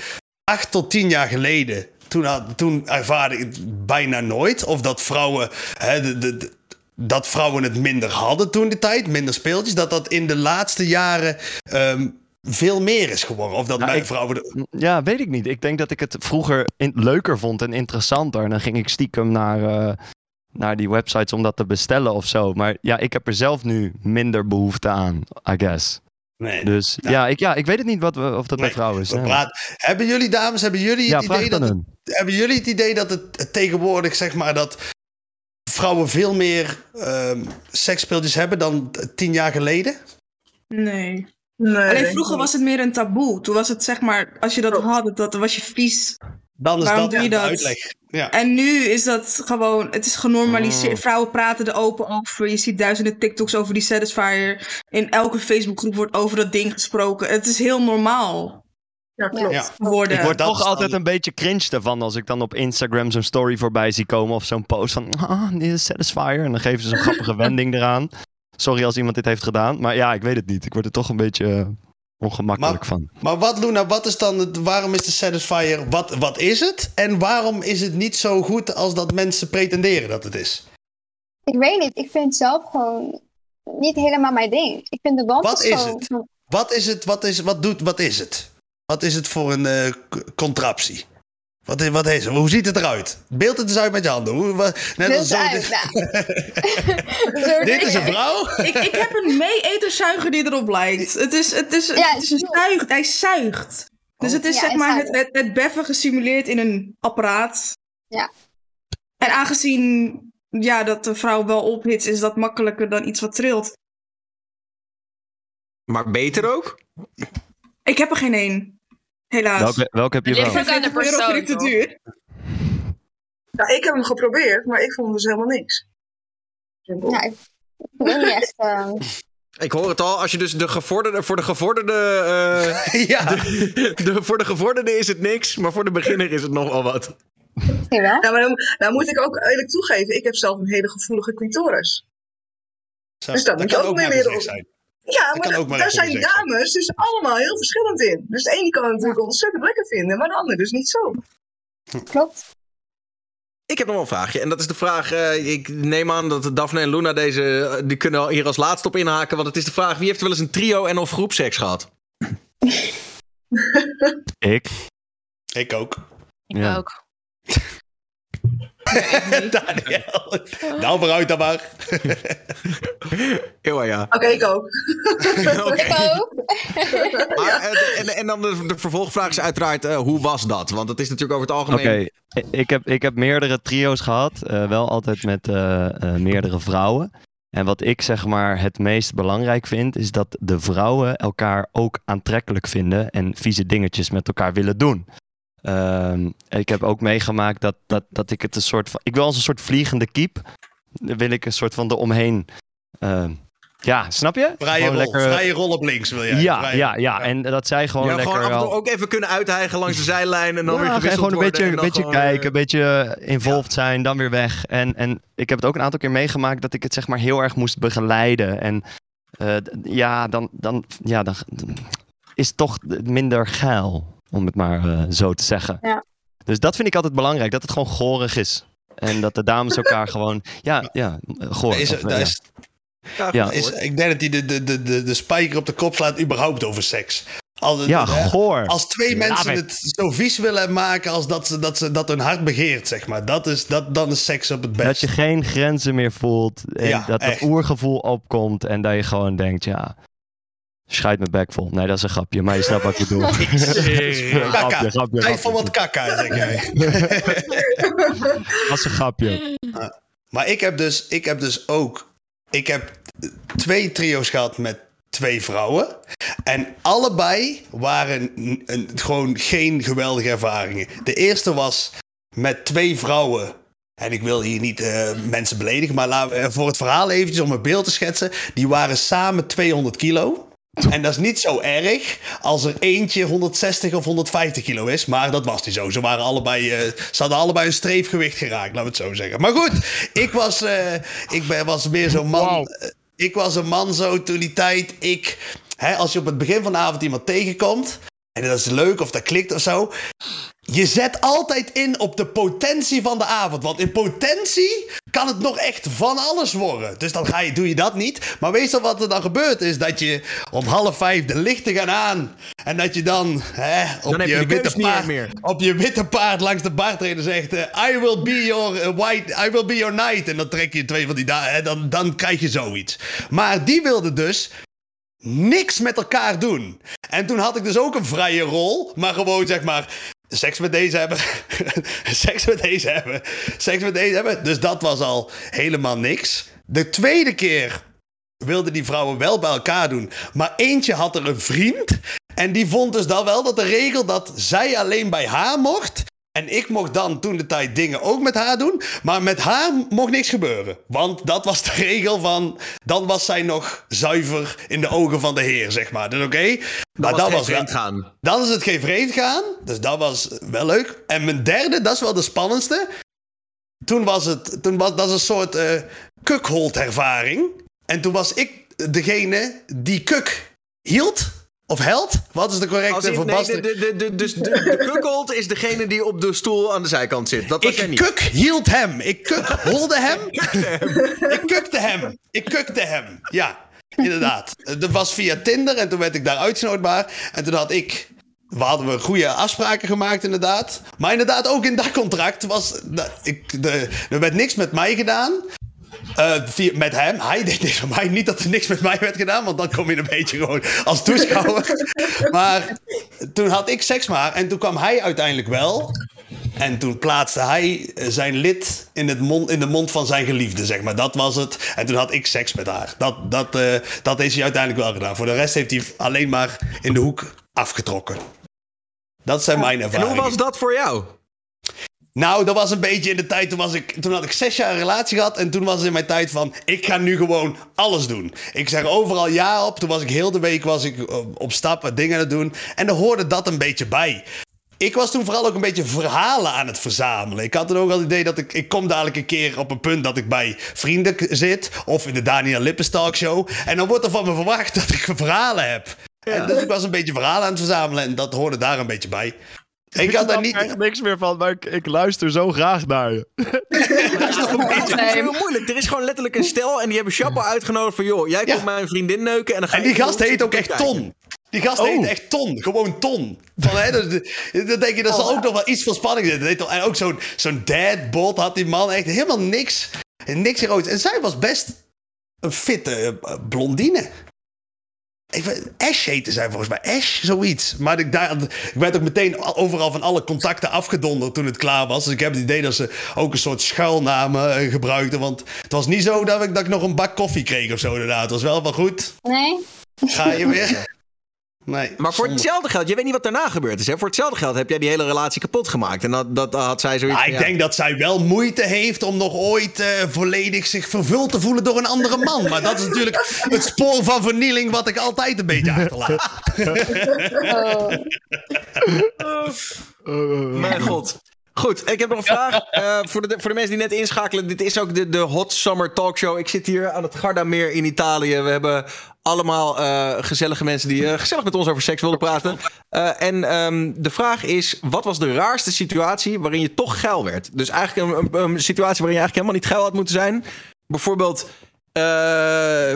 acht tot tien jaar geleden, toen, had, toen ervaarde ik het bijna nooit. Of dat vrouwen, hè, de, de, de- dat vrouwen het minder hadden toen de tijd, minder speeltjes. Dat dat in de laatste jaren ehm, veel meer is geworden. Of dat Nou, vrouwen... de- Ja, weet ik niet. Ik denk dat ik het vroeger in- leuker vond en interessanter. En dan ging ik stiekem naar, eh, naar die websites om dat te bestellen of zo. Maar ja, ik heb er zelf nu minder behoefte aan, I guess. Nee, Dus Nou. ja, ik, ja, ik weet het niet wat we, of dat bij Nee, vrouwen is. Nee. praten- Hebben jullie, dames, hebben jullie Ja, het idee dat het. Hebben jullie het idee dat het tegenwoordig, zeg maar, dat vrouwen veel meer ehm seksspeeltjes hebben dan tien jaar geleden? Nee. Nee. Alleen vroeger was het meer een taboe. Toen was het zeg maar, als je dat had, dat, dat was je vies. Dan is Waarom dat doe je dat? uitleg. Ja. En nu is dat gewoon, het is genormaliseerd. Oh. Vrouwen praten er open over. Je ziet duizenden TikToks over die Satisfier. In elke Facebookgroep wordt over dat ding gesproken. Het is heel normaal Ja, klopt. Ja. Ik word toch altijd een beetje cringe ervan als ik dan op Instagram zo'n story voorbij zie komen of zo'n post van ah, dit is Satisfyer en dan geven ze zo'n grappige wending eraan. Sorry als iemand dit heeft gedaan, maar ja, ik weet het niet. Ik word er toch een beetje eh, ongemakkelijk Maar- van. Maar wat, Luna, wat is dan het, waarom is de Satisfier, wat, wat is het? En waarom is het niet zo goed als dat mensen pretenderen dat het is? Ik weet niet, ik vind het zelf gewoon niet helemaal mijn ding. Ik vind de band Wat is gewoon... het? Wat is het, wat, is, wat, doet, wat is het? Wat is het voor een eh, k- contraptie? Wat is, wat is het? Hoe ziet het eruit? Beeld het eens uit met je handen. Hoe, wat, net als zo, uit, dit, nou. dit is een vrouw? Ik, ik heb een mee-eterzuiger die erop lijkt. Het is, het is, Ja, het is een zuig, hij zuigt. Dus het is Ja, zeg maar het, zuigt. het, het beffen gesimuleerd in een apparaat. Ja. En aangezien ja, dat de vrouw wel ophitst, is dat makkelijker dan iets wat trilt. Maar beter ook? Ik heb er geen één. Helaas. Welke, welke heb je ligt wel? ook aan de 20 euro persoon, vind ik te duur. Ja, ik heb hem geprobeerd, maar ik vond dus helemaal niks. Simpel. Ja, ik ik weet niet echt... eh, Ik hoor het al, als je dus de gevorderde, voor de gevorderde, eh, ja. de, voor de gevorderde is het niks, maar voor de beginner is het nog wel wat. misschien wel. Nou, maar dan, nou moet ik ook eerlijk toegeven, ik heb zelf een hele gevoelige clitoris. Zo, Dus dat moet je ook mee leren gezegd op- zijn. Ja, maar ook maar daar zijn dames dus allemaal heel verschillend in. Dus de ene kan het natuurlijk ontzettend lekker vinden, maar de andere dus niet zo. Klopt. Ik heb nog wel een vraagje. En dat is de vraag. eh, ik neem aan dat Daphne en Luna deze. eh, die kunnen hier als laatste op inhaken. Want het is de vraag: wie heeft wel eens een trio en of groepseks gehad? Ik. Ik ook. Ik Ja. ook. Daniel. Nou, vooruit dan maar. Heel ja. Oké, ik ook. Oké. Ik ook. Maar, eh, en, en dan de, de vervolgvraag is uiteraard: eh, hoe was dat? Want het is natuurlijk over het Oké, algemeen. ik, heb, ik heb meerdere trio's gehad. eh, wel altijd met eh, eh, meerdere vrouwen. En wat ik zeg maar het meest belangrijk vind, is dat de vrouwen elkaar ook aantrekkelijk vinden en vieze dingetjes met elkaar willen doen. Ehm, ik heb ook meegemaakt dat, dat, dat ik het een soort van. Ik wil als een soort vliegende kiep. Wil ik een soort van eromheen. ehm, ja, snap je? Vrije Gewoon rol. Vrije rol op links wil jij. Ja, Vrije- ja, ja, en dat zij gewoon Ja, lekker gewoon af en toe wel- ook even kunnen uithijgen langs de zijlijn en dan weer ja, gewisseld gewoon een beetje, en een beetje gewoon, kijken, een beetje involved zijn, dan weer weg. En, en ik heb het ook een aantal keer meegemaakt dat ik het zeg maar heel erg moest begeleiden. En eh, ja, dan, dan, ja, dan is het toch minder geil, om het maar eh, zo te zeggen. Ja. Dus dat vind ik altijd belangrijk, dat het gewoon gorig is. En dat de dames elkaar gewoon, ja, ja, goor. Is, of, daar ja. is, Ja, is, ik denk dat hij de, de, de, de, de spijker op de kop slaat überhaupt over seks. Als, het- ja, goor. als twee mensen het zo vies willen maken als dat, ze, dat, ze, dat hun hart begeert, zeg maar. Dat is, dat, dan is seks op het best. Dat je geen grenzen meer voelt. En Ja, dat dat echt. oergevoel opkomt. En dat je gewoon denkt, ja. Schijt mijn bek vol. Nee, dat is een grapje. Maar je snapt wat ik bedoel. grapje, grapje, Tijd voor wat kakka, zeg jij. Dat is een grapje. Maar ik heb dus, ik heb dus ook... Ik heb twee trio's gehad met twee vrouwen. En allebei waren een, gewoon geen geweldige ervaringen. De eerste was met twee vrouwen. En ik wil hier niet eh, mensen beledigen, maar laten we, voor het verhaal eventjes om een beeld te schetsen. Die waren samen 200 kilo. En dat is niet zo erg als er eentje 160 of 150 kilo is. Maar dat was niet zo. Ze, waren allebei, eh, ze hadden allebei een streefgewicht geraakt, laten we het zo zeggen. Maar goed, ik was, eh, ik ben, was meer zo'n man. Eh, Ik was een man zo toen die tijd. Ik, hè, als je op het begin van de avond iemand tegenkomt. En dat is leuk of dat klikt of zo. Je zet altijd in op de potentie van de avond. Want in potentie kan het nog echt van alles worden. Dus dan ga je, doe je dat niet. Maar meestal wat er dan gebeurt is dat je om half vijf de lichten gaan aan. En dat je dan hè, op, Dan je witte paard, meer. op je witte paard langs de bartreden zegt... eh, I will be your eh, white, I will be your knight. En dan trek je twee van die dagen. Dan, dan krijg je zoiets. Maar die wilde dus niks met elkaar doen. En toen had ik dus ook een vrije rol, maar gewoon zeg maar seks met deze hebben, seks met deze hebben, seks met deze hebben. Dus dat was al helemaal niks. De tweede keer wilden die vrouwen wel bij elkaar doen, maar eentje had er een vriend en die vond dus dan wel dat de regel dat zij alleen bij haar mocht. En ik mocht dan toen de tijd dingen ook met haar doen. Maar met haar mocht niks gebeuren. Want dat was de regel van. Dan was zij nog zuiver in de ogen van de Heer, zeg maar. Dus oké. Maar dat geen was vreemd gaan. Dan is het geen vreemd gaan. Dus dat was wel leuk. En mijn derde, dat is wel de spannendste. Toen was het. Toen was, dat is een soort eh kukholt-ervaring. En toen was ik degene die kuk hield. Of held? Wat is de correcte nee, verbastering? de, de, de, dus de, de is degene die op de stoel aan de zijkant zit. Dat Ik niet. kuk hield hem. Ik kuk holde hem. ik kukte hem. Ik kukte hem. Ja, inderdaad. Dat was via Tinder en toen werd ik daar uitgenodigd. En toen had ik... We hadden we goede afspraken gemaakt, inderdaad. Maar inderdaad, ook in dat contract was... dat- Ik, de, er werd niks met mij gedaan. Eh, via, met hem. Hij deed niks met mij. Niet dat er niks met mij werd gedaan, want dan kom je een beetje gewoon als toeschouwer. maar toen had ik seks maar en toen kwam hij uiteindelijk wel. En toen plaatste hij eh, zijn lid in, het mond, in de mond van zijn geliefde, zeg maar. Dat was het. En toen had ik seks met haar. Dat, dat, eh, dat heeft hij uiteindelijk wel gedaan. Voor de rest heeft hij alleen maar in de hoek afgetrokken. Dat zijn mijn En ervaringen. hoe was dat voor jou? Nou, dat was een beetje in de tijd. Toen, was ik, toen had ik zes jaar een relatie gehad. En toen was het in mijn tijd van. Ik ga nu gewoon alles doen. Ik zeg overal ja op. Toen was ik heel de week was ik op, op stap en dingen aan het doen. En daar hoorde dat een beetje bij. ik was toen vooral ook een beetje verhalen aan het verzamelen. Ik had toen ook al het idee dat ik... Ik kom dadelijk een keer op een punt dat ik bij vrienden zit. Of in de Daniel Lippens talkshow. En dan wordt er van me verwacht dat ik verhalen heb. En dus ik was een beetje verhalen aan het verzamelen. En dat hoorde daar een beetje bij. Ik had daar er niet... echt niks meer van, maar ik, ik luister zo graag naar je. Dat is toch een beetje Nee. dat is heel moeilijk. Er is gewoon letterlijk een stel en die hebben Chapo uitgenodigd van... joh, jij Ja. komt mijn vriendin neuken en dan ga En die gast heet ook echt kijken. Ton. Die gast Oh. heet echt Ton. Gewoon Ton. Van, hè, dat, dat denk je, dat zal ook nog wel iets van spanning zitten. En ook zo'n zo'n dadbot had die man. Echt helemaal niks. Niks erotisch. En zij was best een fitte eh, blondine. Ik weet, Ash heette zij volgens mij. Ash, zoiets. Maar ik, daar, ik werd ook meteen overal van alle contacten afgedonderd toen het klaar was. Dus ik heb het idee dat ze ook een soort schuilnamen eh, gebruikten. Want het was niet zo dat ik, dat ik nog een bak koffie kreeg of zo inderdaad. Het was wel van goed. Nee? Ga je weer? Nee. Maar voor zonde. hetzelfde geld, je weet niet wat daarna gebeurd is. Hè? Voor hetzelfde geld heb jij die hele relatie kapot gemaakt. En dat, dat had zij zoiets Ja, van, ik ja, denk dat zij wel moeite heeft om nog ooit eh, volledig zich vervuld te voelen door een andere man. Maar dat is natuurlijk het spoor van vernieling wat ik altijd een beetje achterlaat. Oh. Mijn god. Goed, ik heb nog een vraag. Eh, voor, de, voor de mensen die net inschakelen. Dit is ook de, de Hot Summer Talkshow. Ik zit hier aan het Gardameer in Italië. We hebben allemaal eh, gezellige mensen die eh, gezellig met ons over seks wilden praten. En ehm, de vraag is, wat was de raarste situatie waarin je toch geil werd? Dus eigenlijk een, een, een situatie waarin je eigenlijk helemaal niet geil had moeten zijn. Bijvoorbeeld,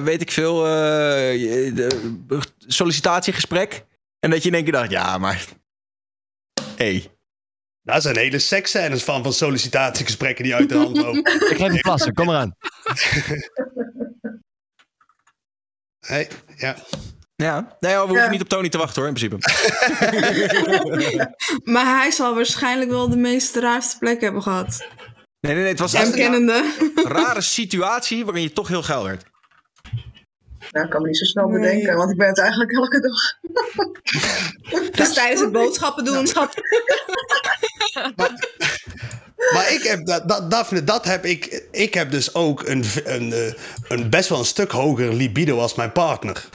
weet ik veel, de- sollicitatiegesprek. En dat je in één keer dacht, ja, maar... Hey. Daar zijn hele seksscènes van, van sollicitatiegesprekken die uit de hand lopen. Ik ga even plassen, kom eraan. Hey, ja. Ja, nee, we hoeven Ja. niet op Tony te wachten hoor, in principe. Maar hij zal waarschijnlijk wel de meest raarste plek hebben gehad. Nee, nee, nee, het was een rare situatie waarin je toch heel geil werd. Ja, ik kan me niet zo snel Nee. bedenken, want ik ben het eigenlijk elke dag. Dus tijdens het boodschappen doen. Maar ik heb, dat, dat, Daphne, dat heb ik. Ik heb dus ook een, een, eh, een best wel een stuk hoger libido als mijn partner.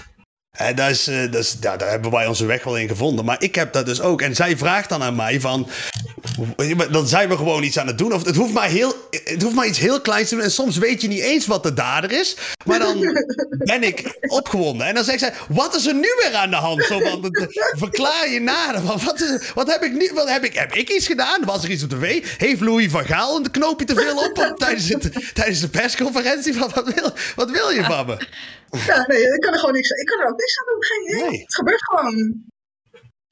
En dat is, eh, dat is, ja, daar hebben wij onze weg wel in gevonden. Maar ik heb dat dus ook. En zij vraagt dan aan mij van... Dan zijn we gewoon iets aan het doen. Of het hoeft maar, heel, het hoeft maar iets heel kleins te doen. En soms weet je niet eens wat de dader is. Maar dan ben ik opgewonden. En dan zegt zij, wat is er nu weer aan de hand? Zo van, verklaar je nader. Wat, is, wat heb ik nu? Wat heb ik, heb ik iets gedaan? Was er iets op tv? Heeft Louis van Gaal een knoopje te veel op, op tijdens, het, tijdens de persconferentie? Van, wat, wil, wat wil je van me? Ja, nee, ik kan er gewoon niks Ik kan er ook niks aan doen. Geen idee. Nee. Het gebeurt gewoon.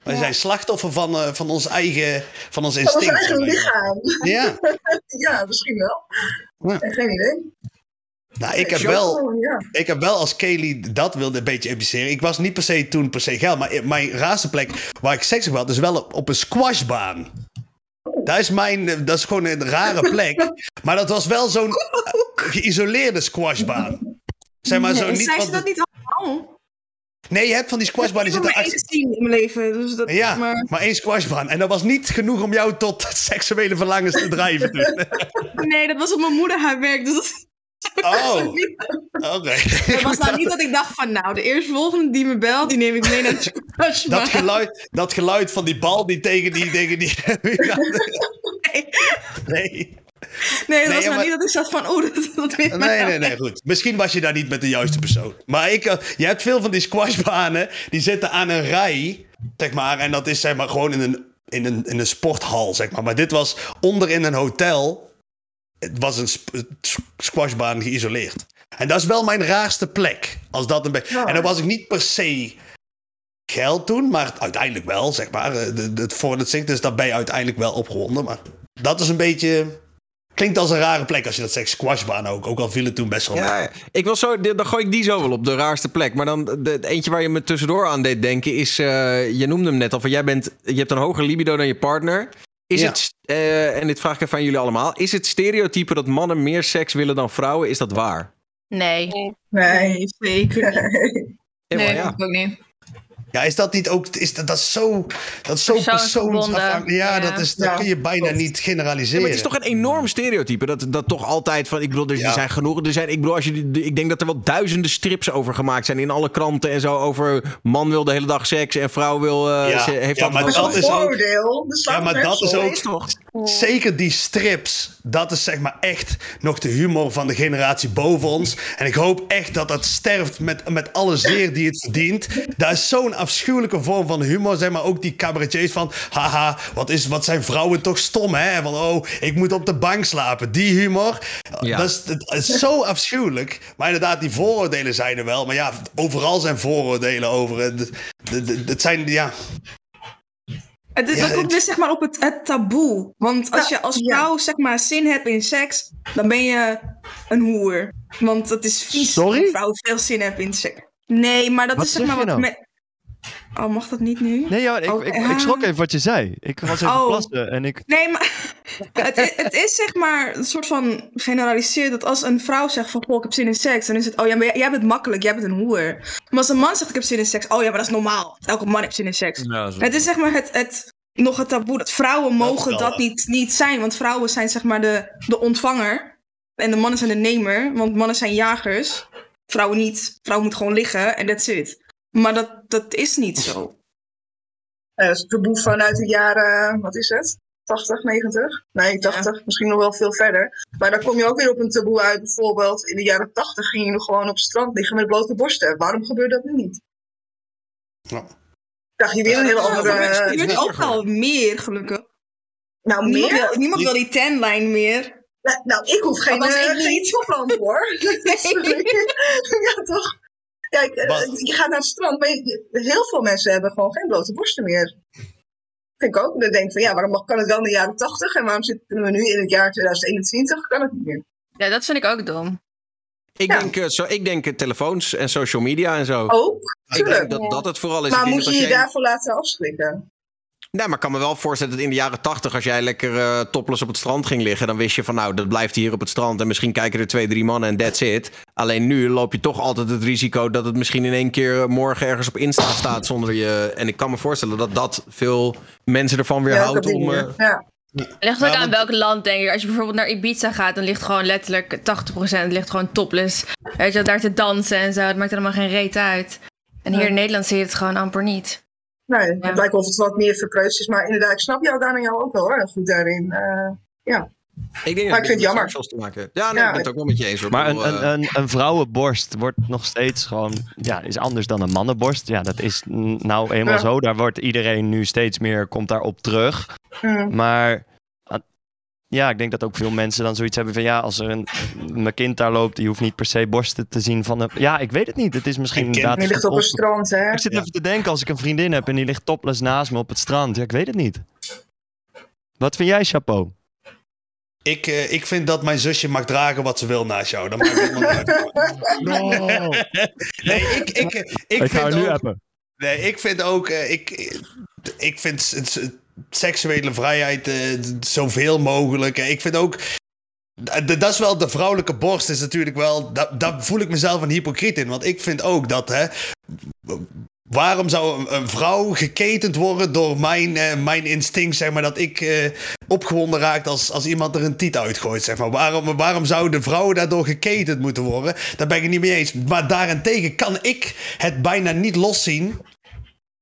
Wij zijn slachtoffer van, eh, van ons eigen, van ons Van ons instinct. eigen lichaam. Ja. Ja, misschien wel. Ja. Geen idee. Nou, ik heb wel... Ik heb wel als Kelly dat wilde een beetje impliceren. Ik was niet per se toen per se geil. Maar mijn raarste plek waar ik seks heb gehad... is wel op, op een squashbaan. Dat is, mijn, eh, dat is gewoon een rare plek. Maar dat was wel zo'n eh, geïsoleerde squashbaan. Zeg maar zo Nee, niet... zijn ze dat niet allemaal? Nee, je hebt van die squashbanen die Ik heb maar één gezien in mijn leven. Dus dat, Ja, maar, maar één squashbaan. En dat was niet genoeg om jou tot seksuele verlangens te drijven nee, dat was op mijn moeder haar werk. Dus dat, Oh, oké. dat was nou niet dat ik dacht van... Nou, de eerstvolgende die me belt, die neem ik mee naar de squashbaan. Dat geluid, dat geluid van die bal die tegen die... Tegen die Nee. nee. Nee, dat Nee, was nou maar- niet dat ik zat van... Oh, dat, dat Nee, nee, nee, goed. Misschien was je daar niet met de juiste persoon. Maar ik, eh, je hebt veel van die squashbanen, die zitten aan een rij, zeg maar. En dat is zeg maar gewoon in een, in een, in een sporthal, zeg maar. Maar dit was onder in een hotel. Het was een squashbaan geïsoleerd. En dat is wel mijn raarste plek. Als dat een beetje... Ja. En dan was ik niet per se geld toen, maar uiteindelijk wel, zeg maar. Eh, de- de- Het vordert zich, dus daar ben je uiteindelijk wel opgewonden. Maar dat is een beetje... Klinkt als een rare plek als je dat zegt, squashbaan ook. Ook al viel het toen best wel mee. Ja, ik wil zo, dan gooi ik die zo wel op de raarste plek. Maar dan de, het eentje waar je me tussendoor aan deed denken is... eh, je noemde hem net al, van jij bent, je hebt een hoger libido dan je partner. Is Ja. het, eh, en dit vraag ik even aan jullie allemaal... is het stereotype dat mannen meer seks willen dan vrouwen, is dat waar? Nee. Nee. Nee, zeker niet. Ewa, Nee, ja. ik ook niet. Ja, is dat niet ook... Is dat, dat is zo, dat is zo persoonsafhankelijk. Ja, Ja. dat, is, dat Ja, kun je bijna niet Ja, generaliseren. maar het is toch een enorm stereotype. Dat, dat toch altijd van. Ik bedoel, er, er zijn genoeg. Er zijn, ik bedoel, als je, ik denk dat er wel duizenden strips over gemaakt zijn in alle kranten en zo. Over man wil de hele dag seks en vrouw wil. eh, Ja, ze heeft ja, maar Dat is dat een is ook- Ja, maar dat is ook- Is toch? Zeker die strips, dat is zeg maar echt nog de humor van de generatie boven ons. En ik hoop echt dat dat sterft met, met alle zeer die het verdient. Dat is zo'n afschuwelijke vorm van humor. Zeg maar ook die cabaretiers van, haha, wat, is, wat zijn vrouwen toch stom hè? Van, oh, ik moet op de bank slapen. Die humor, Ja. dat is, het is zo afschuwelijk. Maar inderdaad, die vooroordelen zijn er wel. Maar ja, overal zijn vooroordelen over. Het, het, het- het zijn, ja... Het is Ja, dat komt het- weer zeg maar op het, het taboe. Want als Ja, je als ja. vrouw zeg maar zin hebt in seks, dan ben je een hoer. Want het is vies Sorry? als een vrouw veel zin hebt in seks. Nee, maar dat Wat is zeg maar wat... nou? me- Oh, mag dat niet nu? Nee, ja, ik, Oh, ik, schrok even wat je zei. Ik was even Oh. plassen en ik... Nee, maar het, is, het is zeg maar een soort van generaliseerd dat als een vrouw zegt van goh, ik heb zin in seks, dan is het, oh ja, maar jij, bent makkelijk, jij bent een hoer. Maar als een man zegt ik heb zin in seks, oh ja, maar dat is normaal. Elke man heeft zin in seks. Ja, zo. Het is zeg maar het, het, nog het taboe dat vrouwen mogen dat niet, niet zijn, want vrouwen zijn zeg maar de, de ontvanger en de mannen zijn de nemer, want mannen zijn jagers. Vrouwen niet. Vrouwen moeten gewoon liggen en that's it. Maar dat, dat is niet zo. Eh, dat is taboe vanuit de jaren, wat is het? 80, 90? Nee, 80, misschien nog wel veel verder. Maar dan kom je ook weer op een taboe uit. Bijvoorbeeld in de jaren 80 ging je nog gewoon op het strand liggen met blote borsten. Waarom gebeurt dat nu niet? Ja. Dacht je weer een hele andere... gebeurt- gebeurt ook al meer, gelukkig. Nou, Niemand, meer? wil, niemand wil die tanline meer. Nou, nou, ik hoef geen, Althans, eh, geen niet. toplamp hoor. Sorry. ja, toch? Kijk, eh, je gaat naar het strand, maar je- heel veel mensen hebben gewoon geen blote borsten meer. Vind ik ook. Dan denk ik van ja, waarom kan het wel in de jaren 80 en waarom zitten we nu in het jaar 2021? Kan het niet meer. Ja, dat vind ik ook dom. Ik Ja. denk, eh, zo, ik denk eh, telefoons en social media en zo. Ook, ik denk tuurlijk. dat dat het vooral is. Maar moet je je daarvoor laten afschrikken? Nee, maar ik kan me wel voorstellen dat in de jaren tachtig, als jij lekker eh topless op het strand ging liggen, dan wist je van nou, dat blijft hier op het strand en misschien kijken er twee, drie mannen en that's it. Alleen nu loop je toch altijd het risico dat het misschien in één keer morgen ergens op Insta staat zonder je. En ik kan me voorstellen dat dat veel mensen ervan weer Ja, houdt dat om. eh, ja. Het ligt ook Ja, aan welk land, denk ik. Als je bijvoorbeeld naar Ibiza gaat, dan ligt gewoon letterlijk 80% ligt gewoon topless. Weet je, daar te dansen en zo. Het maakt helemaal geen reet uit. En hier in Nederland zie je het gewoon amper niet. Nee, Ja. het lijkt wel of het wat meer verpreust is. Maar inderdaad, ik snap jou daar en jou ook wel hoor. heel Goed daarin. Eh, ik denk Maar ik vind het jammer. te maken. Ja, nee, Ja, ik ben het ook wel met je eens. hoor. Maar een, eh, een, een vrouwenborst wordt nog steeds gewoon, ja, is anders dan een mannenborst. Ja, dat is nou eenmaal Ja. zo. Daar wordt iedereen nu steeds meer, komt daarop terug. mm. Maar ja, ik denk dat ook veel mensen dan zoiets hebben van, ja, als er een, mijn kind daar loopt, die hoeft niet per se borsten te zien van een, ja, ik weet het niet. Het is misschien Een kind inderdaad... Die ligt op een strand, hè? ik zit Ja. even te denken, als ik een vriendin heb en die ligt topless naast me op het strand. Ja, ik weet het niet. Wat vind jij, Chapeau? Ik, eh, ik vind dat mijn zusje mag dragen wat ze wil naast jou. Dat maakt helemaal niet uit. Nee, ik, ik, ik, ik, Ik ga vind nu ook... appen. Nee, ik vind ook... eh, ik, ik vind s- seksuele vrijheid eh, zoveel mogelijk. Eh, Ik vind ook... d- Dat is wel de vrouwelijke borst, is natuurlijk wel. dat- Daar voel ik mezelf een hypocriet in. Want ik vind ook dat. Hè, waarom zou een, vrouw geketend worden door mijn, eh, mijn instinct, zeg maar, dat ik eh, opgewonden raak als, als iemand er een tiet uitgooit, zeg maar. Waarom, waarom zouden vrouwen daardoor geketend moeten worden? Daar ben ik het niet mee eens. Maar daarentegen kan ik het bijna niet loszien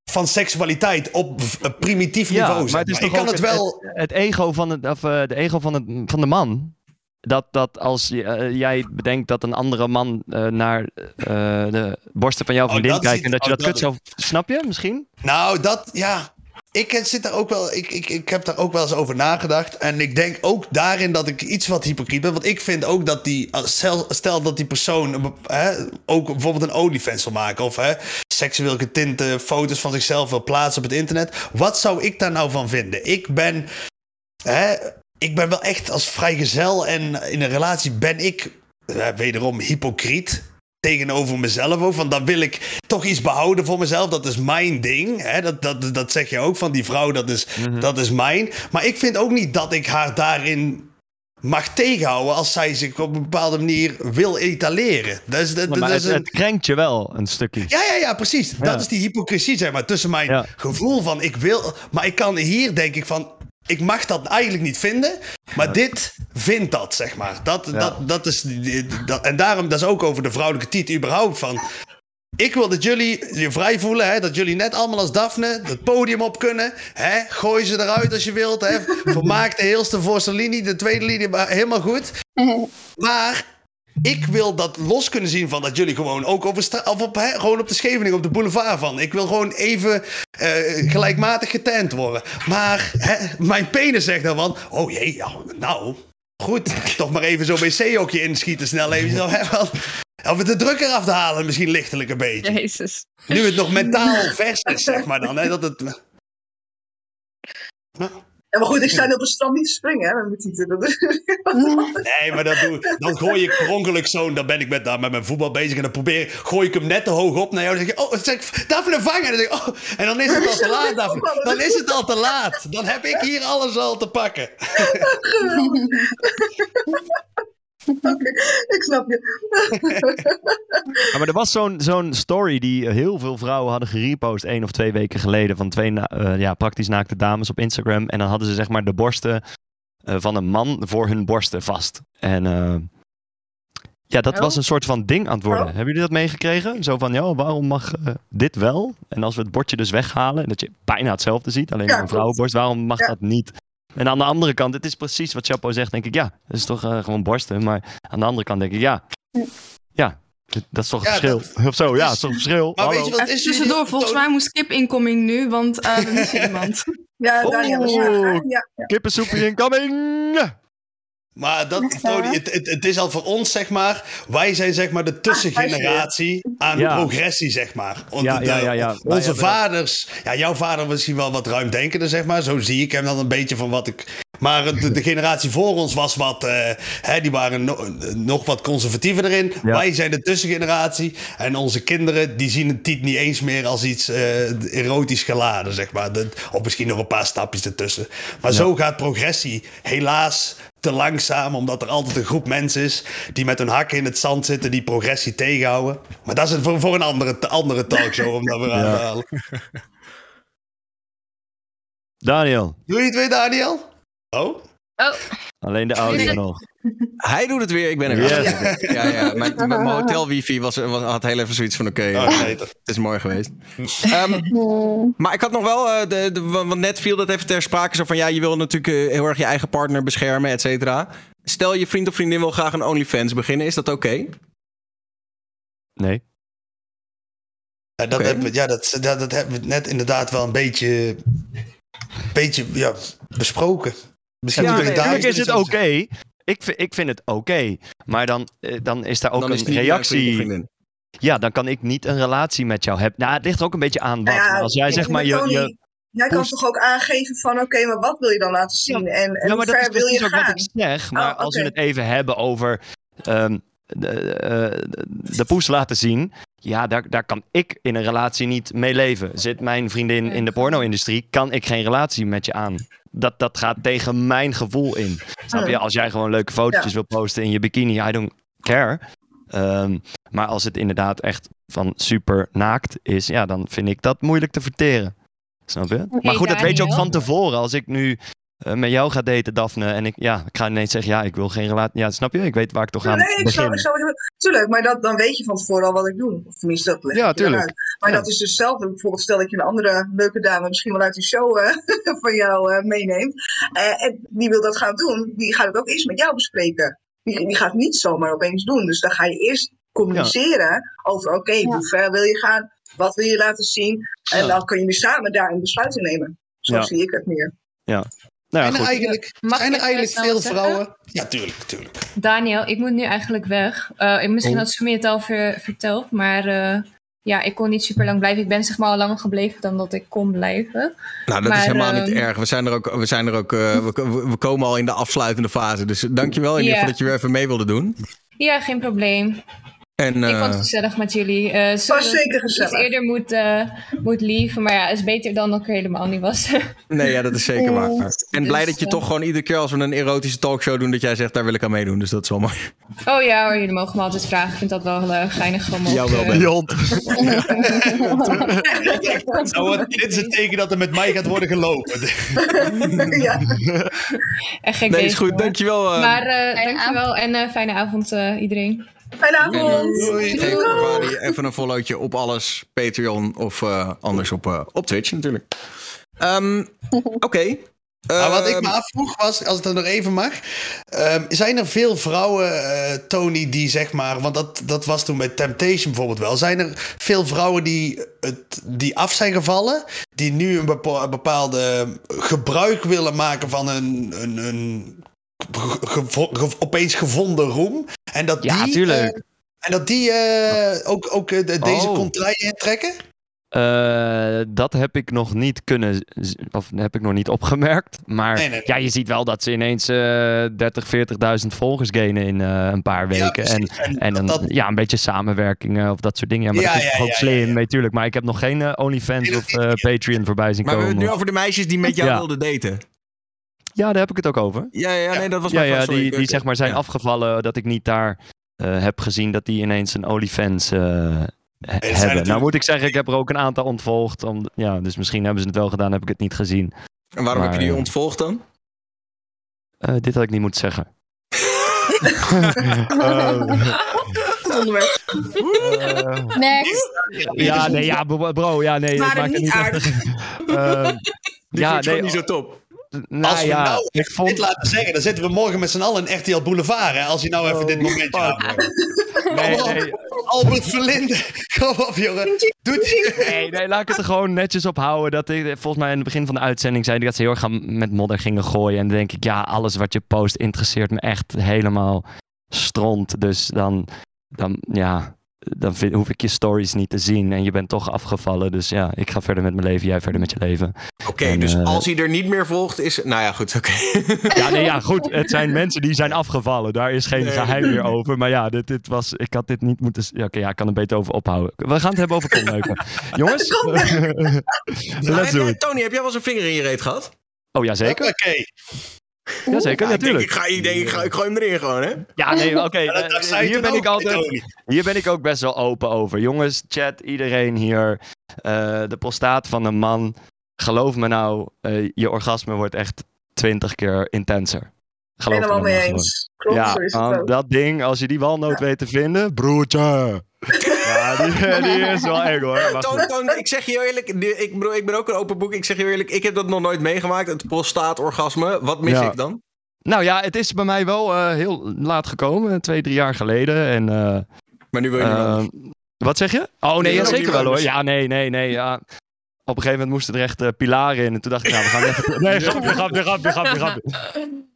van seksualiteit op een primitief Ja, niveau. maar het is maar. toch ik kan het wel... Het, het ego van, het, of, eh, de ego van, het, van de man. Dat, dat als eh, jij bedenkt dat een andere man eh, naar eh, de borsten van jouw Oh, vriendin kijkt en dat je oh, dat kut zou... Snap je misschien? Nou, dat, ja. Ik eh, zit daar ook wel, ik, ik, ik heb daar ook wel eens over nagedacht. En ik denk ook daarin dat ik iets wat hypocriet ben. Want ik vind ook dat die, stel, dat die persoon bep- hè, ook bijvoorbeeld een OnlyFans wil maken. Of hè, seksueel getinte foto's van zichzelf wil plaatsen op het internet. Wat zou ik daar nou van vinden? Ik ben, hè, ik ben wel echt als vrijgezel en in een relatie ben ik eh, wederom hypocriet tegenover mezelf ook. Van dan wil ik toch iets behouden voor mezelf. Dat is mijn ding. Hè? Dat, dat, dat zeg je ook van die vrouw. Dat is, dat is mijn. Maar ik vind ook niet dat ik haar daarin mag tegenhouden als zij zich op een bepaalde manier wil etaleren. Dat is, dat, Maar dat het, is een- het krenkt je wel een stukje. ja, ja, ja, precies. Ja. Dat is die hypocrisie, zeg maar, tussen mijn Ja. gevoel van ik wil... Maar ik kan hier, denk ik, van... Ik mag dat eigenlijk niet vinden, maar dit vindt dat, zeg maar. Dat, Ja. dat, dat is... Dat, en daarom, dat is ook over de vrouwelijke titel überhaupt van... Ik wil dat jullie je vrij voelen, hè? dat jullie net allemaal als Daphne het podium op kunnen. Hè? Gooi ze eruit als je wilt. Hè? Vermaak de heelste voorste linie, de tweede linie, maar helemaal goed. Maar ik wil dat los kunnen zien van dat jullie gewoon ook over of op, gewoon op de Scheveningen, op de boulevard van. Ik wil gewoon even eh, gelijkmatig getent worden. Maar hè, mijn penis zegt dan van, oh jee, ja, nou, goed. Toch maar even zo'n wc-hokje inschieten snel even. Zo, hè, want, of het de druk eraf te halen misschien lichtelijk een beetje. Jezus. Nu het nog mentaal vers is, zeg maar dan. Hè, dat het... Ja, maar goed, ik sta nu op een strand niet te springen, hè, met mijn tieten. Dat is... Nee, maar dat doe, dan gooi ik per ongeluk zo. Dan ben ik met, daar met mijn voetbal bezig. En dan probeer gooi ik hem net te hoog op naar jou. Dan zeg je, oh, zeg ik, Daphne vangen. En dan, ik, oh, en dan is het al te laat, Daphne. Dan is het al te laat. Dan heb ik hier alles al te pakken. Oké, ik snap je. Ja, maar er was zo'n zo'n story die heel veel vrouwen hadden gerepost één of twee weken geleden. Van twee eh, ja, praktisch naakte dames op Instagram. En dan hadden ze zeg maar de borsten eh, van een man voor hun borsten vast. En eh, ja, dat Oh. was een soort van ding aan het worden. Oh. Hebben jullie dat meegekregen? Zo van, ja, waarom mag dit wel? En als we het bordje dus weghalen, dat je bijna hetzelfde ziet, alleen Ja, een vrouwenborst, waarom mag Ja. dat niet? En aan de andere kant, het is precies wat Chapo zegt, denk ik, ja, dat is toch eh, gewoon borsten. Maar aan de andere kant denk ik, ja, ja, dat is toch een Ja, verschil. Of zo, ja, dat is toch een verschil. Maar weet je wat is? tussendoor, volgens mij moest Kip incoming nu, want eh we missen iemand. Ja, Daniel? Oh. Ja, ja. Kippensoepje incoming! Maar dat, Tony, het, het, het is al voor ons, zeg maar. Wij zijn, zeg maar, de tussengeneratie aan Ja. progressie, zeg maar. Want Ja, de- ja, ja, Onze hebben- vaders, ja, jouw vader was misschien wel wat ruimdenkender, zeg maar. Zo zie ik hem dan een beetje van wat ik. Maar de, de generatie voor ons was wat, eh, hè, die waren no- nog wat conservatiever erin. Ja. Wij zijn de tussengeneratie. En onze kinderen, die zien het niet eens meer als iets eh, erotisch geladen, zeg maar. Of misschien nog een paar stapjes ertussen. Maar Ja. zo gaat progressie helaas te langzaam, omdat er altijd een groep mensen is die met hun hakken in het zand zitten, die progressie tegenhouden. Maar dat is voor, voor een andere, andere talkshow om dat weer aan te halen. Daniel, Doe je het weer, Daniel? Oh? Oh, alleen de audio nog. Hij doet het weer, ik ben er weer. Yes. Ja, ja. Mijn, hotel wifi was, was, had heel even zoiets van oké, Oh, eh, nee, dat- het is mooi geweest. Ehm, maar ik had nog wel, eh, de, de, want net viel dat even ter sprake zo van ja, je wil natuurlijk eh, heel erg je eigen partner beschermen, et cetera. Stel je vriend of vriendin wil graag een OnlyFans beginnen, is dat oké? Nee. Ja, dat, hebben, we- ja, dat, dat, dat hebben we net inderdaad wel een beetje, beetje ja, besproken. Misschien Ja, Natuurlijk is het oké. Ik, vind- ik vind het oké. Maar dan, eh, dan is daar ook Dan is een reactie. Ja, dan kan ik niet een relatie met jou hebben. Nou, het ligt er ook een beetje aan wat. Nou ja, als jij zeg maar je... Je Jij kan toch ook aangeven van, oké, maar wat wil je dan laten zien? En, en ja, hoe dat is ver wil je precies ook gaan? wat ik zeg. Maar Oh, als we het even hebben over ehm, de, eh, de poes laten zien. Ja, daar, daar kan ik in een relatie niet mee leven. Zit mijn vriendin in de porno-industrie, kan ik geen relatie met je aan. Dat, dat gaat tegen mijn gevoel in. Snap je? Als jij gewoon leuke fotootjes Ja. wil posten in je bikini, I don't care. Ehm, maar als het inderdaad echt van super naakt is, ja, dan vind ik dat moeilijk te verteren. Snap je? maar goed, dat weet je ook van tevoren. Als ik nu eh, met jou ga daten, Daphne, en ik, ja, ik ga ineens zeggen, ja, ik wil geen relatie. Ja, snap je? Ik weet waar ik toch aan Nee, ik begin. ik snap, tuurlijk, maar dat, dan weet je van tevoren al wat ik doe. Of tenminste, dat leg Ja, tuurlijk. uit. Maar Ja. dat is dus zelf, bijvoorbeeld stel dat je een andere leuke dame misschien wel uit die show eh, van jou eh, meeneemt. eh, en die wil dat gaan doen, die gaat het ook eerst met jou bespreken. Die, die gaat het niet zomaar opeens doen. Dus dan ga je eerst communiceren over, oké, hoe ver wil je gaan? Wat wil je laten zien? En Ja. dan kun je samen daar een besluit in nemen. Zo Ja. zie ik het meer. Nou ja, Zijn er eigenlijk, Mag zijn er eigenlijk veel vrouwen? Ja, tuurlijk, tuurlijk. Daniel, ik moet nu eigenlijk weg. Eh, ik- misschien Oh. had Sumie het al ver- verteld, maar eh, ja, ik kon niet super lang blijven. Ik ben zeg maar al langer gebleven dan dat ik kon blijven. Nou, dat Maar, is helemaal niet ehm, erg. We zijn er ook, we, zijn er ook eh, we, we- komen al in de afsluitende fase. Dus dankjewel in ieder geval dat je weer even mee wilde doen. Ja, geen probleem. En, Ik vond eh, het gezellig met jullie. Eh sorry Was zeker ik iets gezellig. eerder moet, eh moet lieven. Maar ja, is beter dan dat ik er helemaal niet was. nee, ja, dat is zeker waar. En blij Dus, dat je toch gewoon iedere keer als we een erotische talkshow doen, dat jij zegt, daar wil ik aan meedoen. Dus dat is wel mooi. oh ja hoor, jullie mogen me altijd vragen. Ik vind dat wel uh, geinig. Gewoon Jou wel, Ben. Hond. Nou, dit is een teken dat er met mij gaat worden gelopen. ja. Echt gek Nee, is goed. hoor. Dankjewel. eh Maar eh dankjewel en eh, fijne avond eh, iedereen. Fijne avond. Doei. Geef Cavani even een followtje op alles. Patreon of eh, anders op, eh, op Twitch natuurlijk. Ehm, Oké. Maar wat ik Ehm, me afvroeg was, als het er nog even mag. ehm, zijn er veel vrouwen, eh, Tony, die zeg maar. Want dat, dat was toen bij Temptation bijvoorbeeld wel. Zijn er veel vrouwen die, het, die af zijn gevallen. Die nu een bepa- bepaalde gebruik willen maken van een. een, een gevo- ge- opeens gevonden roem. En dat Ja, die. tuurlijk. eh, en dat die eh, ook, ook eh, de- deze Oh. contraien intrekken? Eh, dat heb ik nog niet kunnen, of heb ik nog niet opgemerkt. Maar Nee, nee, nee. ja, je ziet wel dat ze ineens eh 30, 40.000 volgers gainen in eh, een paar Ja, weken. en. En en een, dat- ja, een beetje samenwerkingen of dat soort dingen. Ja, maar Ja, dat is ook ja, slim, ja, ja. nee, tuurlijk. Maar ik heb nog geen OnlyFans Nee, of eh, Patreon voorbij zien maar we hebben komen. het nu over de meisjes die met jou Ja. wilden daten. Ja, daar heb ik het ook over. Ja, ja, nee, dat was Ja, mijn ja vraag, die, die zeg maar zijn ja. afgevallen dat ik niet daar eh, heb gezien dat die ineens een OnlyFans eh, he- hebben. Nou moet ik zeggen, ik heb er ook een aantal ontvolgd. Om, ja, dus misschien hebben ze het wel gedaan, heb ik het niet gezien. En waarom heb je maar, die eh, ontvolgd dan? Eh, dit had ik niet moeten zeggen. Onderwerp. Next. ja, nee, ja, bro, ja, nee. Waren ik maak het niet echt- aardig. Eh, Die ja, nee, gewoon niet zo top. Nou Als we ja, nou ik dit vond... laten zeggen, dan zitten we morgen met z'n allen in RTL Boulevard. Hè, als je nou even dit momentje aanbrengt. Nee, nee, Albert Verlinde. Kom op, jongen. Doe het. Nee, nee, laat ik het er gewoon netjes op houden. Dat ik, volgens mij in het begin van de uitzending zei ik dat ze heel erg gaan met modder gingen gooien. En dan denk ik, ja, alles wat je post interesseert me echt helemaal stront. Dus dan, dan ja, dan vind- hoef ik je stories niet te zien. En je bent toch afgevallen. Dus ja, ik ga verder met mijn leven, jij verder met je leven. Oké, dus eh, als hij er niet meer volgt, is... Nou ja, goed, oké. Ja, nee, ja, goed. Het zijn mensen die zijn afgevallen. Daar is geen Nee. geheim meer over. Maar ja, dit, dit was, ik had dit niet moeten... Ja, oké, ja, ik kan er beter over ophouden. We gaan het hebben over komleuken. Jongens, let's do it. Tony, heb jij wel eens een vinger in je reet gehad? Oh ja, zeker. Oké. Jazeker, Ja, ik, denk, natuurlijk. ik, ga, ik denk, ik, ga, ik gooi hem erin gewoon, hè? Ja, nee, oké. Ja, eh, je hier ben ik altijd. Hier ben ik ook best wel open over. Jongens, chat, iedereen hier. eh, de prostaat van een man. Geloof me nou, eh, je orgasme wordt echt twintig keer intenser. Geloof Helemaal me nou mee eens. Klopt, ja, zo is het want ook. dat ding, als je die walnoot weet te vinden, broertje. ja, die, die is wel eng hoor. Maar Toon, goed. Toon, ik zeg je eerlijk, ik, bedoel, ik ben ook een open boek. Ik zeg je eerlijk, ik heb dat nog nooit meegemaakt, het prostaatorgasme. Wat mis Ja. ik dan? Nou ja, het is bij mij wel eh, heel laat gekomen, twee, drie jaar geleden. En eh, Maar nu wil je Eh, wat zeg je? Oh nee, ja, zeker wel hoor. Ja, nee, nee, nee. Ja. Op een gegeven moment moesten er echt eh, pilaren in. En toen dacht ik, nou, we gaan even... Nee, grapje, grapje, grapje, grapje,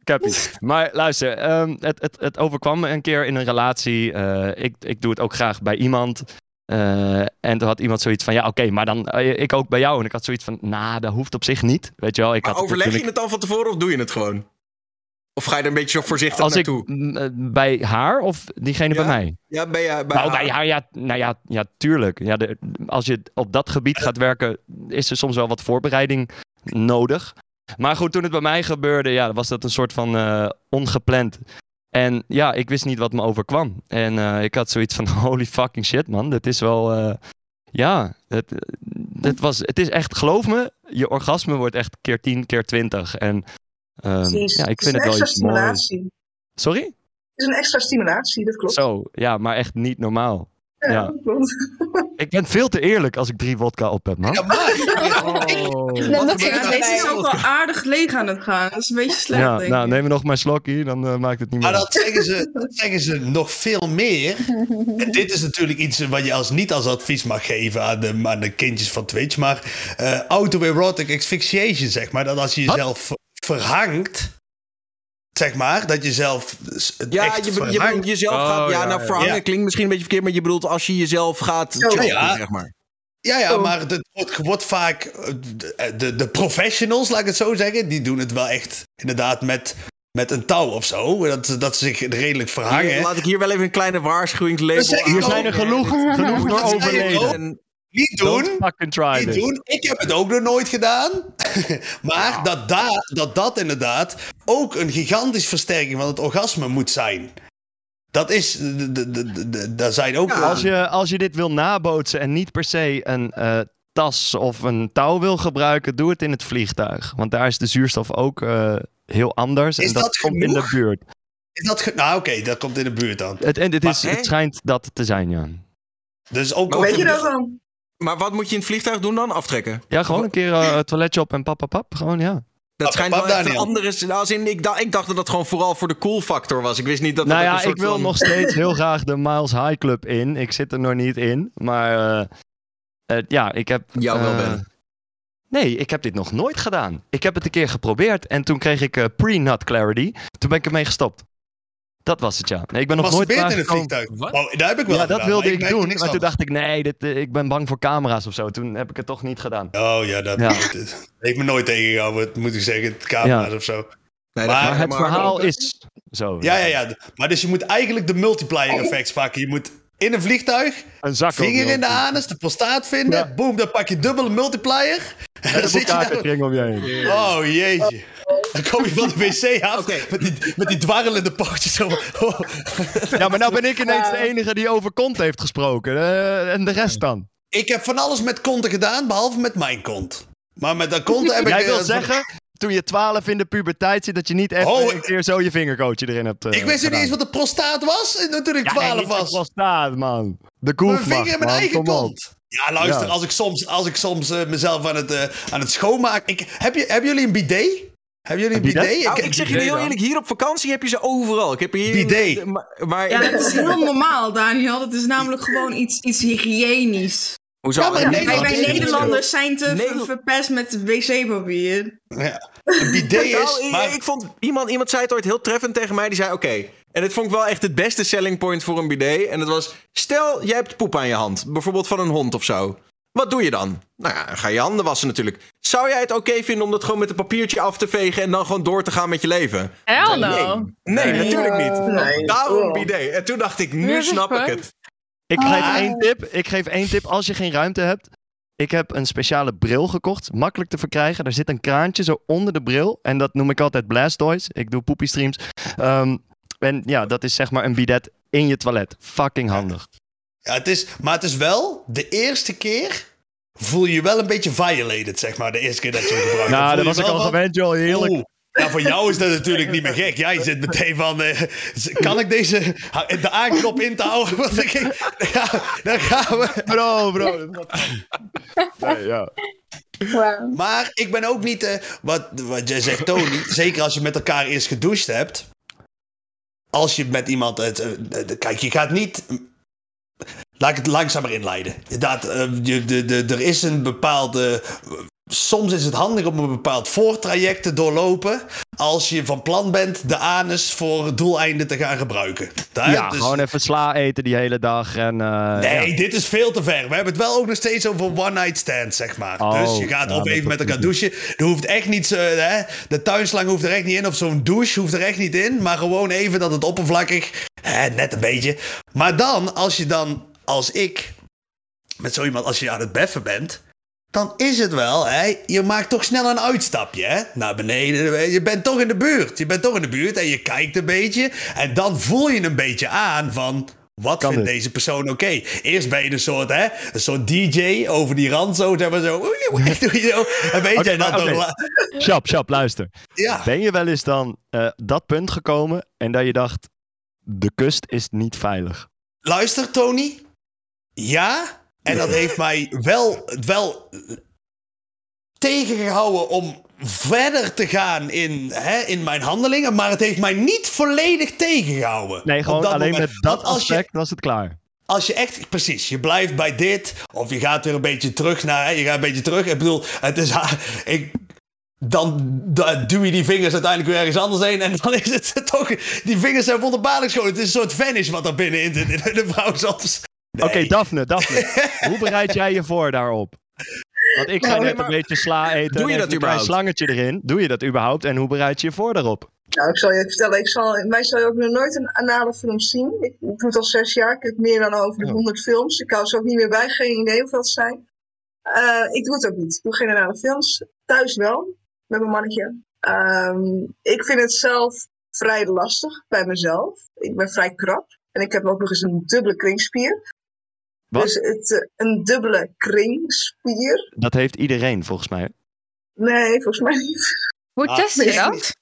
grapje. Maar luister, ehm, het, het, het overkwam me een keer in een relatie. Eh, ik, ik doe het ook graag bij iemand. Eh, en toen had iemand zoiets van, ja oké, maar dan ik ook bij jou. En ik had zoiets van, nou, dat hoeft op zich niet. Weet je wel, ik Maar had overleg je het dan van tevoren of doe je het gewoon? Of ga je er een beetje zo voorzichtig Als naartoe? eh, bij haar of diegene Ja? bij mij? Ja, ben je bij nou, haar? bij haar, ja, nou ja, ja tuurlijk. Ja, de, als je op dat gebied gaat werken, is er soms wel wat voorbereiding nodig. Maar goed, toen het bij mij gebeurde, ja, was dat een soort van eh, ongepland. En ja, ik wist niet wat me overkwam. En eh, ik had zoiets van, holy fucking shit, man. Dit is wel, eh, ja, het, het, was, het is echt, geloof me, je orgasme wordt echt keer 10, keer 20. En ehm, Precies. ja, ik Het is vind een het wel extra iets moois. stimulatie. Sorry? Het is een extra stimulatie, dat klopt. Zo, ja, maar echt niet normaal. Ja, ja. dat klopt. Ik ben veel te eerlijk als ik drie vodka op heb, man. Ja, maar. Oh. Deze is ook wel aardig leeg aan het gaan. Dat is een beetje slecht, Ja, denk nou, ik. neem er nog maar een slokje, dan eh, maakt het niet meer. Maar dat zeggen, ze, dat zeggen ze nog veel meer. En dit is natuurlijk iets wat je als, niet als advies mag geven aan de, aan de kindjes van Twitch. Maar eh autoerotic asphyxiation, zeg maar. Dat als je jezelf verhangt, zeg maar, dat je zelf het Ja, echt je, je jezelf Oh, gaat... Ja, ja, nou, verhangen Ja. klinkt misschien een beetje verkeerd, maar je bedoelt als je jezelf gaat Ja. zeg maar. Ja, ja, Oh. maar het wordt, wordt vaak... eh, De, de, de professionals, laat ik het zo zeggen, die doen het wel echt inderdaad met, met een touw of zo. Dat, dat ze zich redelijk verhangen. Hier, laat ik hier wel even een kleine ik aan. Hier zijn er genoeg, genoeg door overleden. Niet doen. try Niet this. doen. Ik heb het ook nog nooit gedaan. maar dat, da, dat dat inderdaad ook een gigantische versterking van het orgasme moet zijn. Dat is, de- de- de- de- de- daar zijn ook... Als je, als je dit wil nabootsen en niet per se een eh, tas of een touw wil gebruiken, doe het in het vliegtuig. Want daar is de zuurstof ook eh, heel anders. Is en dat, dat komt in de buurt. Is dat nou oké, dat komt in de buurt dan. Het, en het, is, hè? het schijnt dat te zijn, ja. Dus ook Maar Weet je dat dan? Maar wat moet je in het vliegtuig doen dan? Aftrekken? Ja, gewoon een keer eh, het toiletje op en pap, pap, pap. Gewoon, ja. Dat schijnt wel echt een andere... Als in, ik, dacht, ik dacht dat dat gewoon vooral voor de cool factor was. Ik wist niet dat dat nou ja, een soort ik wil van- nog steeds heel graag de Miles High Club in. Ik zit er nog niet in. Maar eh, eh, ja, ik heb... Jou wel, Ben. Nee, ik heb dit nog nooit gedaan. Ik heb het een keer geprobeerd en toen kreeg ik eh, pre-nut clarity. Toen ben ik ermee gestopt. Dat was het, ja. Nee, ik ben nog nooit in klaargekomen- vliegtuig. Oh, daar heb ik wel Ja, dat gedaan, wilde maar ik doen. Maar toen dacht ik, nee, dit, eh, ik ben bang voor camera's of zo. Toen heb ik het toch niet gedaan. Oh ja, dat Ja. heeft me nooit tegengehouden, moet ik zeggen. Het camera's Ja. of zo. Nee, Maar het verhaal ook. is zo. Ja, ja, ja. Maar dus je moet eigenlijk de multiplier effects pakken. Je moet in een vliegtuig, Een zak vinger in de anus, de prostaat vinden. Ja. Boom, dan pak je dubbele multiplier. En dan zit je daar... een om je heen. Oh jeetje. Dan kom je van de wc af met, die, met die dwarrelende pootjes. Zo. Oh. Ja, maar nou ben ik ineens de enige die over kont heeft gesproken. Eh, en de rest dan? Ik heb van alles met konten gedaan, behalve met mijn kont. Maar met dat kont heb ik... Jij wil eh, zeggen, toen je 12 in de puberteit zit, dat je niet even Oh, een keer zo je vingerkootje erin hebt eh, Ik wist niet eens wat de prostaat was en toen ik Ja, 12 nee, niet was. de prostaat, man. De Mijn koef, vinger in mijn eigen kont. Ja, luister, Ja. als ik soms, als ik soms mezelf aan het, eh, aan het schoonmaken... Ik, heb je, hebben jullie een bidet? Hebben jullie een bidet? Nou, Ik- ik zeg je heel eerlijk, hier op vakantie heb je ze overal. Ik heb hier Bidet. Maar, maar Ja, dat is heel normaal, Daniel. Dat is namelijk gewoon iets, iets hygiënisch. Hoezo? Ja, nee, Wij, is. Nederlanders zijn te Nederland- verpest met wc-papier. Ja, een bidet is... Nou, ik, maar, ik vond, iemand, iemand zei het ooit heel treffend tegen mij. Die zei, oké, en dit vond ik wel echt het beste selling point voor een bidet. En dat was, stel, jij hebt poep aan je hand. Bijvoorbeeld van een hond of zo. Wat doe je dan? Nou ja, dan ga je handen wassen natuurlijk. Zou jij het oké vinden om dat gewoon met een papiertje af te vegen... en dan gewoon door te gaan met je leven? Hell Nee. no. Nee, natuurlijk niet. Nee. Daarom Oh. bidet. En toen dacht ik, nu snap ik het. Ik geef Ah. één tip. Ik geef één tip. Als je geen ruimte hebt. Ik heb een speciale bril gekocht. Makkelijk te verkrijgen. Daar zit een kraantje zo onder de bril. En dat noem ik altijd Blastoise. Ik doe poepie streams. Ehm, en ja, dat is zeg maar een bidet in je toilet. Fucking handig. Ja, het is, maar het is wel, de eerste keer voel je je wel een beetje violated, zeg maar. De eerste keer dat je hem gebruikt. Nou, dat was ik al van, gewend, joh. Heerlijk. oeh. Ja, voor jou is dat natuurlijk niet meer gek. Jij zit meteen van, eh, kan ik deze, de aanknop in te houden? Want ik, ja, dan gaan we. Bro, bro. Nee, ja. Maar ik ben ook niet, eh, wat, wat jij zegt Tony, zeker als je met elkaar eerst gedoucht hebt. Als je met iemand, het, eh, kijk je gaat niet, laat ik het langzamer inleiden. Dat, eh, je, de, de, er is een bepaalde, soms is het handig om een bepaald voortraject te doorlopen. Als je van plan bent de anus voor doeleinden te gaan gebruiken. Daar, Ja, dus- gewoon even sla eten die hele dag. En, eh, Nee, ja. dit is veel te ver. We hebben het wel ook nog steeds over one-night stand, zeg maar. Oh, dus je gaat ja, of dat even met elkaar douchen. Er hoeft echt niet zo, hè, de tuinslang hoeft er echt niet in. Of zo'n douche hoeft er echt niet in. Maar gewoon even dat het oppervlakkig, hè, net een beetje. Maar dan, als je dan, als ik, met zo iemand, als je aan het beffen bent... Dan is het wel, hè, je maakt toch snel een uitstapje, hè? Naar beneden. Je bent toch in de buurt. Je bent toch in de buurt en je kijkt een beetje. En dan voel je een beetje aan van... Wat Kan vindt dit? deze persoon oké? Eerst ben je een soort, hè, een soort DJ over die rand zo, zeg maar zo. En weet jij dat la- Shap, shap, luister. Ja. Ben je wel eens dan eh, dat punt gekomen en dat je dacht, de kust is niet veilig? Luister, Tony. Ja. En dat heeft mij wel, wel tegengehouden om verder te gaan in, hè, in mijn handelingen. Maar het heeft mij niet volledig tegengehouden. Nee, gewoon alleen moment. met dat Want als je- aspect was het klaar. Als je echt, precies, je blijft bij dit, of je gaat weer een beetje terug naar, hè, je gaat een beetje terug. Ik bedoel, het is, ik, dan da- duw je die vingers uiteindelijk weer ergens anders heen en dan is het toch, die vingers zijn wonderbaarlijk schoon. Het is een soort vanish wat er binnenin zit in de vrouw soms. Nee. Oké, Daphne, Daphne. hoe bereid jij je voor daarop? Want ik zei Nou, net maar een beetje sla eten doe je dat even een überhaupt? slangetje erin. Doe je dat überhaupt en hoe bereid je je voor daarop? Nou, ik zal je vertellen, ik zal, mij zal je ook nog nooit een anale film zien. Ik, ik doe het al zes jaar, ik heb meer dan over de Oh. honderd films. Ik hou ze ook niet meer bij, geen idee hoeveel het zijn. Eh, ik doe het ook niet. Ik doe geen anale films. Thuis wel, met mijn mannetje. Ehm, ik vind het zelf vrij lastig bij mezelf. Ik ben vrij krap. En ik heb ook nog eens een dubbele kringspier. Wat? Dus het, eh, een dubbele kringspier. Dat heeft iedereen volgens mij. Nee, volgens mij niet. Hoe Ah, test je dat?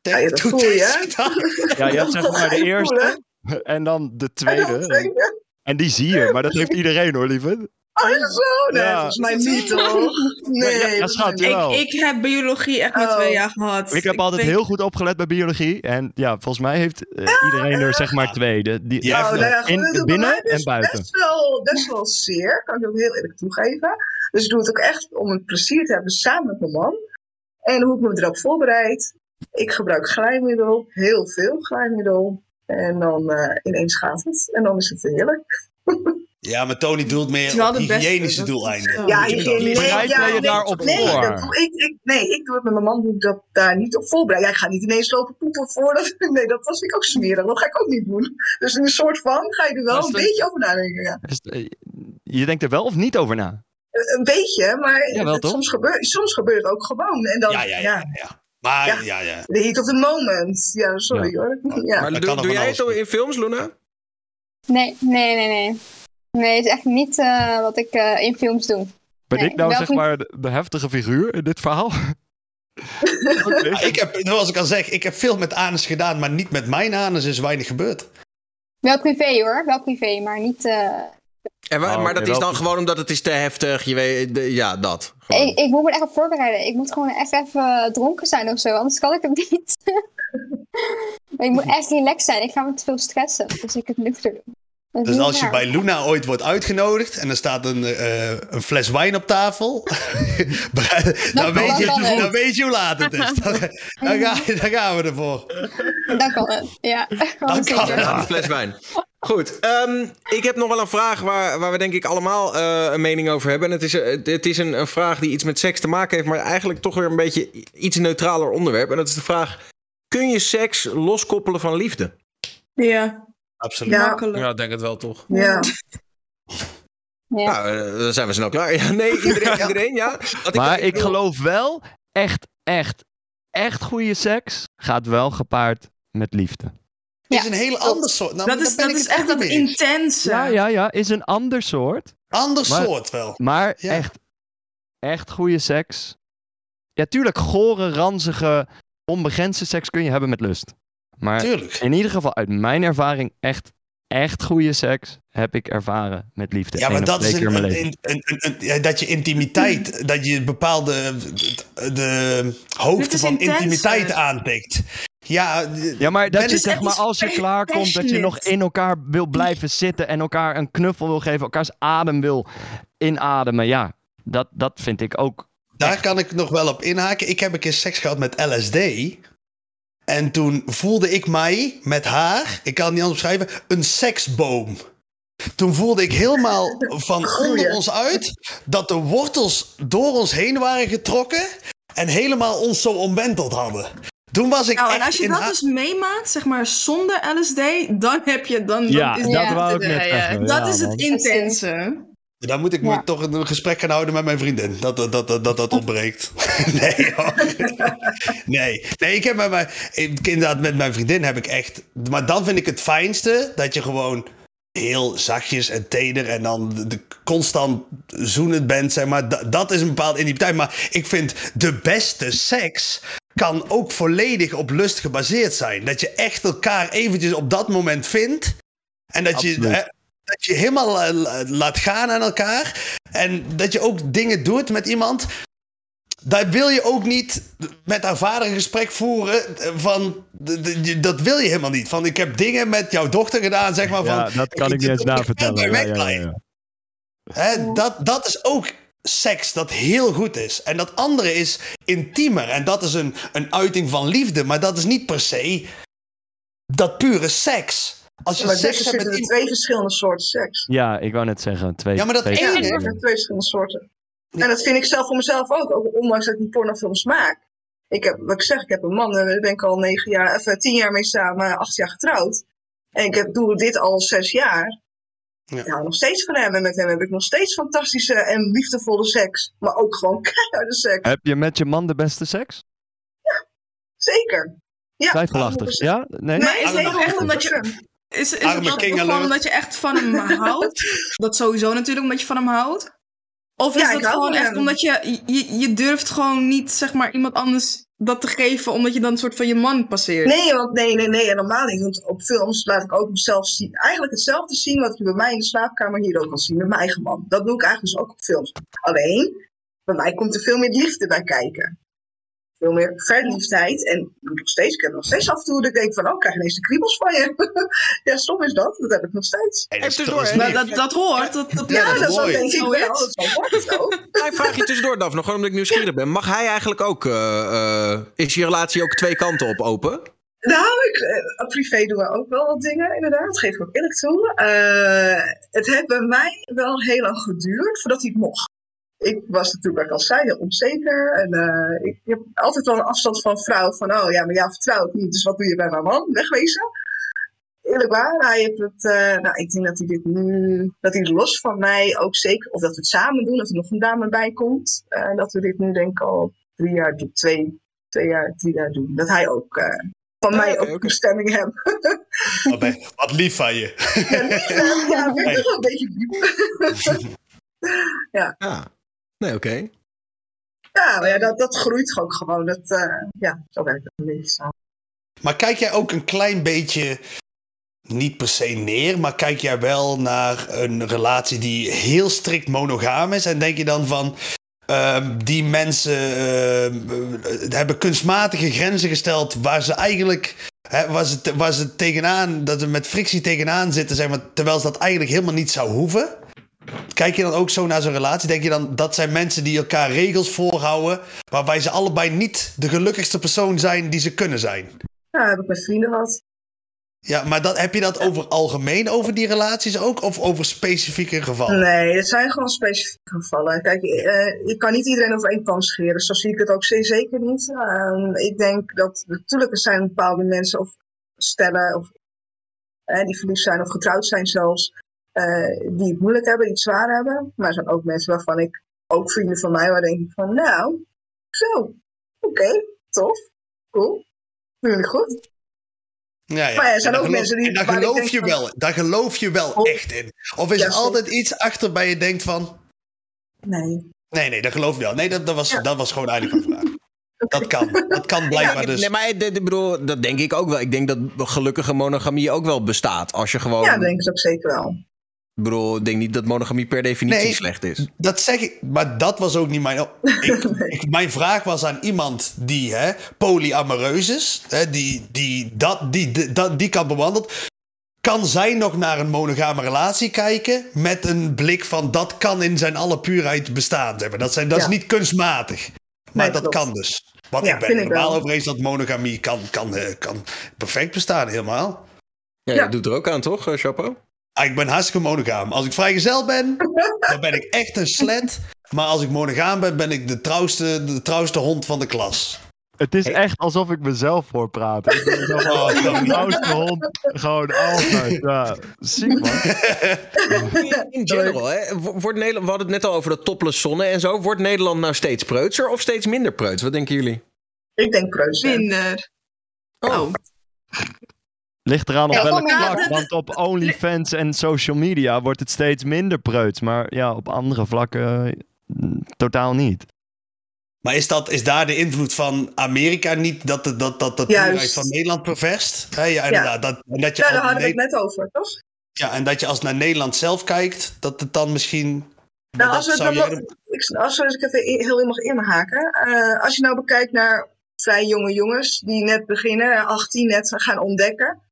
Ja, ja, dat voel je, hè? Ja, je hebt zeg maar de eerste en dan de tweede. tweede. En die zie je, maar dat heeft iedereen hoor, lieve. Oh, is het zo? Nee, Ja. volgens mij niet, toch? Nee, Ja, schat. Ik, ik heb biologie echt maar Oh. twee jaar gehad. Ik heb altijd heel goed opgelet bij biologie. En ja, volgens mij heeft eh, iedereen er zeg maar twee. De, die, Ja, Nou, nou ja, in, het binnen en dus buiten. Best wel, best wel zeer, kan ik ook heel eerlijk toegeven. Dus ik doe het ook echt om een plezier te hebben samen met mijn man. En hoe ik me erop voorbereid. Ik gebruik glijmiddel, heel veel glijmiddel. En dan eh, ineens gaat het. En dan is het heerlijk. Ja, maar Tony doelt meer op hygiënische dat- doeleinden. Ja, je nee, ja, jij je nee, daarop nee, voor? dat doe ik, ik, nee, ik doe het met mijn man, doe ik dat daar niet op voorbereiden. Ja, ik ga niet ineens lopen poepen voordat... Nee, dat was ik ook smerig. Dat ga ik ook niet doen. Dus in een soort van ga je er wel een dat- beetje over nadenken, ja. Is eh, je denkt er wel of niet over na? Een beetje, maar soms, gebeurt, soms gebeurt het ook gewoon. En dan, Ja, ja, ja. ja. Maar Ja. ja, ja. The heat of the moment. Ja, sorry Ja. hoor. Ja. Maar dat doe, doe jij het in films, Luna? Nee, nee, nee, nee. Nee, het is echt niet eh, wat ik eh, in films doe. Ben Nee, ik nou zeg maar de, de heftige figuur in dit verhaal? Ah, Ik heb, zoals ik al zeg, ik heb veel met anus gedaan, maar niet met mijn anus is weinig gebeurd. Wel privé hoor, wel privé, maar niet... eh, En Oh, maar dat is dan wel- gewoon omdat het is te heftig. Je weet, de- ja, dat. Gewoon. ik, ik moet me er echt op voorbereiden. Ik moet gewoon echt even dronken zijn of zo, anders kan ik het niet. ik moet echt relaxed zijn. Ik ga me te veel stressen, dus ik het nuchter doen. Dat Dus als je bij Luna ooit wordt uitgenodigd en er staat een, eh, een fles wijn op tafel, dan, weet je, dan weet je hoe laat het is. Dan, dan, ga, dan gaan we ervoor. Dan kan het, ja. Dan kan zeker. het. Ja, een fles wijn. Goed, ehm, ik heb nog wel een vraag waar, waar we denk ik allemaal eh, een mening over hebben. En het is, eh, het is een, een vraag die iets met seks te maken heeft, maar eigenlijk toch weer een beetje iets neutraler onderwerp. En dat is de vraag, kun je seks loskoppelen van liefde? Ja, Absoluut. Ja. Ja, ik denk het wel toch. Ja. Ja. Nou, eh, dan zijn we snel klaar. Ja, nee, iedereen, iedereen ja. Want Maar ik geloof wel, echt, echt, echt goede seks gaat wel gepaard met liefde. Het is Ja, een hele klopt. ander soort. Nou, Dat is, dat is het echt dat intense. Ja, ja, ja, is een ander soort. Ander Maar- soort wel. Maar Ja. echt, echt goede seks. Ja, tuurlijk, gore, ranzige, onbegrensde seks kun je hebben met lust. Maar Tuurlijk. in ieder geval uit mijn ervaring, echt, echt goede seks heb ik ervaren met liefde. Ja, maar Eén dat is een, dat je intimiteit, dat je bepaalde de hoogte van intimiteit aantikt. Ja, Ja, maar dat je is zeg maar als je klaar komt, dat je nog in elkaar wil blijven zitten en elkaar een knuffel wil geven, elkaars adem wil inademen. Ja, dat, dat vind ik ook. daar kan ik nog wel op inhaken. Ik heb een keer seks gehad met LSD. En toen voelde ik mij met haar, ik kan het niet anders beschrijven, een seksboom. Toen voelde ik helemaal van onder ons uit dat de wortels door ons heen waren getrokken en helemaal ons zo omwenteld hadden. Toen was ik Nou, en als je dat dus meemaakt, zeg maar zonder LSD, dan heb je dan. dan Ja, is dat Ja. wou ik net Ja, dat Ja, is het intense. Dan moet ik me Ja. toch een gesprek gaan houden met mijn vriendin. Dat dat, dat, dat, dat, dat ontbreekt. nee, hoor. nee. Nee, ik heb met mijn, ik- inderdaad, met mijn vriendin heb ik echt. Maar dan vind ik het fijnste dat je gewoon heel zachtjes en teder en dan de, de constant zoenend bent, zeg maar. Da- dat is een bepaalde intimiteit. Maar ik vind de beste seks kan ook volledig op lust gebaseerd zijn. Dat je echt elkaar eventjes op dat moment vindt. En dat je, Absoluut. Dat je helemaal eh, la- laat gaan aan elkaar. En dat je ook dingen doet met iemand. Daar wil je ook niet met haar vader een gesprek voeren. eh, Van, dat wil je helemaal niet. Van ik heb dingen met jouw dochter gedaan, zeg maar. Van, Ja, dat kan ik niet eens dat- navertellen. Ja, ja, ja. Hè, dat, dat is ook seks dat heel goed is. En dat andere is intiemer. En dat is een, een uiting van liefde. Maar dat is niet per se dat pure seks. Als je Maar seks hebt met twee verschillende soorten seks. Ja, ik wou net zeggen. Twee, Ja, maar dat ene- Ja, zijn twee verschillende soorten. En dat vind ik zelf voor mezelf ook, ook ondanks dat ik die pornofilms maak. Ik heb, wat ik zeg, ik heb een man, eh, daar ben ik al negen jaar, of eh, tien jaar mee samen, acht jaar getrouwd. En ik heb, doe dit al zes jaar. Ja. Ik hou nog steeds van hem en met hem heb ik nog steeds fantastische en liefdevolle seks. Maar ook gewoon keiharde seks. Heb je met je man de beste seks? Zeker. Ja, Twijfelachtig. 100%. Ja? Nee? Maar is het ook echt omdat je... 100%. Is, is Arme het gewoon omdat je echt van hem houdt? Dat sowieso natuurlijk omdat je van hem houdt? Of is Ja, dat gewoon echt hem. omdat je, je... Je durft gewoon niet, zeg maar, iemand anders dat te geven... omdat je dan een soort van je man passeert? Nee, want nee, nee, nee, helemaal niet. Want op films laat ik ook mezelf zien. Eigenlijk hetzelfde zien wat je bij mij in de slaapkamer hier ook kan zien. Met mijn eigen man. Dat doe ik eigenlijk dus ook op films. Alleen, bij mij komt er veel meer liefde bij kijken. Veel meer verliefdheid. En nog steeds, ik heb nog steeds af en toe dat ik denk van, oh, ik krijg ineens de kriebels van je. ja, stom is dat. Dat heb ik nog steeds. Hey, dat is- tussendoor, dat dat, dat hoort. Dat, dat, Ja, dat dat, is dat mooi. denk ik wel. Dat wel zo. Klein vraagje tussendoor, Daf, nog gewoon omdat ik nieuwsgierig ben. Mag hij eigenlijk ook, eh, eh, is je relatie ook twee kanten op open? Nou, ik, eh, privé doen we ook wel wat dingen, inderdaad. Dat geef ik ook eerlijk toe. Eh, het heeft bij mij wel heel lang geduurd voordat hij het mocht. Ik was natuurlijk, wat ik al zei, onzeker. En eh, ik heb altijd wel een afstand van vrouw. Van, oh ja, maar jou vertrouw ik niet. Dus wat doe je bij mijn man? Wegwezen. Eerlijk waar, hij heeft het... eh, nou, ik denk dat hij dit nu... Dat hij los van mij ook zeker... Of dat we het samen doen, dat er nog een dame bij komt. eh, dat we dit nu denk ik al drie jaar, doen, twee, twee jaar, drie jaar doen. Dat hij ook... eh, van Ah, mij ook oké. toestemming hebben. Wat, ben- wat lief van je. ja, lief, ja, ben ik Hey. wel een beetje diep. Ja. Nee, oké. ja, ja, dat, dat groeit ook gewoon. Dat, eh, ja, zo werkt het een beetje samen. Maar kijk jij ook een klein beetje, niet per se neer, maar kijk jij wel naar een relatie die heel strikt monogaam is? En denk je dan van, ehm, die mensen ehm, eh, hebben kunstmatige grenzen gesteld waar ze eigenlijk, hè, waar, ze, waar ze tegenaan, dat ze met frictie tegenaan zitten, zeg maar, terwijl ze dat eigenlijk helemaal niet zou hoeven? Kijk je dan ook zo naar zo'n relatie? Denk je dan dat zijn mensen die elkaar regels voorhouden, waarbij ze allebei niet de gelukkigste persoon zijn die ze kunnen zijn? Ja, heb ik met vrienden gehad. Ja, maar dat, heb je dat over algemeen over die relaties ook? Of over specifieke gevallen? Nee, het zijn gewoon specifieke gevallen. Kijk, eh, je kan niet iedereen over één pan scheren. Zo zie ik het ook zeer zeker niet. Ehm, ik denk dat natuurlijk er zijn bepaalde mensen of stellen of, eh, die verliefd zijn of getrouwd zijn zelfs. Eh, die het moeilijk hebben, die het zwaar hebben. Maar er zijn ook mensen waarvan ik, ook vrienden van mij, waar denk ik van, nou, zo, oké, tof, cool, doen jullie goed. Ja, ja. Maar er zijn ook daar mensen die- en daar ik geloof je van- wel, daar geloof je wel Oh. echt in. Of is Ja, er altijd iets achter bij je denkt van... Nee. Nee, nee, dat geloof je wel. Nee, dat, dat, was, dat was gewoon eigenlijk mijn vraag. Dat kan. Dat kan blijkbaar Ja, dus. Nee, maar ik ik bedoel, dat denk ik ook wel. Ik denk dat gelukkige monogamie ook wel bestaat. Als je gewoon. Ja, denk ik ook zeker wel. Ik bedoel, ik denk niet dat monogamie per definitie Nee. slecht is. Dat zeg ik, maar dat was ook niet mijn. Ik, ik- mijn vraag was aan iemand die hè, polyamoreus is, hè, die, die, dat, die, die, dat, die kan bewandeld. Kan zij nog naar een monogame relatie kijken met een blik van dat kan in zijn alle puurheid bestaan? Zeg maar. Dat, zijn, dat Ja. is niet kunstmatig, maar Nee, dat klopt. kan dus. Want Ja, ik ben er ik normaal wel. over eens dat monogamie kan, kan, eh, kan perfect bestaan, helemaal. Ja, Ja. je doet er ook aan, toch, eh, Chapeau? Ah, Ik ben hartstikke monogaam. Als ik vrijgezel ben, dan ben ik echt een slet. Maar als ik monogaam ben, ben ik de trouwste, de trouwste hond van de klas. Het is echt alsof ik mezelf hoor praten. Ik ben zo van, Oh, de trouwste hond. Gewoon altijd. Ja, ziek man. In general, hè? wo- Wordt Nederland, we hadden het net al over de topless zonne en zo. Wordt Nederland nou steeds preutser of steeds minder preuts? Wat denken jullie? Ik denk preuts. Minder. Oh. Ligt eraan op Ja, welk kom maar. vlak. Want op OnlyFans en social media wordt het steeds minder preuts. Maar ja, op andere vlakken eh, totaal niet. Maar is, dat, is daar de invloed van Amerika niet dat de, dat, dat, dat van Nederland perverst? Hè, ja, inderdaad. Dat, en dat je Ja, daar hadden we het Ne- net over, toch? ja, en dat je als naar Nederland zelf kijkt, dat het dan misschien... Nou, dat als, we dan jij- ik, als, we- als ik even in- heel in mag inhaken. eh als je nou bekijkt naar vrij jonge jongens die net beginnen, 18 net gaan ontdekken.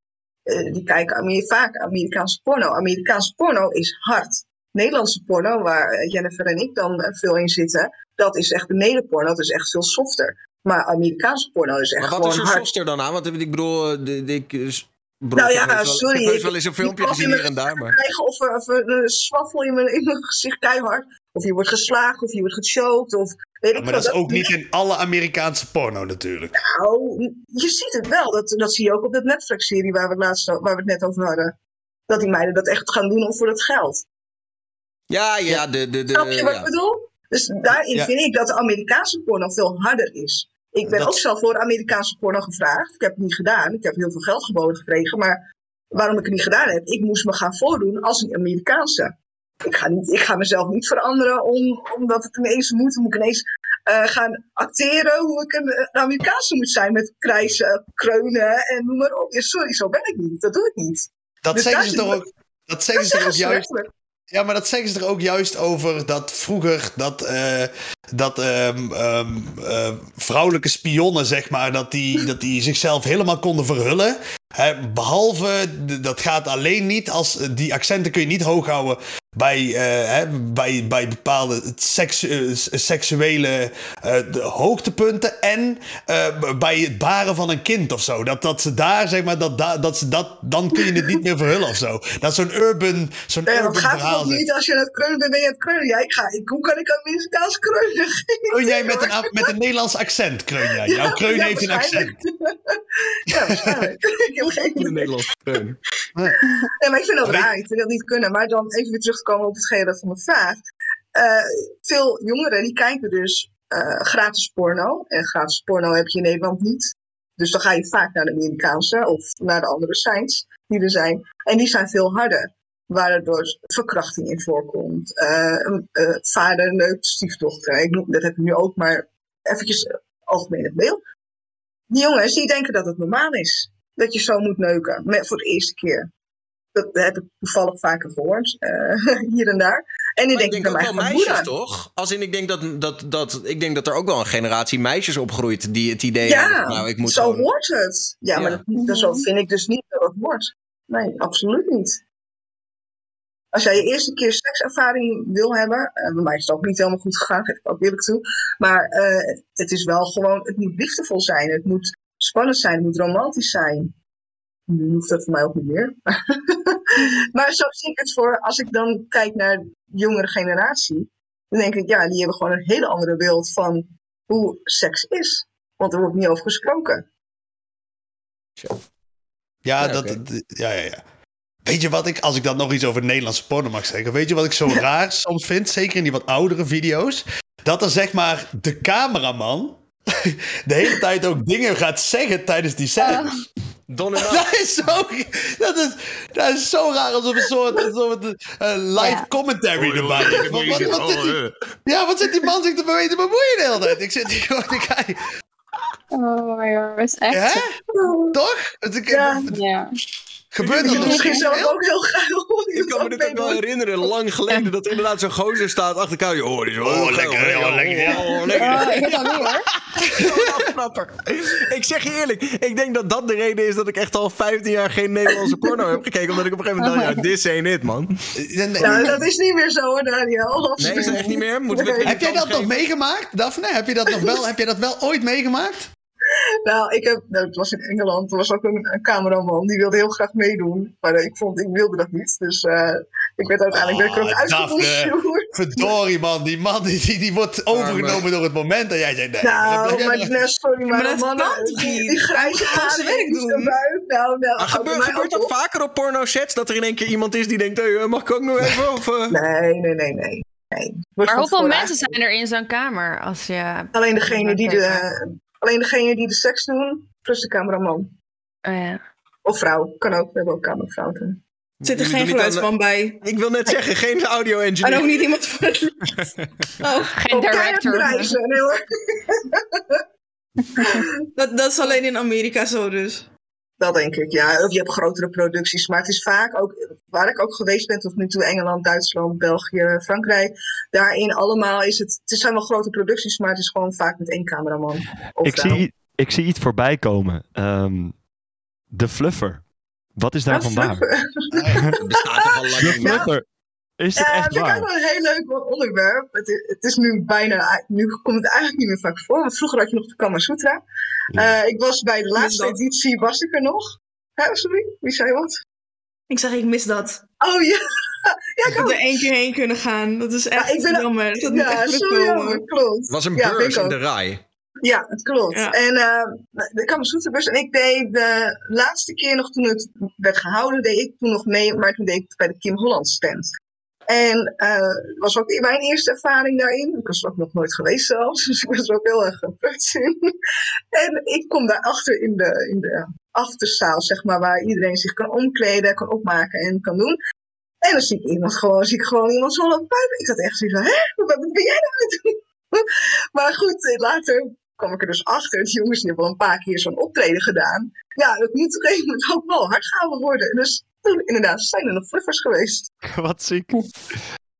Eh, die kijken Amer- vaak Amerikaanse porno. Amerikaanse porno is hard. Nederlandse porno, waar eh, Jennifer en ik dan eh, veel in zitten, dat is echt beneden porno. Dat is echt veel softer. Maar Amerikaanse porno is echt Maar wat is er hard. softer dan aan? Want ik bedoel, de, de, Nou ja, sorry, Ik heb wel eens een filmpje gezien hier en daar, maar... krijgen of, of een zwaffel in mijn, in mijn gezicht keihard. Of je wordt geslagen, of je wordt gechoked, of weet ik Maar dat is ook niet in alle Amerikaanse porno natuurlijk. Nou, je ziet het wel. Dat, dat zie je ook op dat Netflix-serie waar, we het laatst waar we het net over hadden. Dat die meiden dat echt gaan doen om voor het geld. Ja, ja, de... de, de Snap je wat ja. ik bedoel? Dus daarin Ja. vind ik dat de Amerikaanse porno veel harder is. Ik ben Dat- ook zelf voor Amerikaanse porno gevraagd. Ik heb het niet gedaan. Ik heb heel veel geld geboden gekregen. Maar waarom ik het niet gedaan heb, ik moest me gaan voordoen als een Amerikaanse. Ik ga, niet, ik ga mezelf niet veranderen om, omdat het ineens moet. Moet ik ineens eh, gaan acteren hoe ik een, een Amerikaanse moet zijn. Met krijsen, kreunen en noem maar op. Ja, sorry, zo ben ik niet. Dat doe ik niet. Dat Dus zeggen ze toch ook. Dat zeggen ze toch ook juist. Ja, maar dat zeggen ze er ook juist over dat vroeger dat, eh, dat ehm, ehm, eh, vrouwelijke spionnen, zeg maar, dat die, dat die zichzelf helemaal konden verhullen. Hè, behalve, dat gaat alleen niet als die accenten kun je niet hoog houden bij, eh, hè, bij, bij bepaalde eh, seksuele eh, hoogtepunten en bij het baren van een kind of zo. Dat, dat ze daar, zeg maar, dat, da- dat ze dat, dan kun je het niet meer verhullen of zo. Dat is zo'n urban, zo'n dat urban gaat verhaal. niet als je aan het kreunen bent, ben je aan het. Ja, ik ga, ik, hoe kan ik Amerikaans Kreun jij met een, met een Nederlands accent, kreun jij. Jouw kreun Ja, heeft een accent. ja, waarschijnlijk. ik heb geen Nederlandse steun. Nee, maar ik vind dat Weet- raar. Ik vind dat niet kunnen. Maar dan even weer terug te komen op hetgene van mijn vraag. Eh, veel jongeren die kijken dus eh, gratis porno. En gratis porno heb je in Nederland niet. Dus dan ga je vaak naar de Amerikaanse of naar de andere sites die er zijn. En die zijn veel harder. Waardoor verkrachting in voorkomt. Eh, eh, vader neukt stiefdochter. Ik noem, dat heb ik nu ook, maar eventjes eh, algemeen het beeld. Die jongens die denken dat het normaal is. Dat je zo moet neuken. Met, voor de eerste keer. Dat heb ik toevallig vaker gehoord. eh, hier en daar. En die Maar ik denken denk ook wel meisjes, moeder. toch? Als in, ik denk dat, dat, dat, ik denk dat er ook wel een generatie meisjes opgroeit die het idee hebben Ja, van, nou, ik moet zo gewoon- hoort het. Ja, maar dat, dat zo vind ik dus niet dat het hoort. Nee, absoluut niet. Als jij je eerste keer sekservaring wil hebben, eh, bij mij is het ook niet helemaal goed gegaan, geef ik ook eerlijk toe. Maar eh, het is wel gewoon, het moet liefdevol zijn, het moet spannend zijn, het moet romantisch zijn. Nu hoeft dat voor mij ook niet meer. maar zo zie ik het voor, als ik dan kijk naar de jongere generatie, dan denk ik, ja, die hebben gewoon een hele andere beeld van hoe seks is. Want er wordt niet over gesproken. Ja, Ja, dat, ja, ja, ja. Weet je wat ik, als ik dan nog iets over Nederlandse porno mag zeggen, weet je wat ik zo raar soms vind, zeker in die wat oudere video's, dat er zeg maar de cameraman de hele tijd ook dingen gaat zeggen tijdens die scènes. Don en Dat is zo, dat is, dat is zo raar, alsof een soort, alsof het, live Ja. commentary erbij is. Wat, wat, wat zit die, ja, wat zit die man zich te bewegen te bemoeien de hele tijd? Ik zit hier gewoon te kijken. Oh my god, dat is echt... Hè? Toch? Ja. Gebeurt Je dat nog misschien zelf ook heel geil. Ik kan me dit ook wel herinneren, lang geleden, dat er inderdaad zo'n gozer staat achter kauw. Oh, die is wel Oh, lekker, geil, ja, lekker. Oh, lekker. Ik heb dat niet hoor. Afknapper. Ik zeg je eerlijk, ik denk dat dat de reden is dat ik echt al 15 jaar geen Nederlandse porno heb gekeken. Omdat ik op een gegeven moment dacht, ja, this ain't it, man. Nou, dat is niet meer zo hoor, Daniel. Nee, is dat echt niet meer? Moeten we Heb jij dat nog meegemaakt, Daphne? Heb je dat nog wel, heb je dat wel ooit meegemaakt? Nou, ik heb, nou, het was in Engeland, er was ook een, een cameraman die wilde heel graag meedoen. Maar eh, ik, vond, ik wilde dat niet. Dus eh, ik werd uiteindelijk Oh, ben ik er ook Daphne. uitgevoerd. Verdorie man, die man die, die, die wordt overgenomen door het moment dat jij zegt nee. Nou, dat- maar nee, sorry, maar, Maar toch die, niet? die grijze zijn werk die doen. Nou, nou, Maar gebeurt, dat op. vaker op porno-sets? Dat er in één keer iemand is die denkt, hey, eh, mag ik ook nog even? Of, eh? Nee, nee, nee, nee. nee. Maar hoeveel mensen zijn er in zo'n kamer? Als je... Alleen degene die de. Alleen degene die de seks doen, plus de cameraman. Oh ja. Of vrouw, kan ook. We hebben ook camerafouten. Er zit er geen geluidsman bij. Ik wil net zeggen, geen En ook niet iemand voor het licht. Oh, Geen director. nee hoor. dat, dat is alleen in Amerika zo dus. Dat denk ik, ja. Of je hebt grotere producties. Maar het is vaak ook, waar ik ook geweest ben tot nu toe, Engeland, Duitsland, België, Frankrijk. Daarin allemaal is het, het zijn wel grote producties, maar het is gewoon vaak met één cameraman. Of Ik zie, ik zie iets voorbij komen. Ehm, de fluffer. Wat is daarvan waar? Dat bestaat toch al lang De fluffer. Is het Ja, echt vind ik ook waar? wel een heel leuk onderwerp. Het is, het is nu bijna, nu komt het eigenlijk niet meer vaak voor. Want vroeger had je nog de Kama Sutra. Ja. Eh, ik was bij de laatste dat. editie, was ik er nog. Hè, sorry, wie zei wat? Ik zeg, ik mis dat. Oh ja. Ja, Ik had er één keer heen kunnen gaan. Dat is echt ik ben- jammer. Dat Ja, echt zo jammer, klopt. Het was een Ja, beurs in de rij. Ja, het klopt. Ja. En uh, kwam een zoeterbus en ik deed de laatste keer nog toen het werd gehouden, deed ik toen nog mee, maar toen deed ik bij de Kim Holland stand. En eh, was ook mijn eerste ervaring daarin. Ik was ook nog nooit geweest zelfs, dus ik was er ook heel erg geprukt in. En ik kom daarachter in de, in de achterzaal, zeg maar, waar iedereen zich kan omkleden, kan opmaken en kan doen. En dan zie ik iemand gewoon, zie ik gewoon iemand zo pijpen. Ik zat echt zo van, hè, wat ben jij nou aan doen? Maar goed, eh, later kwam ik er dus achter. Die jongens hebben al een paar keer zo'n optreden gedaan. Ja, dat moet op een gegeven moment ook wel hard gehouden worden. Dus toen inderdaad zijn er nog fluffers geweest. Wat ziek.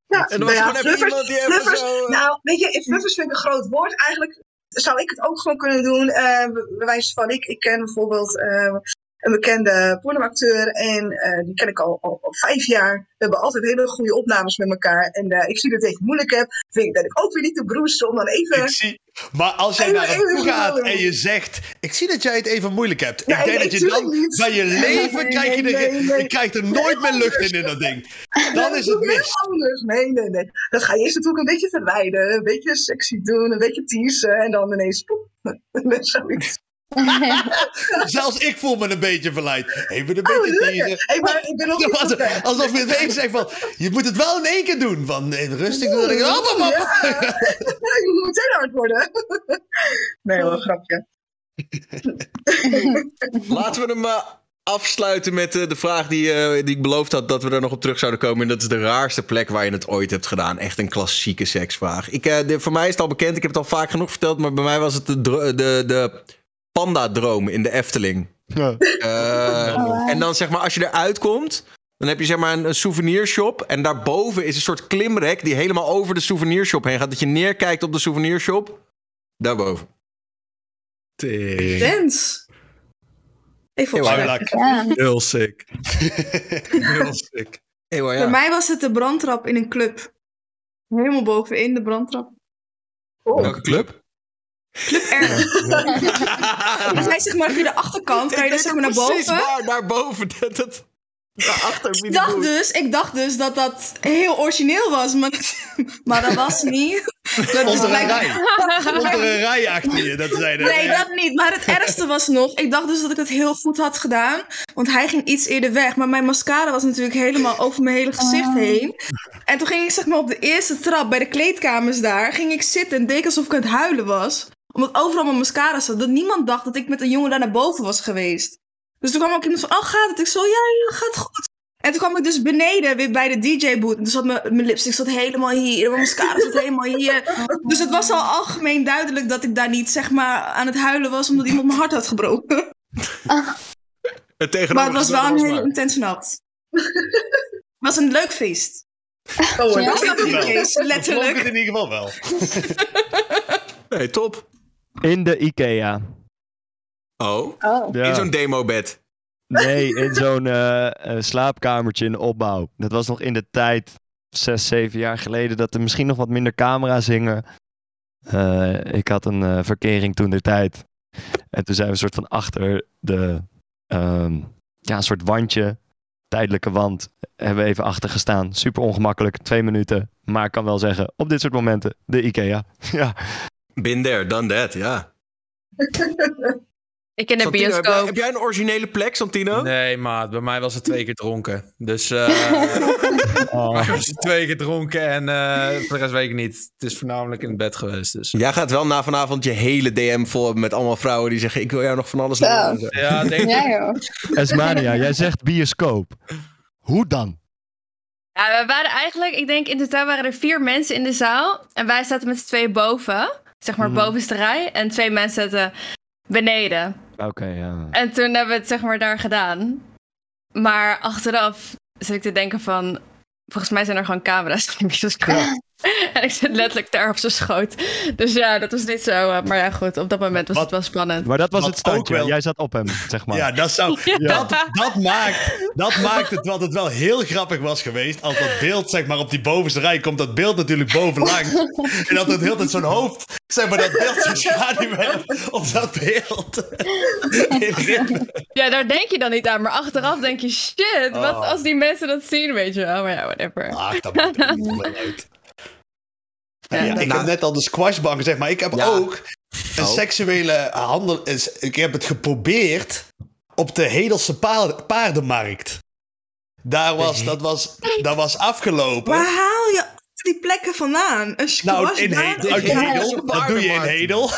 Ja, En nou was ja, gewoon even fluffers, iemand die fluffers, zo... nou, weet je, fluffers vind ik een groot woord. Eigenlijk zou ik het ook gewoon kunnen doen. eh bij wijze van, ik, ik ken bijvoorbeeld eh, een bekende pornoacteur. En eh, die ken ik al, al, al vijf jaar. We hebben altijd hele goede opnames met elkaar. En eh, ik zie dat ik het moeilijk heb. Vind ik dat ik ook weer niet te broesten om dan even... Ik zie, maar als jij Even- naar hem toe gaat en je zegt: Ik zie dat jij het even moeilijk hebt. Ja, ik denk nee, dat je dan niet. bij je leven Nee, krijg je, er, je krijgt er nooit meer lucht in in dat ding. Dan Nee, is het heel mis. anders. Nee, nee, nee. Dat ga je eerst natuurlijk een beetje verwijden. Een beetje sexy doen, een beetje teasen. En dan ineens... poep. Zoiets. Zelfs ik voel me een beetje verleid. Even een Oh, beetje. Hey, maar ik ben nog niet Alsof-. Alsof je het eens zegt van, je moet het wel in één keer doen. Van eh, rustig doen. Ik. Ja. Moet meteen hard worden. Nee, wel een grapje. Laten we hem eh, afsluiten met eh, de vraag die, eh, die ik beloofd had dat we er nog op terug zouden komen. En dat is de raarste plek waar je het ooit hebt gedaan. Echt een klassieke seksvraag. Ik, eh, de, voor mij is het al bekend, ik heb het al vaak genoeg verteld, maar bij mij was het de, de, de panda-droom in de Efteling. Ja. Eh, Oh, wow. En dan zeg maar, als je eruit komt, dan heb je zeg maar een, een souvenirshop. En daarboven is een soort klimrek die helemaal over de souvenirshop heen gaat. Dat je neerkijkt op de souvenirshop. Daarboven. Dance. Ik vond Heel het. Ja. Heel sick. Heel sick. Ja. Bij mij was het de brandtrap in een club. Helemaal bovenin de brandtrap. Welke club? Club R. Je zei zeg maar via de achterkant, kan je dus zeg maar naar Precies boven. waar, daarboven. Dat, dat, daarachter. Ik dacht, dus, ik dacht dus dat dat heel origineel was, maar, maar dat was niet. Dat is Onder een rij. Onder een rij achter je. Dat zeiden Nee, dat niet. Maar het ergste was nog, ik dacht dus dat ik het heel goed had gedaan. Want hij ging iets eerder weg. Maar mijn mascara was natuurlijk helemaal over mijn hele gezicht Oh. heen. En toen ging ik zeg maar op de eerste trap bij de kleedkamers daar. Ging ik zitten en deed ik alsof ik aan het huilen was. Omdat overal mijn mascara zat. Dat niemand dacht dat ik met een jongen daar naar boven was geweest. Dus toen kwam ook iemand van, oh gaat het? Ik zo, ja, ja, gaat goed. En toen kwam ik dus beneden weer bij de DJ-boot. En toen zat mijn, mijn lipstick zat helemaal hier. Mijn mascara zat helemaal hier. Dus het was al algemeen duidelijk dat ik daar niet zeg maar aan het huilen was. Omdat iemand mijn hart had gebroken. Het Maar het was wel een hele intense nacht. Het was een leuk feest. Oh, Ja? dat Dat is niet Kees, Ik geloof het letterlijk. in ieder geval wel. Nee, top. In de Ikea. Oh, Oh. Ja. in zo'n demobed. Nee, in zo'n eh, eh, slaapkamertje in de opbouw. Dat was nog in de tijd, zes, zeven jaar geleden, dat er misschien nog wat minder camera's hingen. Eh, ik had een eh, verkering toen de tijd. En toen zijn we een soort van achter de, ehm, ja, een soort wandje, tijdelijke wand, hebben we even achter gestaan. Super ongemakkelijk, twee minuten. Maar ik kan wel zeggen, op dit soort momenten, de Ikea. ja. Been there, done that, ja. Ik in de Santino, heb, jij, bioscoop. heb jij een originele plek, Santino? Nee, maat. Bij mij was het twee keer dronken. Dus eh Oh. bij mij was het twee keer dronken en eh voor de rest weet ik niet. Het is voornamelijk in het bed geweest. Dus. Jij gaat wel na vanavond je hele DM vol hebben met allemaal vrouwen die zeggen: Ik wil jou nog van alles leren. Ja, denk Ja, joh. Esmania, jij zegt bioscoop. Hoe dan? Ja, we waren eigenlijk, ik denk in totaal waren er vier mensen in de zaal. En wij zaten met z'n tweeën boven. Zeg maar Mhm. bovenste rij. En twee mensen zaten beneden. Oké, ja. En toen hebben we het zeg maar daar gedaan. Maar achteraf zit ik te denken van... Volgens mij zijn er gewoon camera's in de bioscoop. En ik zit letterlijk daar op zijn schoot. Dus ja, dat was niet zo. eh, maar ja, goed, op dat moment was Wat- het wel spannend. Maar dat was Wat het standje. wel- Jij zat op hem, zeg maar. Ja, dat, zou, Ja. dat, dat, maakt, dat maakt het wat het wel heel grappig was geweest. Als dat beeld, zeg maar, op die bovenste rij komt, dat beeld natuurlijk bovenlangs. en dat het heel tijd zo'n hoofd, zeg maar, dat beeld zo schaduwwerpt op dat beeld. Ja, daar denk je dan niet aan. Maar achteraf denk je, shit, wat Oh. als die mensen dat zien, weet je wel. Maar ja, whatever. Ach, dat maakt niet uit. Ja, Ja, ik nou- heb net al de squashbank gezegd, maar ik heb Ja. ook een Oh. seksuele handel. Ik heb het geprobeerd op de Hedelse paard- paardenmarkt. Daar was, dat, was, dat was afgelopen. Waar haal je die plekken vandaan? Een Nou, squashbaan? in Hedel, uit Ja. Hedel. Dat doe je in Hedel.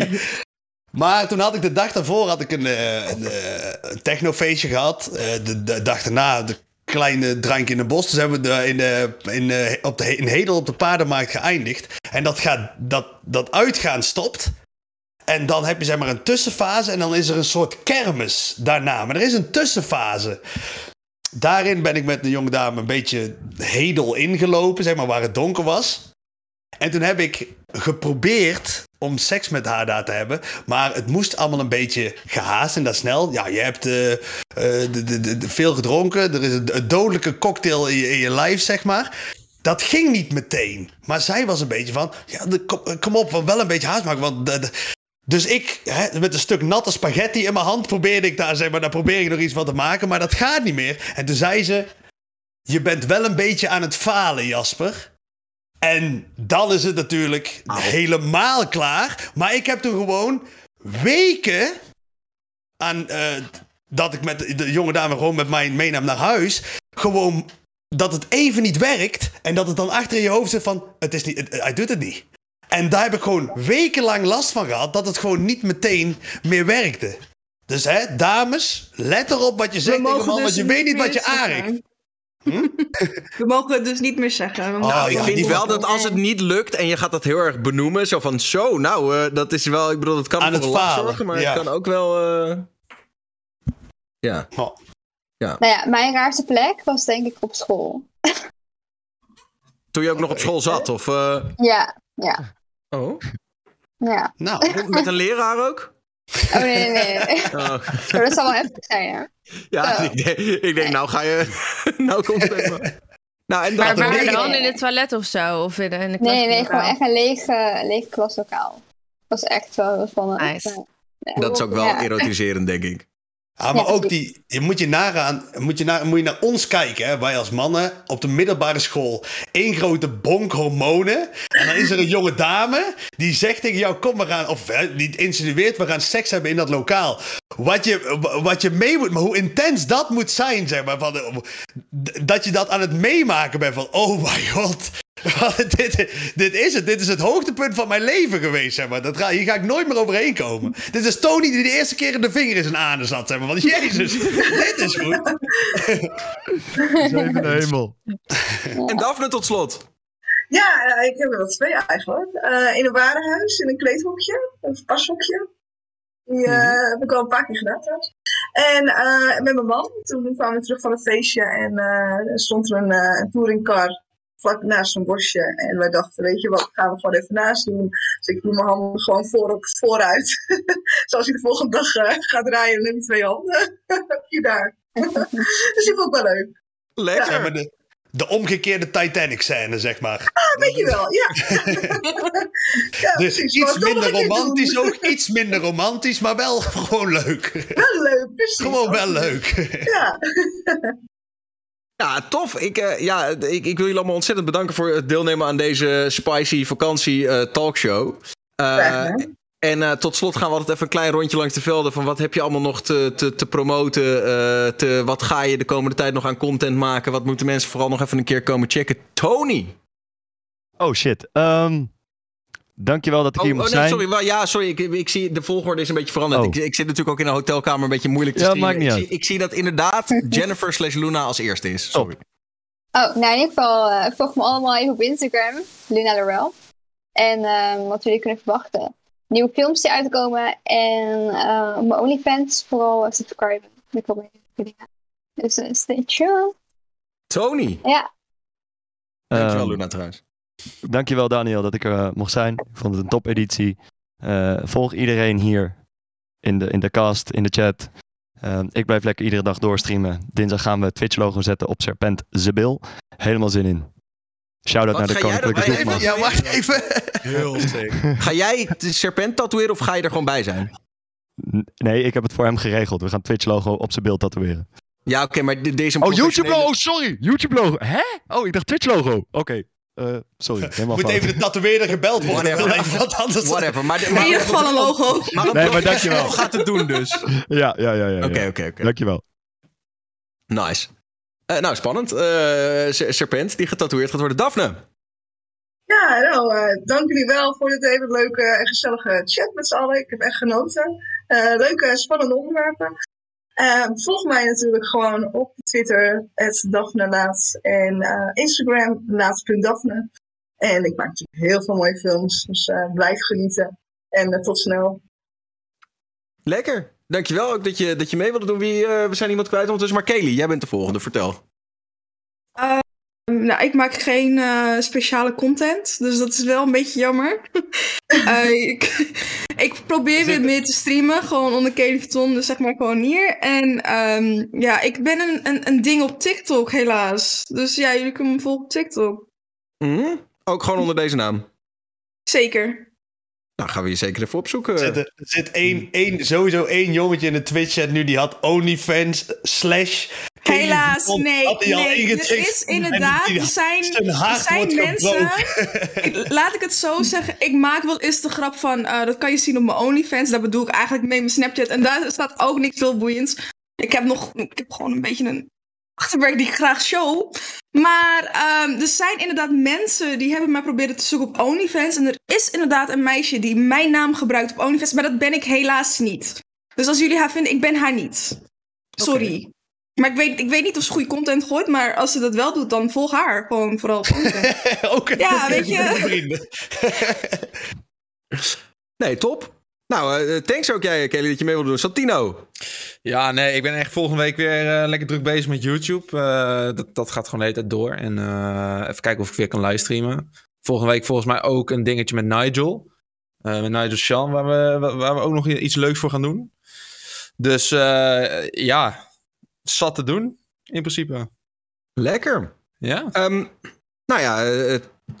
maar toen had ik de dag daarvoor had ik een, eh, een, eh, een technofeestje gehad. Eh, de, de dag daarna de kleine drankje in het bos. Dus hebben we de, in, de, in, de, op de, in Hedel op de paardenmarkt geëindigd. En dat, gaat, dat, dat uitgaan stopt. En dan heb je zeg maar een tussenfase en dan is er een soort kermis daarna. Maar er is een tussenfase. Daarin ben ik met de jonge dame een beetje hedel ingelopen, zeg maar, waar het donker was. En toen heb ik geprobeerd om seks met haar daar te hebben. Maar het moest allemaal een beetje gehaast en dat snel. Ja, je hebt eh, eh, de, de, de, veel gedronken. Er is een, dodelijke cocktail in je, in je lijf, zeg maar. Dat ging niet meteen. Maar zij was een beetje van... Ja, kom, kom op, wel een beetje haast maken. Want dus ik, hè, met een stuk natte spaghetti in mijn hand, probeerde ik daar, zeg maar, daar probeer ik nog iets van te maken. Maar dat gaat niet meer. En toen zei ze: Je bent wel een beetje aan het falen, Jasper. En dan is het natuurlijk helemaal klaar. Maar ik heb toen gewoon weken aan eh, dat ik met de, jonge dame gewoon met mij meenam naar huis. Gewoon dat het even niet werkt. En dat het dan achter in je hoofd zit van: het is niet, het- hij doet het niet. En daar heb ik gewoon wekenlang last van gehad dat het gewoon niet meteen meer werkte. Dus hè, dames, let erop wat je zegt tegen man, want je weet niet wat je aanricht. We mogen het dus niet meer zeggen. Oh, Nou, ik ja, vind wel dat als het niet lukt en je gaat dat heel erg benoemen, zo van zo, nou, eh, dat is wel, ik bedoel, het kan Aan voor het lach zorgen, maar ja. het kan ook wel, eh, ja. Oh. Nou ja, mijn raarste plek was denk ik op school. Toen je ook nog op school zat, of, eh, Ja, ja, oh, ja. Nou, met een leraar ook? Oh nee, nee, nee. Oh. Dat zou wel heftig zijn, hè? Ja, Zo. ik denk, ik denk, nou ga je, nou komt het. Nou, en Maar nee. dan? In het toilet of zo? Of in de, in de Nee, nee, gewoon echt een leeg, leeg klaslokaal. Dat was echt wel spannend. Nice. Ja. Ja. dat is ook wel Ja. erotiserend, denk ik. Ja, maar ook die, je moet je, nagaan, moet, je naar, moet je naar ons kijken, hè? wij als mannen op de middelbare school. één grote bonk hormonen. En dan is er een jonge dame die zegt tegen jou: Kom, we gaan, of die insinueert, we gaan seks hebben in dat lokaal. Wat je, wat je mee moet, maar hoe intens dat moet zijn, zeg maar. Van, dat je dat aan het meemaken bent van: Oh my god. dit, dit is het. Dit is het hoogtepunt van mijn leven geweest, zeg maar. Dat ga, hier ga ik nooit meer overheen komen. Dit is Tony die de eerste keer in de vinger in zijn anus had, zeg maar. Van, jezus, dit is goed. Zevende hemel. En Daphne tot slot. Ja, eh, ik heb er wel twee eigenlijk. Eh, in een warenhuis, in een kleedhokje, een pashokje. Die eh, heb ik al een paar keer gedaan trouwens. En eh, met mijn man, toen kwamen we terug van een feestje en stond er een, eh, een touringcar vlak naast een bosje. En wij dachten, weet je wat, gaan we gewoon even naast doen. Dus ik doe mijn handen gewoon voorop, vooruit. Zoals ik de volgende dag ga draaien, heb ik twee handen. Hier daar. dus die vond ik wel leuk. Lekker. Maar de, de omgekeerde Titanic-scène, zeg maar. Ah, weet je wel, ja. ja, Dus precies. iets minder romantisch, doen. ook iets minder romantisch, maar wel gewoon leuk. Wel leuk, precies. Gewoon wel leuk. Ja. Ja, tof. Ik, eh, ja, ik, ik wil jullie allemaal ontzettend bedanken voor het deelnemen aan deze spicy vakantie eh, talkshow. Eh, en eh, tot slot gaan we altijd even een klein rondje langs de velden. Van wat heb je allemaal nog te, te, te promoten? eh, te, wat ga je de komende tijd nog aan content maken? Wat moeten mensen vooral nog even een keer komen checken? Tony! Oh shit. Ehm dankjewel dat ik Oh, hier oh mocht nee, zijn. sorry. Wel, Ja, sorry. Ik, ik zie de volgorde is een beetje veranderd. Oh. Ik, ik zit natuurlijk ook in een hotelkamer een beetje moeilijk te Ja, streamen. maakt niet ik, uit. zie, ik zie dat inderdaad Jennifer slash Luna als eerste is. Sorry. Oh, nou in ieder geval, eh, volg me allemaal even op Instagram, Luna Laurel. En ehm, wat jullie kunnen verwachten. Nieuwe films die uitkomen en eh, mijn OnlyFans vooral uh, subscriben. Ik wil dingen. Dus eh, stay tuned. Tony! Ja, Dankjewel Ehm, Luna trouwens. Dankjewel Daniel dat ik er eh, mocht zijn. Ik vond het een topeditie. Eh volg iedereen hier in de, in de cast, in de chat. Eh, ik blijf lekker iedere dag doorstreamen. Dinsdag gaan we het Twitch logo zetten op Serpent Zebil. Helemaal zin in. Shout-out Wat naar de Koninklijke. Ja, wacht even. Heel. Ga jij de serpent tatoeëren of ga je er gewoon bij zijn? Nee, ik heb het voor hem geregeld. We gaan het Twitch logo op zijn beeld tatoeëren. Ja, oké, maar de- deze Oh, YouTube logo, sorry. YouTube logo. Hè? Oh, ik dacht Twitch logo. Oké. Eh, sorry, helemaal Moet fout. even de tatoeëerder gebeld worden. Whatever. Even wat anders. Whatever. Maar, de- In ieder geval een logo. Maar een Nee, maar dankjewel. gaat het doen dus. Oké, Ja, ja, ja. ja, ja. oké, oké. Dankjewel. Nice. Eh, nou, spannend. Eh, Serpent, die getatoeëerd gaat worden. Daphne. Ja, nou, eh, dank jullie wel voor dit hele leuke en gezellige chat met z'n allen. Ik heb echt genoten. Eh, leuke, spannende onderwerpen. Eh, volg mij natuurlijk gewoon op Twitter, Daphne Laat. En eh, Instagram, laat.daphne. En ik maak natuurlijk heel veel mooie films, dus eh, blijf genieten. En eh, tot snel. Lekker. Dankjewel ook dat je, dat je mee wilde doen. Wie, eh, we zijn iemand kwijt ondertussen. Maar Kelly, jij bent de volgende. Vertel. Nou, ik maak geen eh, speciale content, dus dat is wel een beetje jammer. Eh, ik, ik probeer weer meer te streamen, gewoon onder Kellyton, dus zeg maar gewoon hier. En ehm, ja, ik ben een, een, een ding op TikTok, helaas. Dus ja, jullie kunnen me volgen op TikTok. Mhm. Ook gewoon onder deze naam. Zeker. Nou, gaan we je zeker even opzoeken. Er zit, er zit één, één, sowieso één jongetje in de Twitch-chat nu die had OnlyFans slash... Helaas, nee. had nee. Er is inderdaad, er zijn, zijn er mensen... Ik- laat ik het zo zeggen, ik maak wel eens de grap van, eh, dat kan je zien op mijn OnlyFans, daar bedoel ik eigenlijk mee mijn Snapchat. En daar staat ook niks veel boeiends. Ik heb nog, ik heb gewoon een beetje een achterwerk die ik graag show. Maar ehm, er zijn inderdaad mensen die hebben mij proberen te zoeken op OnlyFans. En er is inderdaad een meisje die mijn naam gebruikt op OnlyFans, maar dat ben ik helaas niet. Dus als jullie haar vinden, ik ben haar niet. Sorry. Maar ik weet, ik weet niet of ze goede content gooit, maar als ze dat wel doet, dan volg haar. Gewoon vooral. Ook Ja, weet je. Vrienden. Nee, top. Nou, eh, thanks ook jij, Kelly, dat je mee wilde doen. Santino. Ja, nee, ik ben echt volgende week weer eh, lekker druk bezig met YouTube. Eh, dat, dat gaat gewoon de hele tijd door. En eh, even kijken of ik weer kan livestreamen. Volgende week volgens mij ook een dingetje met Nigel. Eh, met Nigel Sean, waar we, waar we ook nog iets leuks voor gaan doen. Dus eh, ja, zat te doen, in principe. Lekker. Ja? Ehm, nou ja,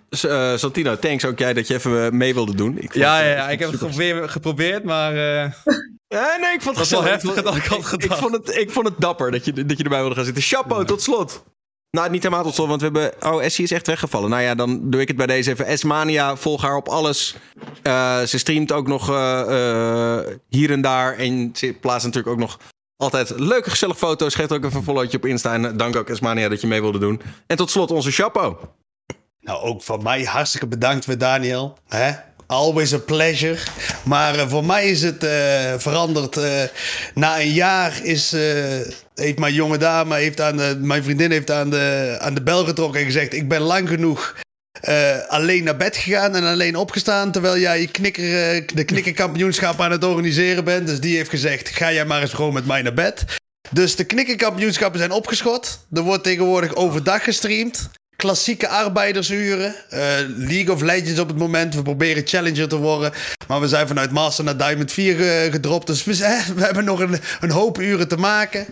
eh, eh, Santino, thanks ook jij dat je even eh, mee wilde doen. Ik vond Ja, ja, eh, ja, ik heb het geprobeerd, geprobeerd maar eh, Ja, nee, ik vond het wel Ik had ik vond het, ik vond het dapper dat je, dat je erbij wilde gaan zitten. Chapeau, tot slot. Nou, niet helemaal tot slot, want we hebben... Oh, Essie is echt weggevallen. Nou ja, dan doe ik het bij deze even. Esmania, volg haar op alles. Eh, ze streamt ook nog eh, eh, hier en daar. En ze plaatst natuurlijk ook nog altijd leuke, gezellige foto's. Geef ook even een followtje op Insta. En eh, dank ook Esmania dat je mee wilde doen. En tot slot onze chapeau. Nou, ook van mij hartstikke bedankt weer, Daniel. Always a pleasure. Maar eh, voor mij is het eh, veranderd. eh, na een jaar is, heeft mijn jonge dame, heeft aan de, mijn vriendin heeft aan de, aan de bel getrokken en gezegd... ik ben lang genoeg alleen naar bed gegaan en alleen opgestaan... terwijl jij je knikker, de knikkerkampioenschap aan het organiseren bent. Dus die heeft gezegd, ga jij maar eens gewoon met mij naar bed. Dus de knikkerkampioenschappen zijn opgeschot. Er wordt tegenwoordig overdag gestreamd. Klassieke arbeidersuren. Eh, League of Legends op het moment. We proberen Challenger te worden. Maar we zijn vanuit Master naar Diamond 4 ge- gedropt. Dus we, zijn- we hebben nog een, een hoop uren te maken.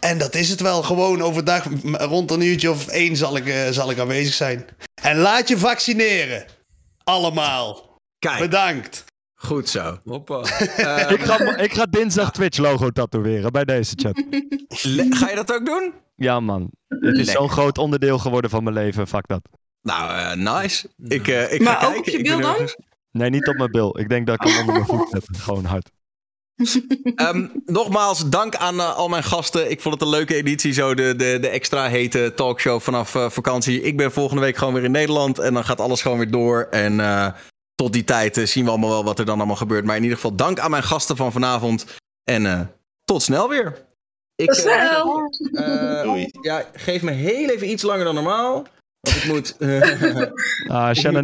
En dat is het wel. Gewoon overdag rond een uurtje of één zal ik, eh, zal ik aanwezig zijn. En laat je vaccineren. Allemaal. Kijk, Bedankt. Goed zo. hoppa. Ik ga, ik ga dinsdag Twitch logo tatoeëren bij deze chat. le- ga je dat ook doen? Ja man, het is zo'n groot onderdeel geworden van mijn leven. Fuck dat. Nou, eh, nice. Ik, eh, ik Maar ga ook kijken. op je bil dan? ergens- Nee, niet op mijn bil. Ik denk dat ik hem onder mijn voet zet. Gewoon hard. Ehm, nogmaals, dank aan eh, al mijn gasten. Ik vond het een leuke editie, zo de, de, de extra hete talkshow vanaf vakantie. Ik ben volgende week gewoon weer in Nederland en dan gaat alles gewoon weer door. En eh, tot die tijd eh, zien we allemaal wel wat er dan allemaal gebeurt. Maar in ieder geval dank aan mijn gasten van vanavond. En eh, tot snel weer. Ik, Tot eh, snel! ja, geef me heel even iets langer dan normaal. Want ik moet... eh, Ah, Shannon